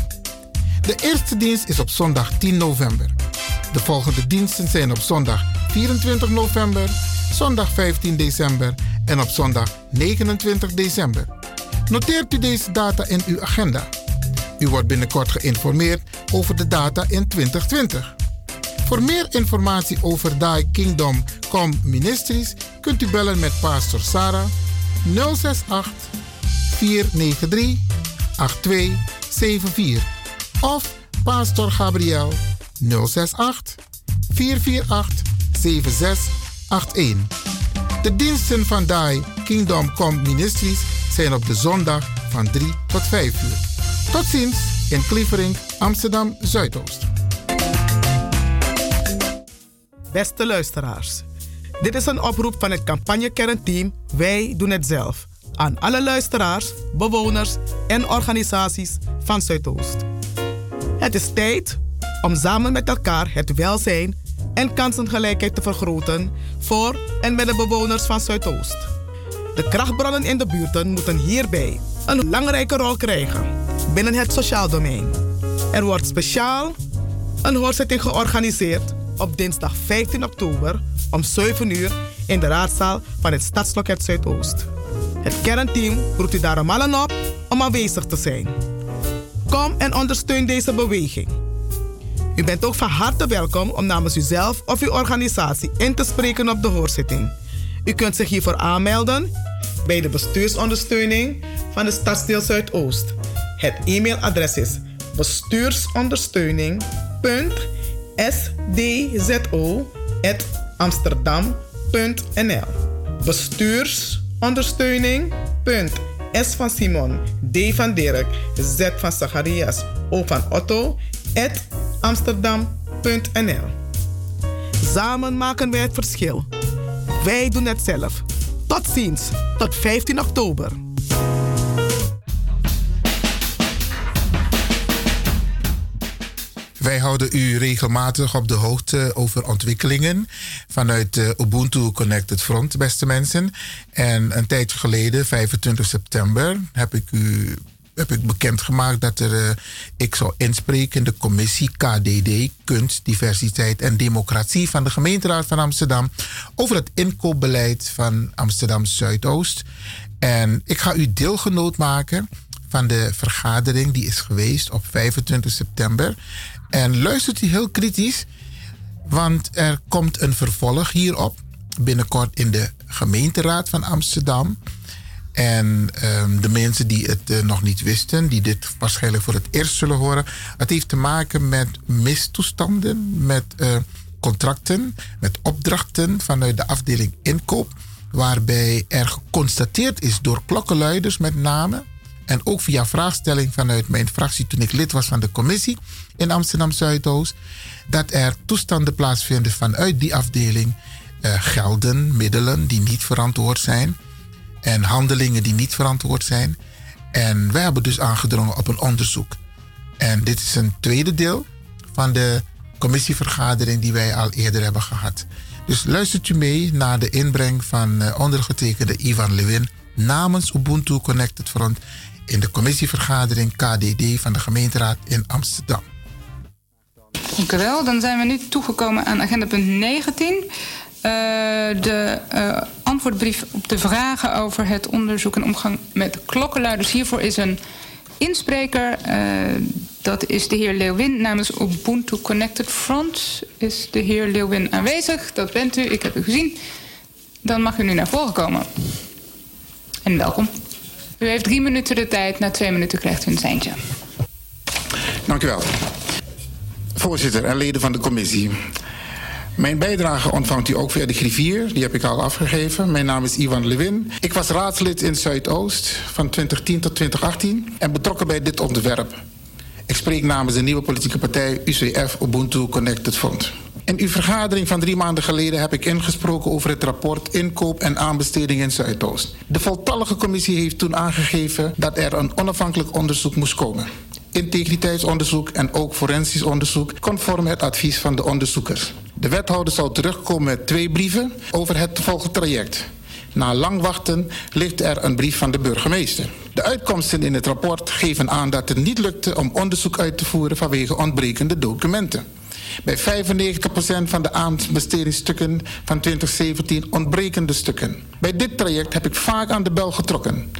De eerste dienst is op zondag 10 november. De volgende diensten zijn op zondag 24 november, zondag 15 december en op zondag 29 december. Noteert u deze data in uw agenda. U wordt binnenkort geïnformeerd over de data in 2020. Voor meer informatie over Die Kingdom Come Ministries kunt u bellen met Pastor Sarah 068 493 8274 of Pastor Gabriel 068 448 7681. De diensten van Die Kingdom Come Ministries zijn op de zondag van 3 tot 5 uur. Tot ziens in Klievering, Amsterdam Zuidoost. Beste luisteraars, dit is een oproep van het campagnekernteam Wij doen het zelf aan alle luisteraars, bewoners en organisaties van Zuidoost. Het is tijd om samen met elkaar het welzijn en kansengelijkheid te vergroten voor en met de bewoners van Zuidoost. De krachtbronnen in de buurten moeten hierbij een belangrijke rol krijgen binnen het sociaal domein. Er wordt speciaal een hoorzitting georganiseerd op dinsdag 15 oktober om 7 uur in de raadzaal van het Stadsloket Zuidoost. Het kernteam roept u daarom allen op om aanwezig te zijn. Kom en ondersteun deze beweging. U bent ook van harte welkom om namens uzelf of uw organisatie in te spreken op de hoorzitting. U kunt zich hiervoor aanmelden bij de bestuursondersteuning van de Stadsdeel Zuidoost. Het e-mailadres is bestuursondersteuning.sdzo.amsterdam.nl Bestuursondersteuning. S van Simon, D van Dirk, Z van Zacharias, O van Otto, at amsterdam.nl. Samen maken wij het verschil. Wij doen het zelf. Tot ziens, tot 15 oktober. Wij houden u regelmatig op de hoogte over ontwikkelingen vanuit de Ubuntu Connected Front, beste mensen. En een tijdje geleden, 25 september, heb ik u heb ik bekendgemaakt dat er, eh, ik zou inspreken in de commissie KDD, Kunst, Diversiteit en Democratie van de gemeenteraad van Amsterdam over het inkoopbeleid van Amsterdam Zuidoost. En ik ga u deelgenoot maken van de vergadering die is geweest op 25 september. En luistert u heel kritisch, want er komt een vervolg hierop binnenkort in de gemeenteraad van Amsterdam. En ehm, de mensen die het eh, nog niet wisten, die dit waarschijnlijk voor het eerst zullen horen, het heeft te maken met mistoestanden, met eh, contracten, met opdrachten vanuit de afdeling inkoop, waarbij er geconstateerd is door klokkenluiders met name, en ook via vraagstelling vanuit mijn fractie toen ik lid was van de commissie in Amsterdam Zuidoost, dat er toestanden plaatsvinden vanuit die afdeling, eh, gelden, middelen die niet verantwoord zijn en handelingen die niet verantwoord zijn. En wij hebben dus aangedrongen op een onderzoek. En dit is een tweede deel van de commissievergadering die wij al eerder hebben gehad. Dus luistert u mee naar de inbreng van uh, ondergetekende Ivan Lewin namens Ubuntu Connected Front in de commissievergadering KDD van de gemeenteraad in Amsterdam. Dank u wel. Dan zijn we nu toegekomen aan agenda punt 19. Uh, de uh, antwoordbrief op de vragen over het onderzoek en omgang met klokkenluiders. Hiervoor is een inspreker. Uh, dat is de heer Leeuwin namens Ubuntu Connected Front. Is de heer Leeuwin aanwezig? Dat bent u, ik heb u gezien. Dan mag u nu naar voren komen. En welkom. U heeft drie minuten de tijd. Na twee minuten krijgt u een seintje. Dank u wel. Voorzitter en leden van de commissie. Mijn bijdrage ontvangt u ook via de griffier. Die heb ik al afgegeven. Mijn naam is Ivan Lewin. Ik was raadslid in Zuidoost van 2010 tot 2018 en betrokken bij dit onderwerp. Ik spreek namens de nieuwe politieke partij UCF Ubuntu Connected Front. In uw vergadering van drie maanden geleden heb ik ingesproken over het rapport Inkoop en aanbesteding in Zuidoost. De voltallige commissie heeft toen aangegeven dat er een onafhankelijk onderzoek moest komen. Integriteitsonderzoek en ook forensisch onderzoek conform het advies van de onderzoekers. De wethouder zal terugkomen met twee brieven over het volgtraject. Na lang wachten ligt er een brief van de burgemeester. De uitkomsten in het rapport geven aan dat het niet lukte om onderzoek uit te voeren vanwege ontbrekende documenten. Bij 95% van de aanbestedingsstukken van 2017 ontbrekende stukken. Bij dit traject heb ik vaak aan de bel getrokken.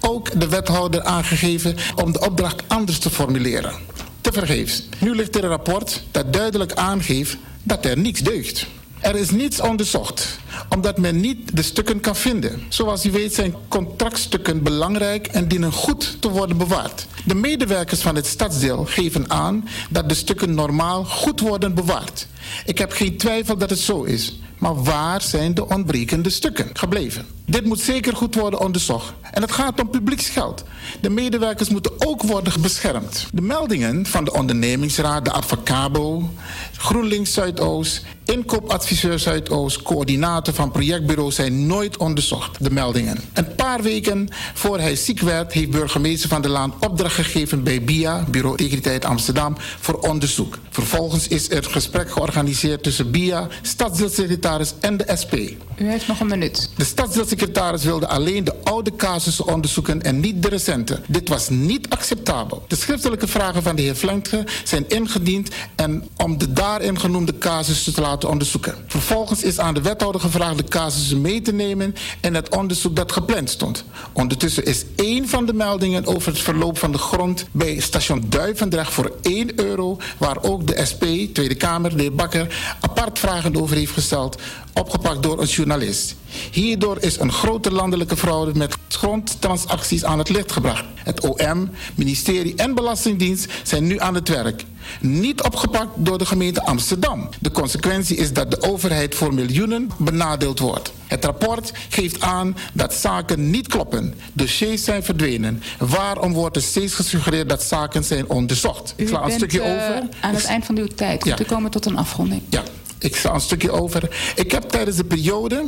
Ook de wethouder aangegeven om de opdracht anders te formuleren. Te vergeefs. Nu ligt er een rapport dat duidelijk aangeeft dat er niets deugt. Er is niets onderzocht, omdat men niet de stukken kan vinden. Zoals u weet zijn contractstukken belangrijk en dienen goed te worden bewaard. De medewerkers van het stadsdeel geven aan dat de stukken normaal goed worden bewaard. Ik heb geen twijfel dat het zo is. Maar waar zijn de ontbrekende stukken gebleven? Dit moet zeker goed worden onderzocht. En het gaat om publieksgeld. De medewerkers moeten ook worden beschermd. De meldingen van de ondernemingsraad, de Advocabo, GroenLinks Zuidoost, inkoopadviseur Zuidoost, coördinator van projectbureau zijn nooit onderzocht. De meldingen. Een paar weken voor hij ziek werd, heeft burgemeester Van der Laan opdracht gegeven bij BIA, Bureau Integriteit Amsterdam, voor onderzoek. Vervolgens is er een gesprek georganiseerd tussen BIA, stadsdeelsecretaris en de SP. U heeft nog een minuut. De stadsdeelsecretaris wilde alleen de oude casussen onderzoeken en niet de recente. Dit was niet acceptabel. De schriftelijke vragen van de heer Flenkge zijn ingediend en om de daarin genoemde casussen te laten onderzoeken. Vervolgens is aan de wethouder gevraagd de casussen mee te nemen in het onderzoek dat gepland stond. Ondertussen is één van de meldingen over het verloop van de grond bij station Duivendrecht voor 1 euro, waar ook de SP, Tweede Kamer, de heer Bakker, apart vragen over heeft gesteld, opgepakt door een journalist. Hierdoor is een grote landelijke fraude met grondtransacties aan het licht gebracht. Het OM, ministerie en Belastingdienst zijn nu aan het werk. Niet opgepakt door de gemeente Amsterdam. De consequentie is dat de overheid voor miljoenen benadeeld wordt. Het rapport geeft aan dat zaken niet kloppen. Dossiers zijn verdwenen. Waarom wordt er steeds gesuggereerd dat zaken zijn onderzocht? Ik sla een stukje eh, over. aan het eind van uw tijd. Ja. Te komen tot een afronding. Ja, ik sla een stukje over. Ik heb tijdens de periode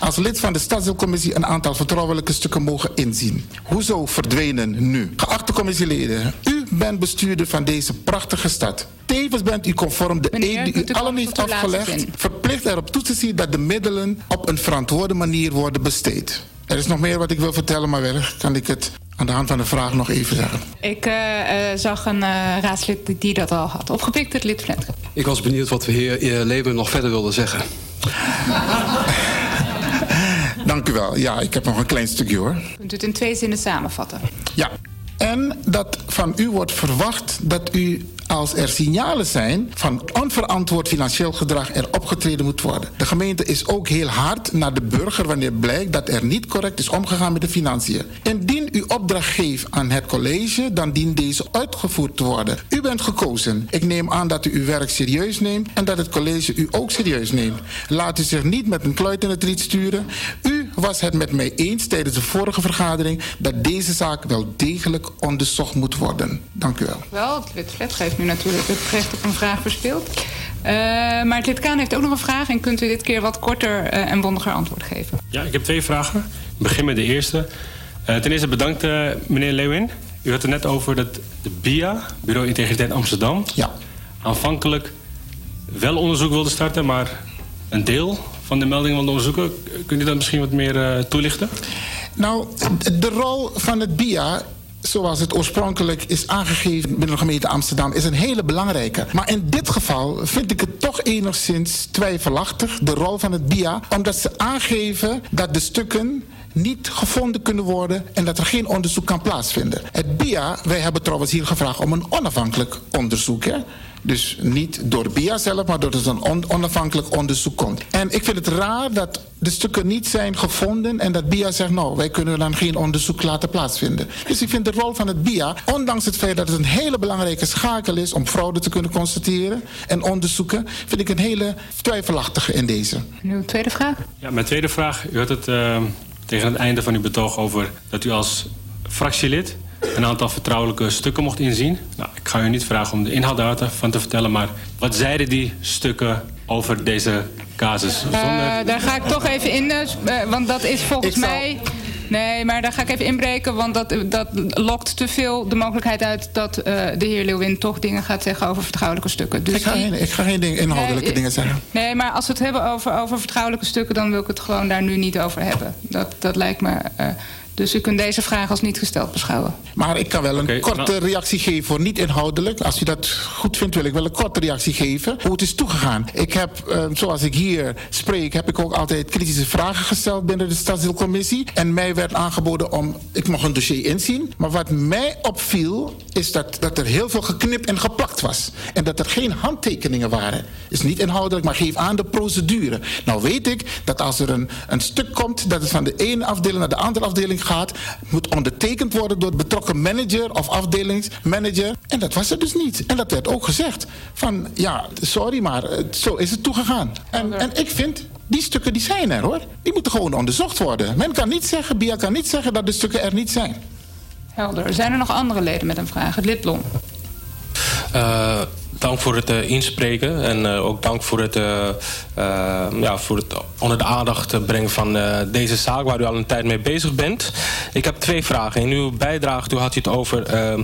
als lid van de Stadsdeelcommissie een aantal vertrouwelijke stukken mogen inzien. Hoezo verdwenen nu? Geachte commissieleden, u bent bestuurder van deze prachtige stad. Tevens bent u conform de eed die u allen heeft afgelegd, verplicht erop toe te zien dat de middelen op een verantwoorde manier worden besteed. Er is nog meer wat ik wil vertellen, maar wellicht kan ik het aan de hand van de vraag nog even zeggen. Ik eh, eh, zag een eh, raadslid die dat al had opgepikt, het lid. Ik was benieuwd wat de heer Leeuwen nog verder wilde zeggen. [LAUGHS] Dank u wel. Ja, ik heb nog een klein stukje hoor. Kunt u het in twee zinnen samenvatten? Ja. En dat van u wordt verwacht dat u, als er signalen zijn van onverantwoord financieel gedrag, er opgetreden moet worden. De gemeente is ook heel hard naar de burger wanneer blijkt dat er niet correct is omgegaan met de financiën. Indien u opdracht geeft aan het college, dan dient deze uitgevoerd te worden. U bent gekozen. Ik neem aan dat u uw werk serieus neemt en dat het college u ook serieus neemt. Laat u zich niet met een kluit in het riet sturen. U was het met mij eens tijdens de vorige vergadering dat deze zaak wel degelijk onderzocht moet worden. Dank u wel. Wel, het lid heeft nu natuurlijk het recht op een vraag verspeeld. Eh, maar het lid Kaan heeft ook nog een vraag en kunt u dit keer wat korter eh, en bondiger antwoord geven. Ja, ik heb twee vragen. Ik begin met de eerste. Eh, ten eerste bedankt, meneer Lewin. U had het net over dat de BIA, Bureau Integriteit Amsterdam, ja. aanvankelijk wel onderzoek wilde starten, maar een deel van de meldingen wilde onderzoeken. Kunt u dat misschien wat meer eh, toelichten? Nou, de rol van het BIA zoals het oorspronkelijk is aangegeven binnen de gemeente Amsterdam, is een hele belangrijke. Maar in dit geval vind ik het toch enigszins twijfelachtig, de rol van het BIA, omdat ze aangeven dat de stukken niet gevonden kunnen worden en dat er geen onderzoek kan plaatsvinden. Het BIA, wij hebben trouwens hier gevraagd om een onafhankelijk onderzoek. Hè? Dus niet door BIA zelf, maar doordat er een on- onafhankelijk onderzoek komt. En ik vind het raar dat de stukken niet zijn gevonden en dat BIA zegt, nou, wij kunnen dan geen onderzoek laten plaatsvinden. Dus ik vind de rol van het BIA, ondanks het feit dat het een hele belangrijke schakel is om fraude te kunnen constateren en onderzoeken, vind ik een hele twijfelachtige in deze. En uw tweede vraag? Ja, mijn tweede vraag. U had het eh, tegen het einde van uw betoog over dat u als fractielid een aantal vertrouwelijke stukken mocht inzien. Nou, ik ga u niet vragen om de inhoud daarvan te vertellen, maar wat zeiden die stukken over deze casus. Eh, daar ga ik toch even in, eh, s- eh, want dat is volgens zal- mij. Nee, maar daar ga ik even inbreken, want dat, dat lokt te veel de mogelijkheid uit dat eh, de heer Leeuwin toch dingen gaat zeggen over vertrouwelijke stukken. Dus Ik ga geen, ik ga geen ding, inhoudelijke Nee, dingen zeggen. Nee, maar als we het hebben over, over vertrouwelijke stukken, dan wil ik het gewoon daar nu niet over hebben. Dat, dat lijkt me. eh, dus u kunt deze vraag als niet gesteld beschouwen. Maar ik kan wel een korte nou- reactie geven voor niet inhoudelijk. Als u dat goed vindt, wil ik wel een korte reactie geven. Hoe het is toegegaan. Ik heb, eh, zoals ik hier spreek, heb ik ook altijd kritische vragen gesteld binnen de stadsdeelcommissie. En mij werd aangeboden om, ik mocht een dossier inzien. Maar wat mij opviel, is dat, dat er heel veel geknipt en geplakt was. En dat er geen handtekeningen waren. Is niet inhoudelijk, maar geef aan de procedure. Nou weet ik dat als er een, een stuk komt, dat het van de ene afdeling naar de andere afdeling gaat, moet ondertekend worden door de betrokken manager of afdelingsmanager. En dat was er dus niet. En dat werd ook gezegd. Van ja, sorry, maar eh, zo is het toegegaan. En, en ik vind. Die stukken die zijn er hoor. Die moeten gewoon onderzocht worden. Men kan niet zeggen, Bia kan niet zeggen dat de stukken er niet zijn. Helder. Zijn er nog andere leden met een vraag? Het lid Blom. Dank voor het eh, inspreken en eh, ook dank voor het, eh, ja, voor het onder de aandacht brengen van deze zaak waar u al een tijd mee bezig bent. Ik heb twee vragen. In uw bijdrage toen had u het over eh,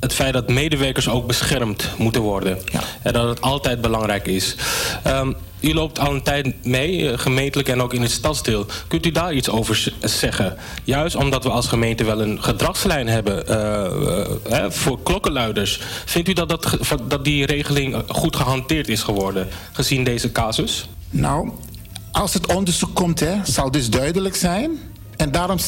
het feit dat medewerkers ook beschermd moeten worden. En dat het altijd belangrijk is. Ehm, u loopt al een tijd mee, eh, gemeentelijk en ook in het stadsdeel. Kunt u daar iets over zeggen? Juist omdat we als gemeente wel een gedragslijn hebben eh, eh, voor klokkenluiders. Vindt u dat, dat, dat die regeling goed gehanteerd is geworden, gezien deze casus? Nou, als het onderzoek komt, hè, zal dus duidelijk zijn. En daarom,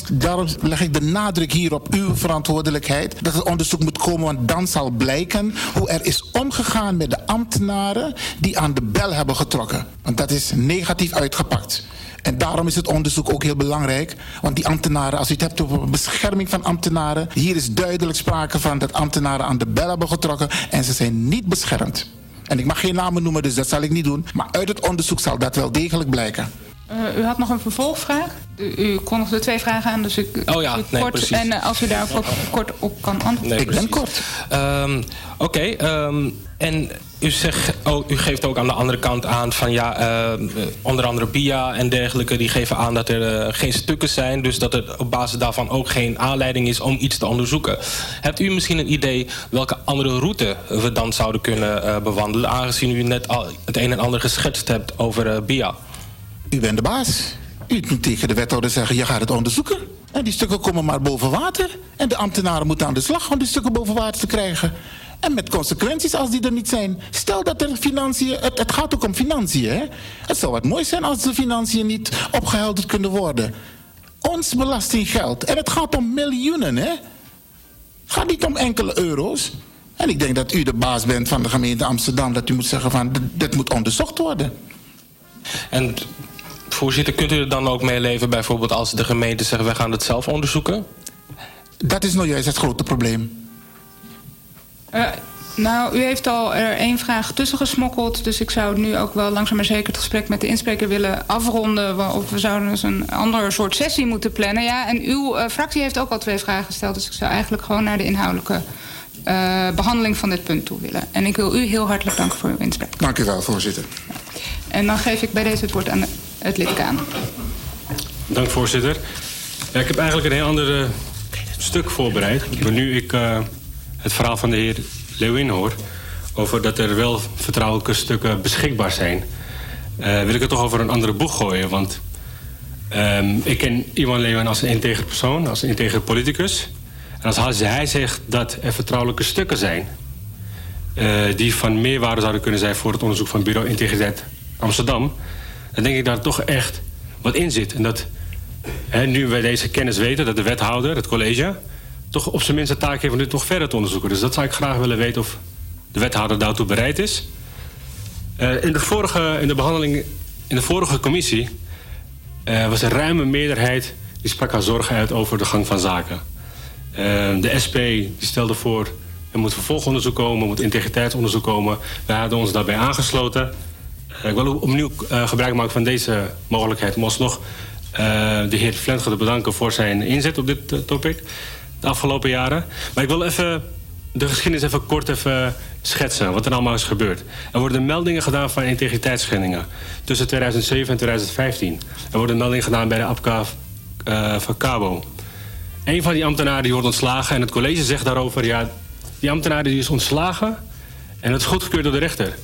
leg ik de nadruk hier op uw verantwoordelijkheid. Dat het onderzoek moet komen, want dan zal blijken hoe er is omgegaan met de ambtenaren die aan de bel hebben getrokken. Want dat is negatief uitgepakt. En daarom is het onderzoek ook heel belangrijk. Want die ambtenaren, als u het hebt over bescherming van ambtenaren. Hier is duidelijk sprake van dat ambtenaren aan de bel hebben getrokken. En ze zijn niet beschermd. En ik mag geen namen noemen, dus dat zal ik niet doen. Maar uit het onderzoek zal dat wel degelijk blijken. Eh, u had nog een vervolgvraag. U, u kondigde twee vragen aan, dus ik. Oh ja, ik nee, kort, precies. En eh, als u daar ook kort op kan antwoorden. Nee, precies. kort. Ehm, Oké, ehm, en u, zegt, oh, u geeft ook aan de andere kant aan van ja, eh, onder andere BIA en dergelijke, die geven aan dat er geen stukken zijn, dus dat er op basis daarvan ook geen aanleiding is om iets te onderzoeken. Hebt u misschien een idee welke andere route we dan zouden kunnen eh, bewandelen, aangezien u net al het een en ander geschetst hebt over eh, BIA? U bent de baas. U moet tegen de wethouder zeggen, je gaat het onderzoeken. En die stukken komen maar boven water. En de ambtenaren moeten aan de slag om die stukken boven water te krijgen. En met consequenties als die er niet zijn. Stel dat er financiën... Het, het gaat ook om financiën, hè. Het zou wat mooi zijn als de financiën niet opgehelderd kunnen worden. Ons belastinggeld. En het gaat om miljoenen, hè. Het gaat niet om enkele euro's. En ik denk dat u de baas bent van de gemeente Amsterdam. Dat u moet zeggen van, dit, moet onderzocht worden. En voorzitter, kunt u er dan ook mee leven bijvoorbeeld als de gemeente zegt wij gaan het zelf onderzoeken? Dat is nou juist het grote probleem. Eh, nou, u heeft al er één vraag tussen gesmokkeld. Dus ik zou nu ook wel langzaam maar zeker het gesprek met de inspreker willen afronden. Of we zouden dus een ander soort sessie moeten plannen. Ja, en uw eh, fractie heeft ook al twee vragen gesteld. Dus ik zou eigenlijk gewoon naar de inhoudelijke eh, behandeling van dit punt toe willen. En ik wil u heel hartelijk danken voor uw inspraak. Dank u wel, voorzitter. En dan geef ik bij deze het woord aan het Kaan. Dank voorzitter. Ik heb eigenlijk een heel ander eh, stuk voorbereid. Maar nu ik eh, het verhaal van de heer Lewin hoor... over dat er wel vertrouwelijke stukken beschikbaar zijn... eh, wil ik het toch over een andere boeg gooien. Want ehm, ik ken Iwan Lewin als een integer persoon, als een integer politicus. En als hij- zegt dat er vertrouwelijke stukken zijn... die van meerwaarde zouden kunnen zijn voor het onderzoek van Bureau Integriteit Amsterdam... dan denk ik daar toch echt wat in zit. En dat nu wij deze kennis weten, dat de wethouder, het college... toch op zijn minst de taak heeft om dit nog verder te onderzoeken. Dus dat zou ik graag willen weten of de wethouder daartoe bereid is. Eh, in, de vorige, in de behandeling in de vorige commissie... eh, was een ruime meerderheid die sprak haar zorgen uit over de gang van zaken. Eh, de SP stelde voor... er moet vervolgonderzoek komen, er moet integriteitsonderzoek komen. Wij hadden ons daarbij aangesloten... Ik wil opnieuw eh, gebruik maken van deze mogelijkheid om alsnog eh, de heer Flentger te bedanken voor zijn inzet op dit eh, topic de afgelopen jaren. Maar ik wil even de geschiedenis even kort even schetsen, wat er allemaal is gebeurd. Er worden meldingen gedaan van integriteitsschendingen tussen 2007 en 2015. Er worden meldingen gedaan bij de eh, van Cabo. Een van die ambtenaren die wordt ontslagen en het college zegt daarover... ja, die ambtenaar die is ontslagen en het is goedgekeurd door de rechter.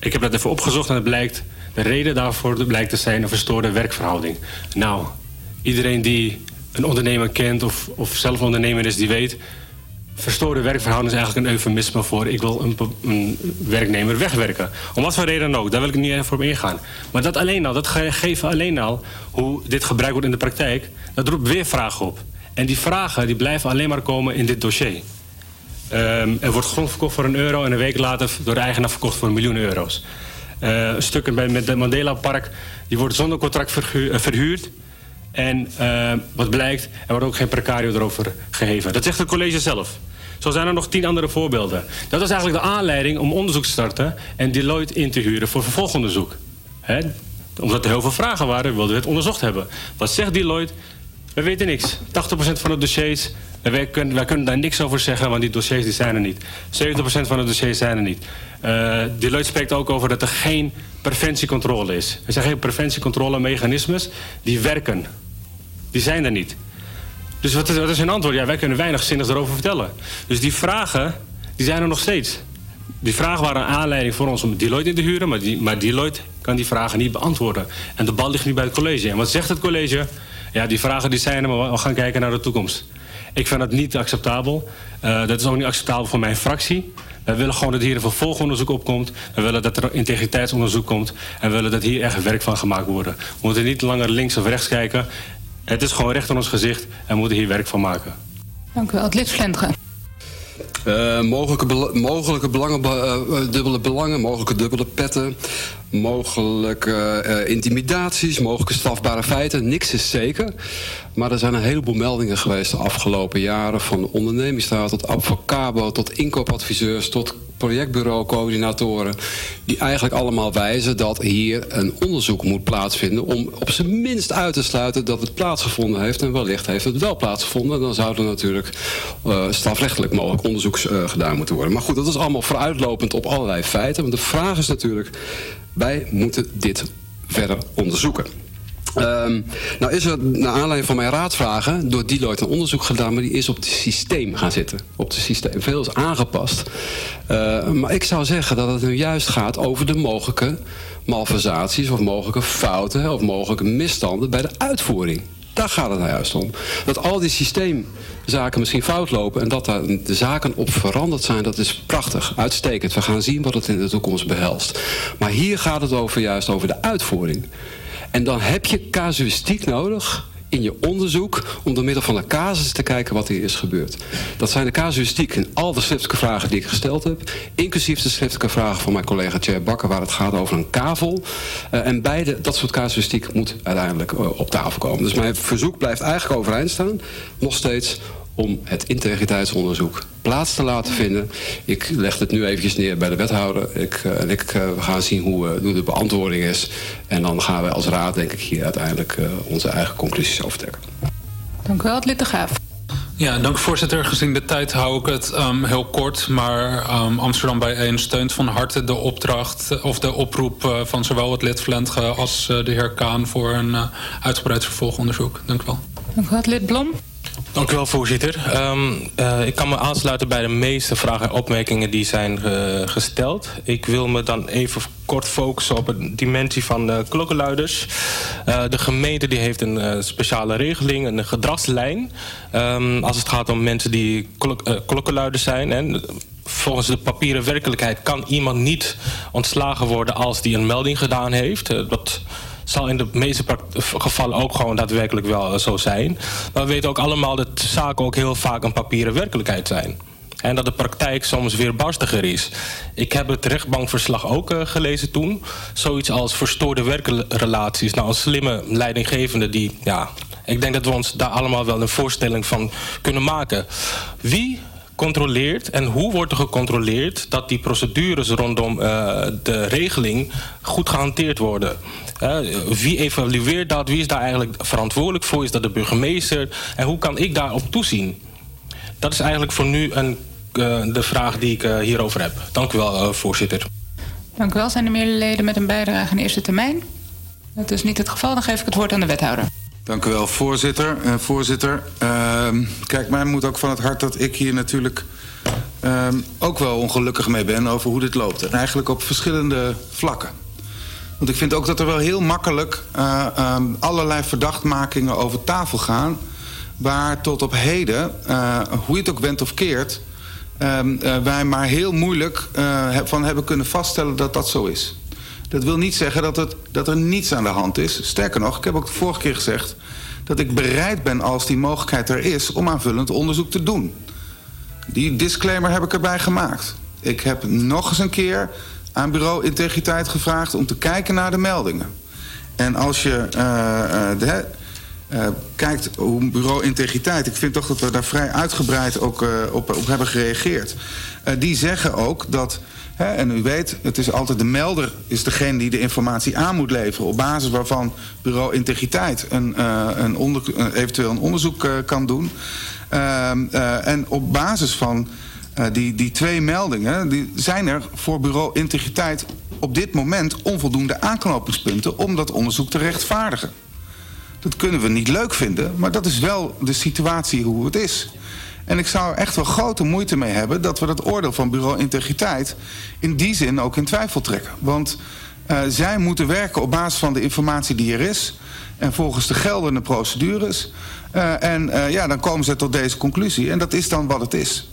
Ik heb dat even opgezocht en het blijkt... de reden daarvoor blijkt te zijn een verstoorde werkverhouding. Nou, iedereen die een ondernemer kent of, of zelf ondernemer is, die weet... verstoorde werkverhouding is eigenlijk een eufemisme voor... ik wil een, een werknemer wegwerken. Om wat voor reden dan ook, daar wil ik niet even op ingaan. Maar dat alleen al, dat ge- geeft alleen al hoe dit gebruikt wordt in de praktijk... dat roept weer vragen op. En die vragen die blijven alleen maar komen in dit dossier. Ehm, er wordt grond verkocht voor een euro en een week later door de eigenaar verkocht voor een miljoen euro's. Eh stukken bij, met het Mandela Park die worden zonder contract eh, verhuurd. En eh, wat blijkt, er wordt ook geen precario erover geheven. Dat zegt het college zelf. Zo zijn er nog tien andere voorbeelden. Dat was eigenlijk de aanleiding om onderzoek te starten en Deloitte in te huren voor vervolgonderzoek. Hè? Omdat er heel veel vragen waren, wilden we het onderzocht hebben. Wat zegt Deloitte? We weten niks. 80% van de dossiers, wij kunnen, wij kunnen daar niks over zeggen, want die dossiers die zijn er niet. 70% van de dossiers zijn er niet. Eh Deloitte spreekt ook over dat er geen preventiecontrole is. Er zijn geen preventiecontrolemechanismes die werken. Die zijn er niet. Dus wat is, is hun antwoord? Ja, wij kunnen weinig zinnigs erover vertellen. Dus die vragen, die zijn er nog steeds. Die vragen waren een aanleiding voor ons om Deloitte in te huren... maar, die, maar Deloitte kan die vragen niet beantwoorden. En de bal ligt nu bij het college. En wat zegt het college? Ja, die vragen die zijn er, maar we gaan kijken naar de toekomst. Ik vind dat niet acceptabel. Eh, dat is ook niet acceptabel voor mijn fractie. Wij willen gewoon dat hier een vervolgonderzoek opkomt. We willen dat er een integriteitsonderzoek komt. En we willen dat hier echt werk van gemaakt wordt. We moeten niet langer links of rechts kijken. Het is gewoon recht aan ons gezicht en we moeten hier werk van maken. Dank u wel. Het lid Vlenderen. Eh, mogelijke, bela- mogelijke belangen, eh, dubbele belangen, mogelijke dubbele petten, mogelijke eh, intimidaties, mogelijke strafbare feiten. Niks is zeker. Maar er zijn een heleboel meldingen geweest de afgelopen jaren. Van ondernemingsraad tot advocabo, tot inkoopadviseurs, tot projectbureaucoördinatoren. Die eigenlijk allemaal wijzen dat hier een onderzoek moet plaatsvinden. Om op zijn minst uit te sluiten dat het plaatsgevonden heeft. En wellicht heeft het wel plaatsgevonden. Dan zou er natuurlijk eh, strafrechtelijk mogelijk onderzoek eh, gedaan moeten worden. Maar goed, dat is allemaal vooruitlopend op allerlei feiten. Want de vraag is natuurlijk, wij moeten dit verder onderzoeken. Ehm, nou is er naar aanleiding van mijn raadvragen door Deloitte een onderzoek gedaan, maar die is op het systeem gaan zitten. Op het systeem. Veel is aangepast. Eh, maar ik zou zeggen dat het nu juist gaat over de mogelijke malversaties of mogelijke fouten of mogelijke misstanden bij de uitvoering. Daar gaat het nou juist om. Dat al die systeemzaken misschien fout lopen en dat daar de zaken op veranderd zijn, dat is prachtig, uitstekend. We gaan zien wat het in de toekomst behelst. Maar hier gaat het over juist over de uitvoering. En dan heb je casuïstiek nodig in je onderzoek om door middel van een casus te kijken wat hier is gebeurd. Dat zijn de casuïstiek in al de schriftelijke vragen die ik gesteld heb, inclusief de schriftelijke vragen van mijn collega Thierry Bakker waar het gaat over een kavel. Eh, en beide, dat soort casuïstiek moet uiteindelijk eh, op tafel komen. Dus mijn verzoek blijft eigenlijk overeind staan, nog steeds om het integriteitsonderzoek plaats te laten vinden. Ik leg het nu eventjes neer bij de wethouder. Ik, eh, en ik, eh, we gaan zien hoe, eh, hoe de beantwoording is. En dan gaan wij als raad, denk ik, hier uiteindelijk onze eigen conclusies over trekken. Dank u wel. Het lid de Graaf. Ja, dank voorzitter. Gezien de tijd hou ik het ehm, heel kort. Maar ehm, Amsterdam bijeen steunt van harte de opdracht of de oproep eh, van zowel het lid Vlentge als de heer Kaan voor een eh, uitgebreid vervolgonderzoek. Dank u wel. Dank u wel. Het lid Blom. Dank u wel, voorzitter. Ehm, eh, ik kan me aansluiten bij de meeste vragen en opmerkingen die zijn eh, gesteld. Ik wil me dan even kort focussen op een dimensie van de klokkenluiders. Eh, de gemeente die heeft een speciale regeling, een gedragslijn. Ehm, als het gaat om mensen die klok, klokkenluiders zijn. En volgens de papieren werkelijkheid kan iemand niet ontslagen worden als die een melding gedaan heeft. Dat zal in de meeste gevallen ook gewoon daadwerkelijk wel eh, zo zijn. Maar we weten ook allemaal dat zaken ook heel vaak een papieren werkelijkheid zijn. En dat de praktijk soms weer barstiger is. Ik heb het rechtbankverslag ook eh, gelezen toen. Zoiets als verstoorde werkrelaties. Nou, een slimme leidinggevende die... Ja, ik denk dat we ons daar allemaal wel een voorstelling van kunnen maken. Wie controleert en hoe wordt er gecontroleerd dat die procedures rondom eh, de regeling goed gehanteerd worden? Eh, wie evalueert dat? Wie is daar eigenlijk verantwoordelijk voor? Is dat de burgemeester? En hoe kan ik daarop toezien? Dat is eigenlijk voor nu een eh, de vraag die ik eh, hierover heb. Dank u wel, eh, voorzitter. Dank u wel. Zijn er meer leden met een bijdrage in de eerste termijn? Dat is niet het geval. Dan geef ik het woord aan de wethouder. Dank u wel, voorzitter. Eh, voorzitter, ehm, kijk, mij moet ook van het hart dat ik hier natuurlijk ehm, ook wel ongelukkig mee ben over hoe dit loopt. En eigenlijk op verschillende vlakken. Want ik vind ook dat er wel heel makkelijk eh, ehm, allerlei verdachtmakingen over tafel gaan. Waar tot op heden, eh, hoe je het ook went of keert, ehm, eh, wij maar heel moeilijk van hebben kunnen vaststellen dat dat zo is. Dat wil niet zeggen dat, het, dat er niets aan de hand is. Sterker nog, ik heb ook de vorige keer gezegd dat ik bereid ben als die mogelijkheid er is om aanvullend onderzoek te doen. Die disclaimer heb ik erbij gemaakt. Ik heb nog eens een keer aan bureau integriteit gevraagd om te kijken naar de meldingen. En als je eh, eh, de, eh, kijkt hoe bureau integriteit... ik vind toch dat we daar vrij uitgebreid ook op, hebben gereageerd. Die zeggen ook dat... En u weet, het is altijd de melder is degene die de informatie aan moet leveren... op basis waarvan bureau integriteit een, een eventueel een onderzoek kan doen. Ehm, eh, en op basis van eh, die, die twee meldingen... Die zijn er voor bureau integriteit op dit moment onvoldoende aanknopingspunten... om dat onderzoek te rechtvaardigen. Dat kunnen we niet leuk vinden, maar dat is wel de situatie hoe het is. En ik zou er echt wel grote moeite mee hebben dat we dat oordeel van bureau integriteit in die zin ook in twijfel trekken. Want uh, zij moeten werken op basis van de informatie die er is en volgens de geldende procedures. Uh, en ja, dan komen ze tot deze conclusie en dat is dan wat het is.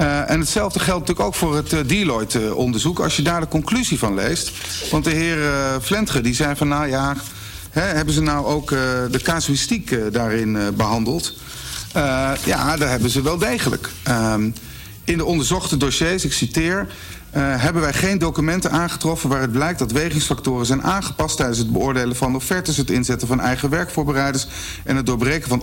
Uh, en hetzelfde geldt natuurlijk ook voor het uh, Deloitte-onderzoek. Als je daar de conclusie van leest. Want de heer uh, die zei van nou ja, hè, hebben ze nou ook de casuïstiek daarin behandeld? Ja, daar hebben ze wel degelijk. Um, in de onderzochte dossiers, ik citeer... Uh, hebben wij geen documenten aangetroffen waaruit blijkt dat wegingsfactoren zijn aangepast tijdens het beoordelen van offertes, het inzetten van eigen werkvoorbereiders en het doorbreken van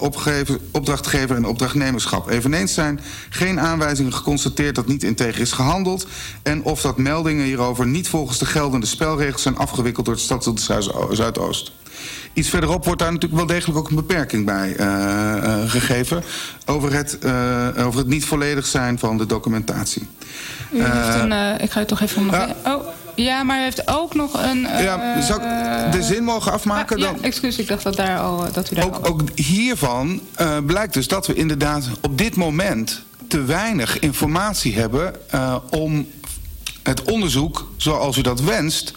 opdrachtgever en opdrachtnemerschap. Eveneens zijn geen aanwijzingen geconstateerd dat niet integer is gehandeld en of dat meldingen hierover niet volgens de geldende spelregels zijn afgewikkeld door het Stadsdeelshuis Zuidoost. Iets verderop wordt daar natuurlijk wel degelijk ook een beperking bij uh, uh, gegeven over het, over het niet volledig zijn van de documentatie. U heeft een, ik ga het toch even nog. Ja. Oh, ja, maar u heeft ook nog een. ja, zou ik de zin mogen afmaken? Ja, dan? ja excuus, ik dacht dat, daar al, dat u daar ook, al... ook hiervan blijkt dus dat we inderdaad op dit moment te weinig informatie hebben om het onderzoek zoals u dat wenst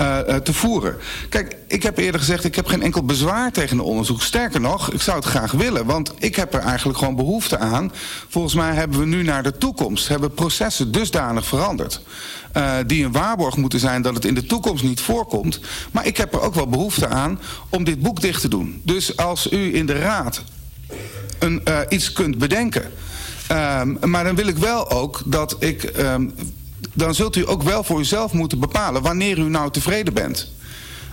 uh, uh, te voeren. Kijk, ik heb eerder gezegd, ik heb geen enkel bezwaar tegen een onderzoek. Sterker nog, ik zou het graag willen, want ik heb er eigenlijk gewoon behoefte aan. Volgens mij hebben we nu naar de toekomst, hebben processen dusdanig veranderd. Uh, die een waarborg moeten zijn dat het in de toekomst niet voorkomt. Maar ik heb er ook wel behoefte aan om dit boek dicht te doen. Dus als u in de raad een, iets kunt bedenken... Um, maar dan wil ik wel ook dat ik... Um, dan zult u ook wel voor uzelf moeten bepalen wanneer u nou tevreden bent.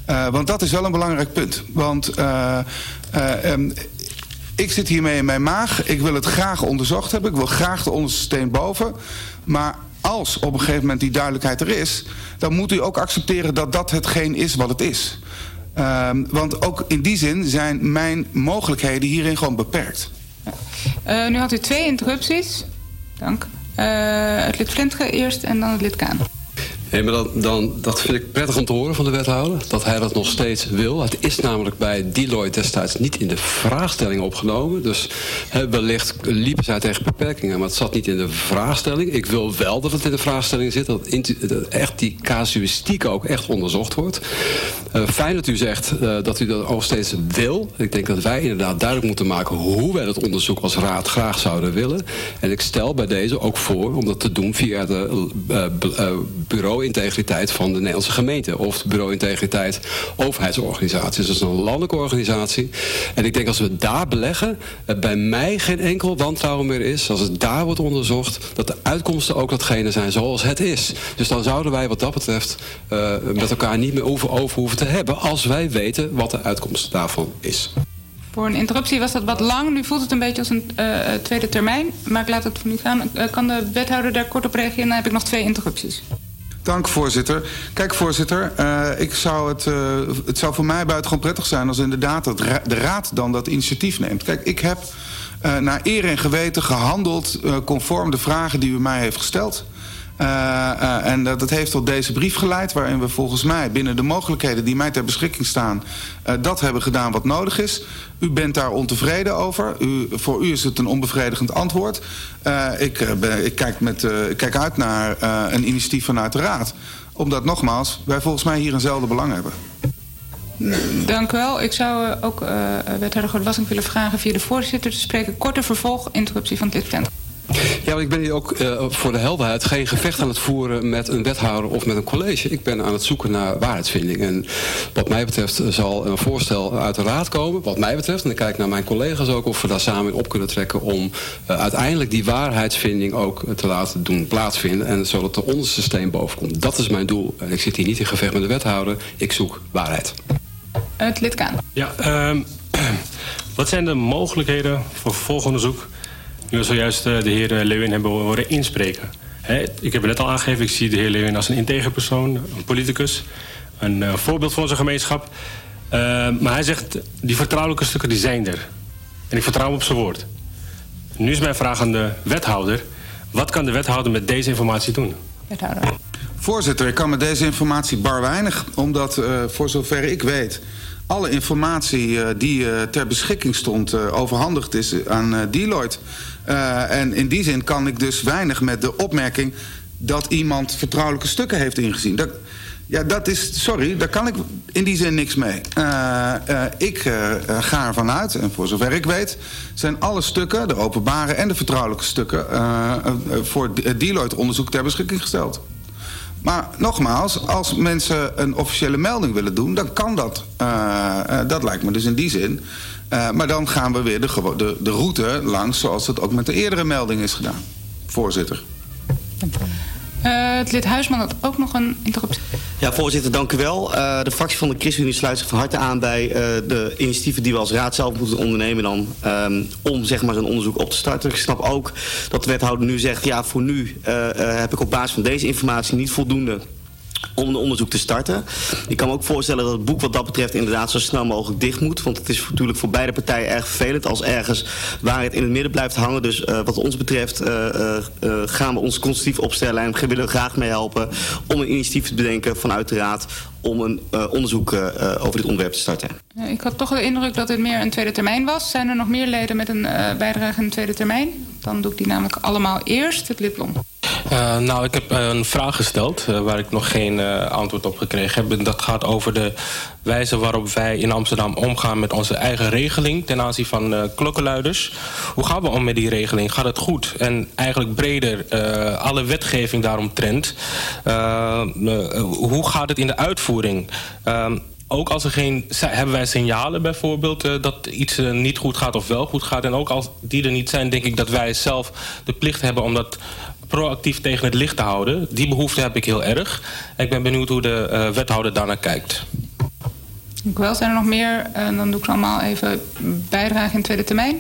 Uh, want dat is wel een belangrijk punt. Want uh, uh, um, ik zit hiermee in mijn maag. Ik wil het graag onderzocht hebben. Ik wil graag de onderste steen boven. Maar als op een gegeven moment die duidelijkheid er is... dan moet u ook accepteren dat dat hetgeen is wat het is. Um, want ook in die zin zijn mijn mogelijkheden hierin gewoon beperkt. Nu had u twee interrupties. Dank. Uh, het lid Flintge eerst en dan het lid Kaan. Nee, maar dan, dat vind ik prettig om te horen van de wethouder. Dat hij dat nog steeds wil. Het is namelijk bij Deloitte destijds niet in de vraagstelling opgenomen. Dus he, wellicht liepen zij tegen beperkingen. Maar het zat niet in de vraagstelling. Ik wil wel dat het in de vraagstelling zit. Dat, echt die casuïstiek ook echt onderzocht wordt. Uh, fijn dat u zegt uh, dat u dat nog steeds wil. Ik denk dat wij inderdaad duidelijk moeten maken... hoe wij dat onderzoek als raad graag zouden willen. En ik stel bij deze ook voor om dat te doen via de uh, bureau integriteit van de Nederlandse gemeente. Of bureau integriteit overheidsorganisaties. Dat is een landelijke organisatie. En ik denk als we daar beleggen, er bij mij geen enkel wantrouwen meer is. Als het daar wordt onderzocht, dat de uitkomsten ook datgene zijn zoals het is. Dus dan zouden wij wat dat betreft uh, met elkaar niet meer over, over hoeven te hebben. Als wij weten wat de uitkomst daarvan is. Voor een interruptie was dat wat lang. Nu voelt het een beetje als een uh, tweede termijn. Maar ik laat het voor nu gaan. Kan de wethouder daar kort op reageren? Dan heb ik nog twee interrupties. Dank, voorzitter. Kijk, voorzitter, uh, ik zou het, uh, het zou voor mij buitengewoon prettig zijn... als inderdaad ra de raad dan dat initiatief neemt. Kijk, ik heb eh, naar eer en geweten gehandeld eh, conform de vragen die u mij heeft gesteld. Uh, uh, en dat heeft tot deze brief geleid, waarin we volgens mij binnen de mogelijkheden die mij ter beschikking staan, uh, dat hebben gedaan wat nodig is. U bent daar ontevreden over. U, voor u is het een onbevredigend antwoord. ik, ben, ik, kijk met, ik kijk uit naar een initiatief vanuit de Raad. Omdat nogmaals, wij volgens mij hier eenzelfde belang hebben. Dank u wel. Ik zou ook uh, wethouder Groot-Wassink willen vragen via de voorzitter te spreken. Korte vervolg, interruptie van het lidplan. Ja, maar ik ben hier ook uh, voor de helderheid geen gevecht aan het voeren met een wethouder of met een college. Ik ben aan het zoeken naar waarheidsvinding. En wat mij betreft zal een voorstel uit de raad komen. Wat mij betreft, en ik kijk naar mijn collega's ook of we daar samen in op kunnen trekken om uh, uiteindelijk die waarheidsvinding ook te laten doen plaatsvinden. En zodat de onderste steen boven komt. Dat is mijn doel. En ik zit hier niet in gevecht met de wethouder. Ik zoek waarheid. Het lid Kaan. Ja, um, [CLEARS THROAT] wat zijn de mogelijkheden voor vervolgonderzoek? Nu we zojuist uh, de heer Lewin hebben horen inspreken. He, ik heb het net al aangegeven, ik zie de heer Lewin als een integer persoon, een politicus. Een uh, voorbeeld van onze gemeenschap. Uh, maar hij zegt, die vertrouwelijke stukken die zijn er. En ik vertrouw op zijn woord. Nu is mijn vraag aan de wethouder. Wat kan de wethouder met deze informatie doen? Wethouder. Voorzitter, ik kan met deze informatie bar weinig. Omdat uh, voor zover ik weet alle informatie uh, die uh, ter beschikking stond uh, overhandigd is aan Deloitte. En in die zin kan ik dus weinig met de opmerking dat iemand vertrouwelijke stukken heeft ingezien. Dat, ja, dat is, sorry, daar kan ik in die zin niks mee. ik ga ervan uit, en voor zover ik weet, zijn alle stukken, de openbare en de vertrouwelijke stukken, voor Deloitte onderzoek ter beschikking gesteld. Maar nogmaals, als mensen een officiële melding willen doen, dan kan dat. Dat lijkt me dus in die zin. Uh, maar dan gaan we weer de, de, de route langs zoals het ook met de eerdere melding is gedaan. Voorzitter. Uh, het lid Huisman had ook nog een interruptie. Ja, voorzitter, dank u wel. Uh, de fractie van de ChristenUnie sluit zich van harte aan bij uh, de initiatieven die we als raad zelf moeten ondernemen dan um, om zeg maar zo'n onderzoek op te starten. Ik snap ook dat de wethouder nu zegt, ja voor nu heb ik op basis van deze informatie niet voldoende om een onderzoek te starten. Ik kan me ook voorstellen dat het boek wat dat betreft inderdaad zo snel mogelijk dicht moet. Want het is natuurlijk voor beide partijen erg vervelend als ergens waarheid in het midden blijft hangen. Dus uh, wat ons betreft uh, uh, gaan we ons constructief opstellen en willen we graag mee helpen om een initiatief te bedenken vanuit de Raad om een onderzoek over dit onderwerp te starten. Ik had toch de indruk dat het meer een tweede termijn was. Zijn er nog meer leden met een bijdrage in de tweede termijn? Dan doe ik die namelijk allemaal eerst. Het. Uh, nou, ik heb een vraag gesteld uh, waar ik nog geen antwoord op gekregen heb. En dat gaat over de wijze waarop wij in Amsterdam omgaan met onze eigen regeling ten aanzien van klokkenluiders. Hoe gaan we om met die regeling? Gaat het goed? En eigenlijk breder, alle wetgeving daaromtrent. hoe gaat het in de uitvoering? ook als er geen... Hebben wij signalen bijvoorbeeld uh, dat iets uh, niet goed gaat of wel goed gaat. En ook als die er niet zijn, denk ik dat wij zelf de plicht hebben om dat proactief tegen het licht te houden. Die behoefte heb ik heel erg. Ik ben benieuwd hoe de uh, wethouder daarnaar kijkt. Wel. Zijn er nog meer? Uh, dan doe ik allemaal even bijdrage in tweede termijn.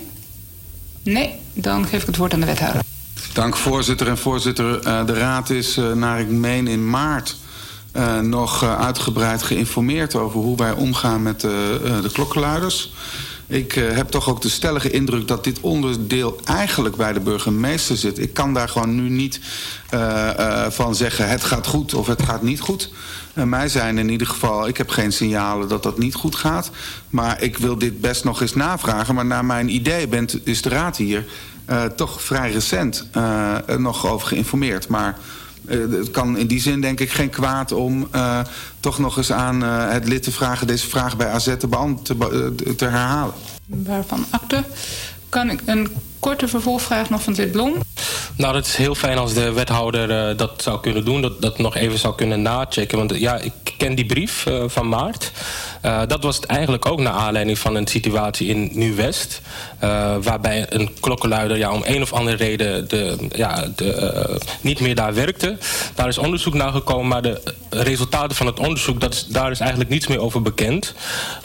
Nee, dan geef ik het woord aan de wethouder. Dank voorzitter. En voorzitter, uh, de raad is naar ik meen in maart... Uh, nog uitgebreid geïnformeerd over hoe wij omgaan met uh, de klokkenluiders. Ik heb toch ook de stellige indruk dat dit onderdeel eigenlijk bij de burgemeester zit. Ik kan daar gewoon nu niet van zeggen het gaat goed of het gaat niet goed. mij zijn in ieder geval, ik heb geen signalen dat dat niet goed gaat. Maar ik wil dit best nog eens navragen. Maar naar mijn idee bent, is de raad hier toch vrij recent nog over geïnformeerd. Maar... Uh, het kan in die zin denk ik geen kwaad om uh, toch nog eens aan uh, het lid te vragen... deze vraag bij AZ te, te, te herhalen. Waarvan akte? Kan ik een korte vervolgvraag nog van het lid Blom? Nou, dat is heel fijn als de wethouder dat zou kunnen doen. Dat, dat nog even zou kunnen nachecken. Want ja, ik ken die brief van maart. Uh, dat was het eigenlijk ook naar aanleiding van een situatie in Nieuw-West. Uh, waarbij een klokkenluider ja, om een of andere reden de, ja, de, uh, niet meer daar werkte. Daar is onderzoek naar gekomen, maar de resultaten van het onderzoek, dat daar is eigenlijk niets meer over bekend.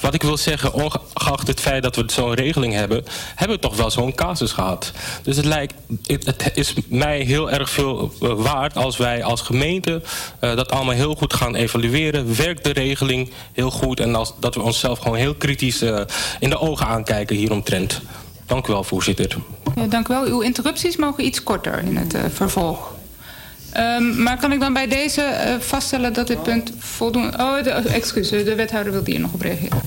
Wat ik wil zeggen, ongeacht het feit dat we zo'n regeling hebben, hebben we toch wel zo'n casus gehad. Dus het, lijkt, het, het is mij heel erg veel waard als wij als gemeente dat allemaal heel goed gaan evalueren. Werkt de regeling heel goed en als dat we onszelf gewoon heel kritisch uh, in de ogen aankijken hieromtrent. Dank u wel, voorzitter. Ja, dank u wel. Uw interrupties mogen iets korter in het uh, vervolg. Um, maar kan ik dan bij deze uh, vaststellen dat dit punt voldoende... Oh, de, excuus, de wethouder wilde hier nog op reageren.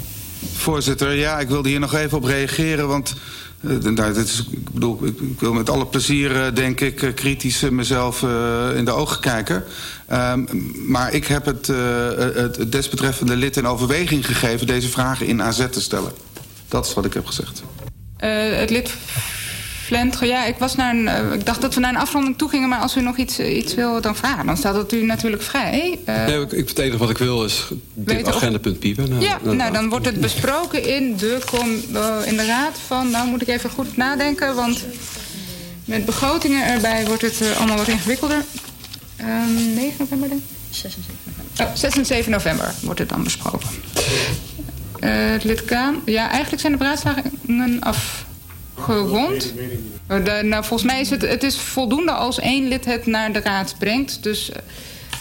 Voorzitter, ja, ik wilde hier nog even op reageren, want... Uh, nou, dit is, ik bedoel, ik, wil met alle plezier, uh, denk ik, uh, kritisch mezelf in de ogen kijken. Um, maar ik heb het, het desbetreffende lid in overweging gegeven deze vragen in AZ te stellen. Dat is wat ik heb gezegd. het lid Ja, ik, was naar een, ik dacht dat we naar een afronding toe gingen... maar als u nog iets, iets wil dan vragen, dan staat het u natuurlijk vrij. nee, ik, het enige wat ik wil is dit agendapunt piepen. Nou, ja, nou, nou, dan wordt het besproken in de, in de raad van... nou moet ik even goed nadenken, want met begrotingen erbij wordt het uh, allemaal wat ingewikkelder. Um, 9 november denk ik? 6 en 7 november. Oh, 6 en 7 november wordt het dan besproken. Uh, het lid Kaan. Ja, eigenlijk zijn de beraadslagingen afgerond. Uh, nou, volgens mij is het, het is voldoende als één lid het naar de raad brengt. Dus, uh,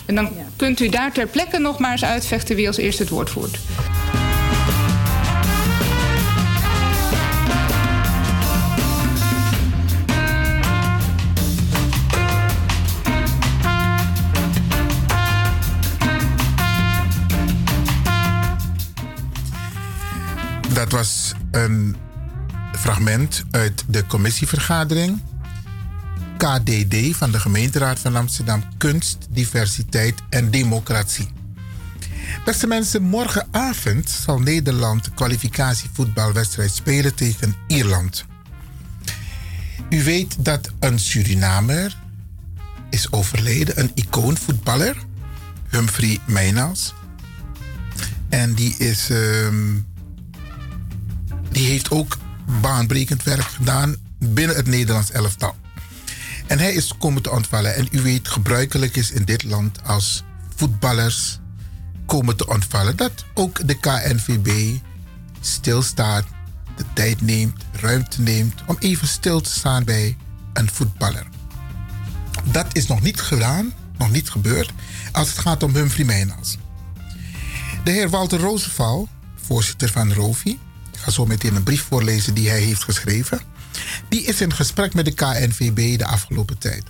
en dan ja. kunt u daar ter plekke nog maar eens uitvechten wie als eerste het woord voert. Dat was een fragment uit de commissievergadering KDD van de gemeenteraad van Amsterdam Kunst, Diversiteit en Democratie. Beste mensen, morgenavond zal Nederland kwalificatievoetbalwedstrijd spelen tegen Ierland. U weet dat een Surinamer is overleden, een icoonvoetballer, Humphrey Meynals. En die is um, die heeft ook baanbrekend werk gedaan binnen het Nederlands elftal. En hij is komen te ontvallen. En u weet, gebruikelijk is in dit land als voetballers komen te ontvallen, dat ook de KNVB stilstaat, de tijd neemt, ruimte neemt om even stil te staan bij een voetballer. Dat is nog niet gedaan, nog niet gebeurd, als het gaat om Humphrey Meynals. De heer Walter Roosevelt, voorzitter van ROVI, ga zo meteen een brief voorlezen die hij heeft geschreven. Die is in gesprek met de KNVB de afgelopen tijd.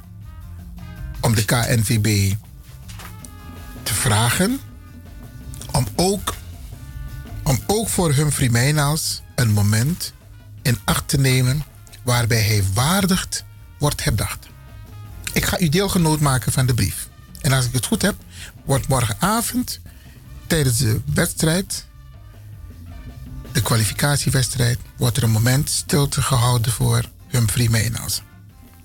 Om de KNVB te vragen om ook, om ook voor Humphrey Meynals een moment in acht te nemen waarbij hij waardigd wordt herdacht. Ik ga u deelgenoot maken van de brief. En als ik het goed heb, wordt morgenavond tijdens de wedstrijd de kwalificatiewedstrijd wordt er een moment stilte gehouden voor Humphrey Meynals.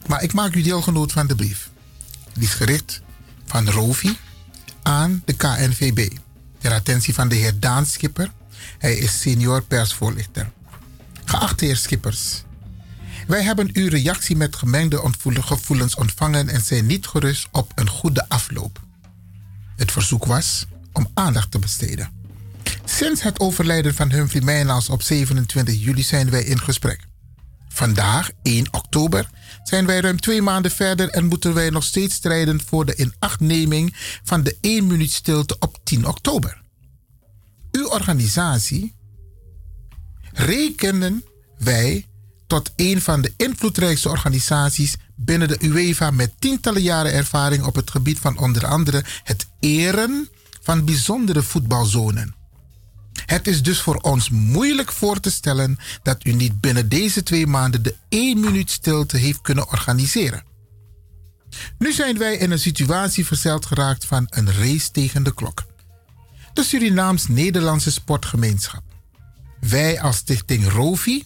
Maar ik maak u deelgenoot van de brief. Die is gericht van Rovi aan de KNVB. Ter attentie van de heer Daan Schipper. Hij is senior persvoorlichter. Geachte heer Schippers. Wij hebben uw reactie met gemengde gevoelens ontvangen en zijn niet gerust op een goede afloop. Het verzoek was om aandacht te besteden. Sinds het overlijden van Humphrey Meynals op 27 juli zijn wij in gesprek. Vandaag, 1 oktober, zijn wij ruim twee maanden verder en moeten wij nog steeds strijden voor de inachtneming van de 1 minuut stilte op 10 oktober. Uw organisatie rekenen wij tot een van de invloedrijkste organisaties binnen de UEFA met tientallen jaren ervaring op het gebied van onder andere het eren van bijzondere voetbalzonen. Het is dus voor ons moeilijk voor te stellen dat u niet binnen deze twee maanden de één minuut stilte heeft kunnen organiseren. Nu zijn wij in een situatie verzeld geraakt van een race tegen de klok. De Surinaams-Nederlandse sportgemeenschap. Wij als stichting ROVI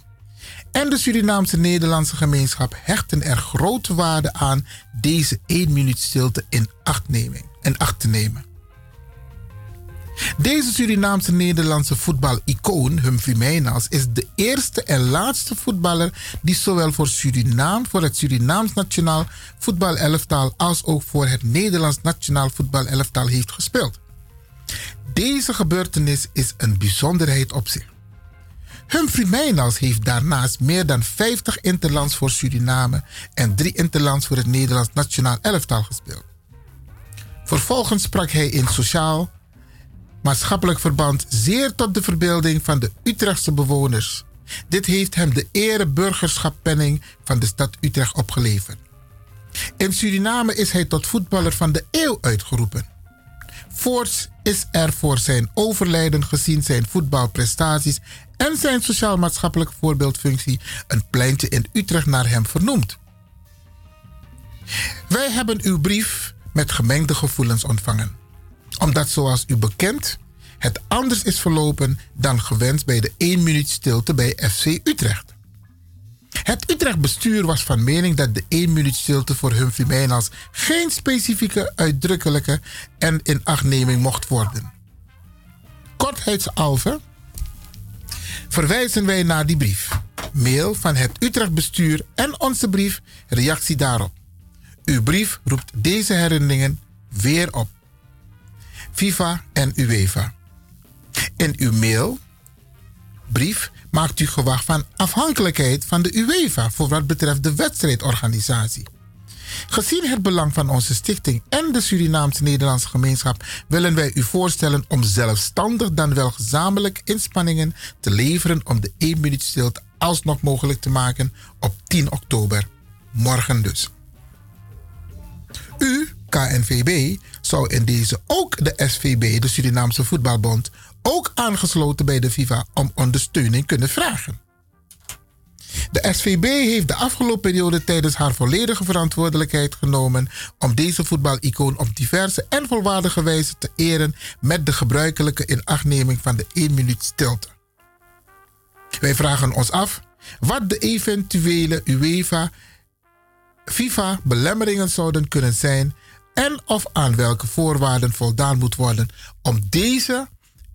en de Surinaamse Nederlandse gemeenschap hechten er grote waarde aan deze één minuut stilte in acht, in acht te nemen. Deze Surinaamse Nederlandse voetbalicoon Humphrey Meynals is de eerste en laatste voetballer die zowel voor Suriname, voor het Surinaams nationaal voetbalelftal als ook voor het Nederlands nationaal voetbalelftal heeft gespeeld. Deze gebeurtenis is een bijzonderheid op zich. Humphrey Meynals heeft daarnaast meer dan 50 interlands voor Suriname en drie interlands voor het Nederlands nationaal elftal gespeeld. Vervolgens sprak hij in sociaal maatschappelijk verband zeer tot de verbeelding van de Utrechtse bewoners Dit heeft hem de ereburgerschappenning van de stad Utrecht opgeleverd. In Suriname is hij tot voetballer van de eeuw uitgeroepen. Voorts is er voor zijn overlijden gezien zijn voetbalprestaties en zijn sociaal-maatschappelijke voorbeeldfunctie een pleintje in Utrecht naar hem vernoemd. Wij hebben uw brief met gemengde gevoelens ontvangen, omdat zoals u bekend het anders is verlopen dan gewenst bij de 1 minuut stilte bij FC Utrecht. Het Utrecht bestuur was van mening dat de 1 minuut stilte voor Humphrey Mijnals geen specifieke, uitdrukkelijke en inachtneming mocht worden. Kortheidshalve verwijzen wij naar die brief. Mail van het Utrecht bestuur en onze brief, reactie daarop. Uw brief roept deze herinneringen weer op. FIFA en UEFA. In uw mail, brief, maakt u gewacht van afhankelijkheid van de UEFA voor wat betreft de wedstrijdorganisatie. Gezien het belang van onze stichting en de Surinaamse Nederlandse gemeenschap willen wij u voorstellen om zelfstandig dan wel gezamenlijk inspanningen te leveren om de 1 minuut stilte alsnog mogelijk te maken op 10 oktober. Morgen dus. U, KNVB, zou in deze ook de SVB, de Surinaamse Voetbalbond, ook aangesloten bij de FIFA om ondersteuning kunnen vragen. De SVB heeft de afgelopen periode tijdens haar volledige verantwoordelijkheid genomen om deze voetbalicoon op diverse en volwaardige wijze te eren met de gebruikelijke inachtneming van de 1 minuut stilte. Wij vragen ons af wat de eventuele UEFA FIFA belemmeringen zouden kunnen zijn en of aan welke voorwaarden voldaan moet worden om deze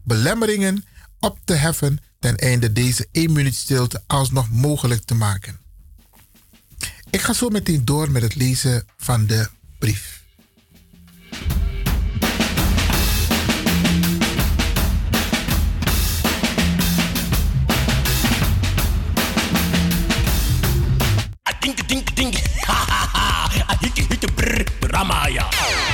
belemmeringen op te heffen ten einde deze 1 minuut stilte alsnog mogelijk te maken. Ik ga zo meteen door met het lezen van de brief. [LAUGHS] 妈呀。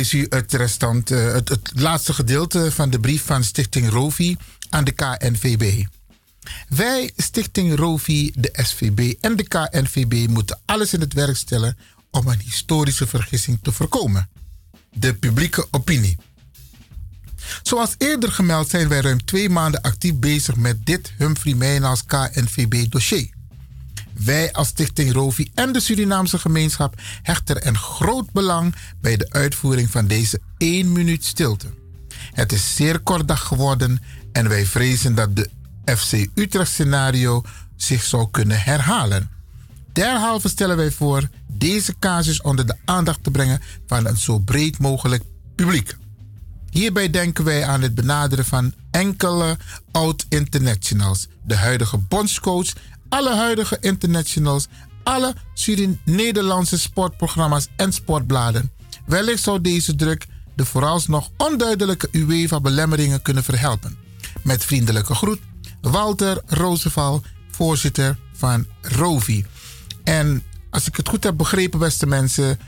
Lees u het restant, eh, het, het laatste gedeelte van de brief van Stichting Rovi aan de KNVB. Wij, Stichting Rovi, de SVB en de KNVB moeten alles in het werk stellen om een historische vergissing te voorkomen. De publieke opinie. Zoals eerder gemeld zijn wij ruim twee maanden actief bezig met dit Humphrey Mijnals KNVB-dossier. Wij als Stichting Rovi en de Surinaamse gemeenschap hechten een groot belang bij de uitvoering van deze 1 minuut stilte. Het is zeer kort dag geworden en wij vrezen dat de FC Utrecht scenario zich zou kunnen herhalen. Derhalve stellen wij voor deze casus onder de aandacht te brengen van een zo breed mogelijk publiek. Hierbij denken wij aan het benaderen van enkele oud-internationals, de huidige bondscoach, alle huidige internationals, alle Nederlandse sportprogramma's en sportbladen. Wellicht zou deze druk de vooralsnog onduidelijke UEFA-belemmeringen kunnen verhelpen. Met vriendelijke groet, Walter Roosevelt, voorzitter van ROVI. En als ik het goed heb begrepen, beste mensen,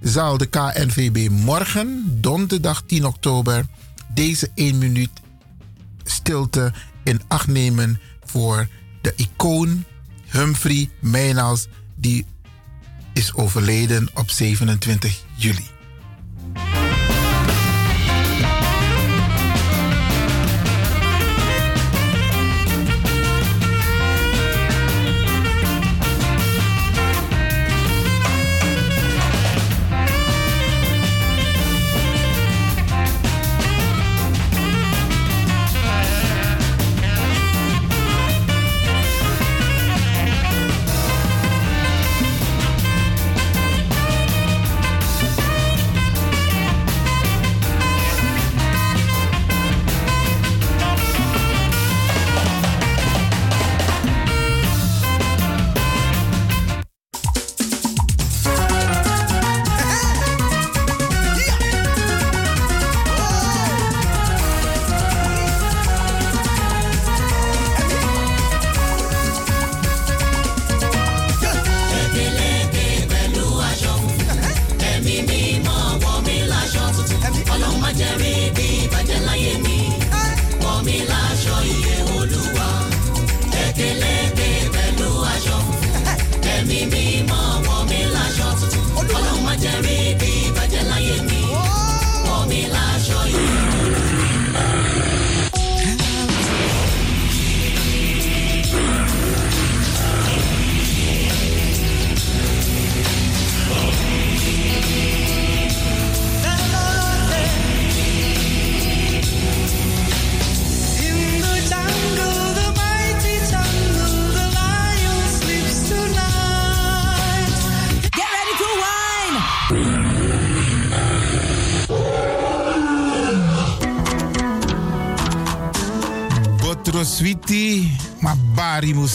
zal de KNVB morgen, donderdag 10 oktober, deze 1 minuut stilte in acht nemen voor de icoon Humphrey Meynals, die is overleden op 27 juli.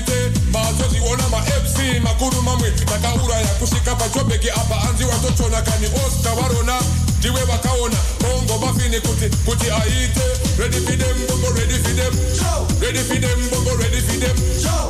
security bazozi ona mafc makuru mamwe. Takauraya kusvika pachobheki apa hanzi watotona kani osta varona ndiwe vakaona bongo mafini kuti kuti aite. Redi fidem bongo Ready fidem. Redi fidem bongo redi fidem. Show.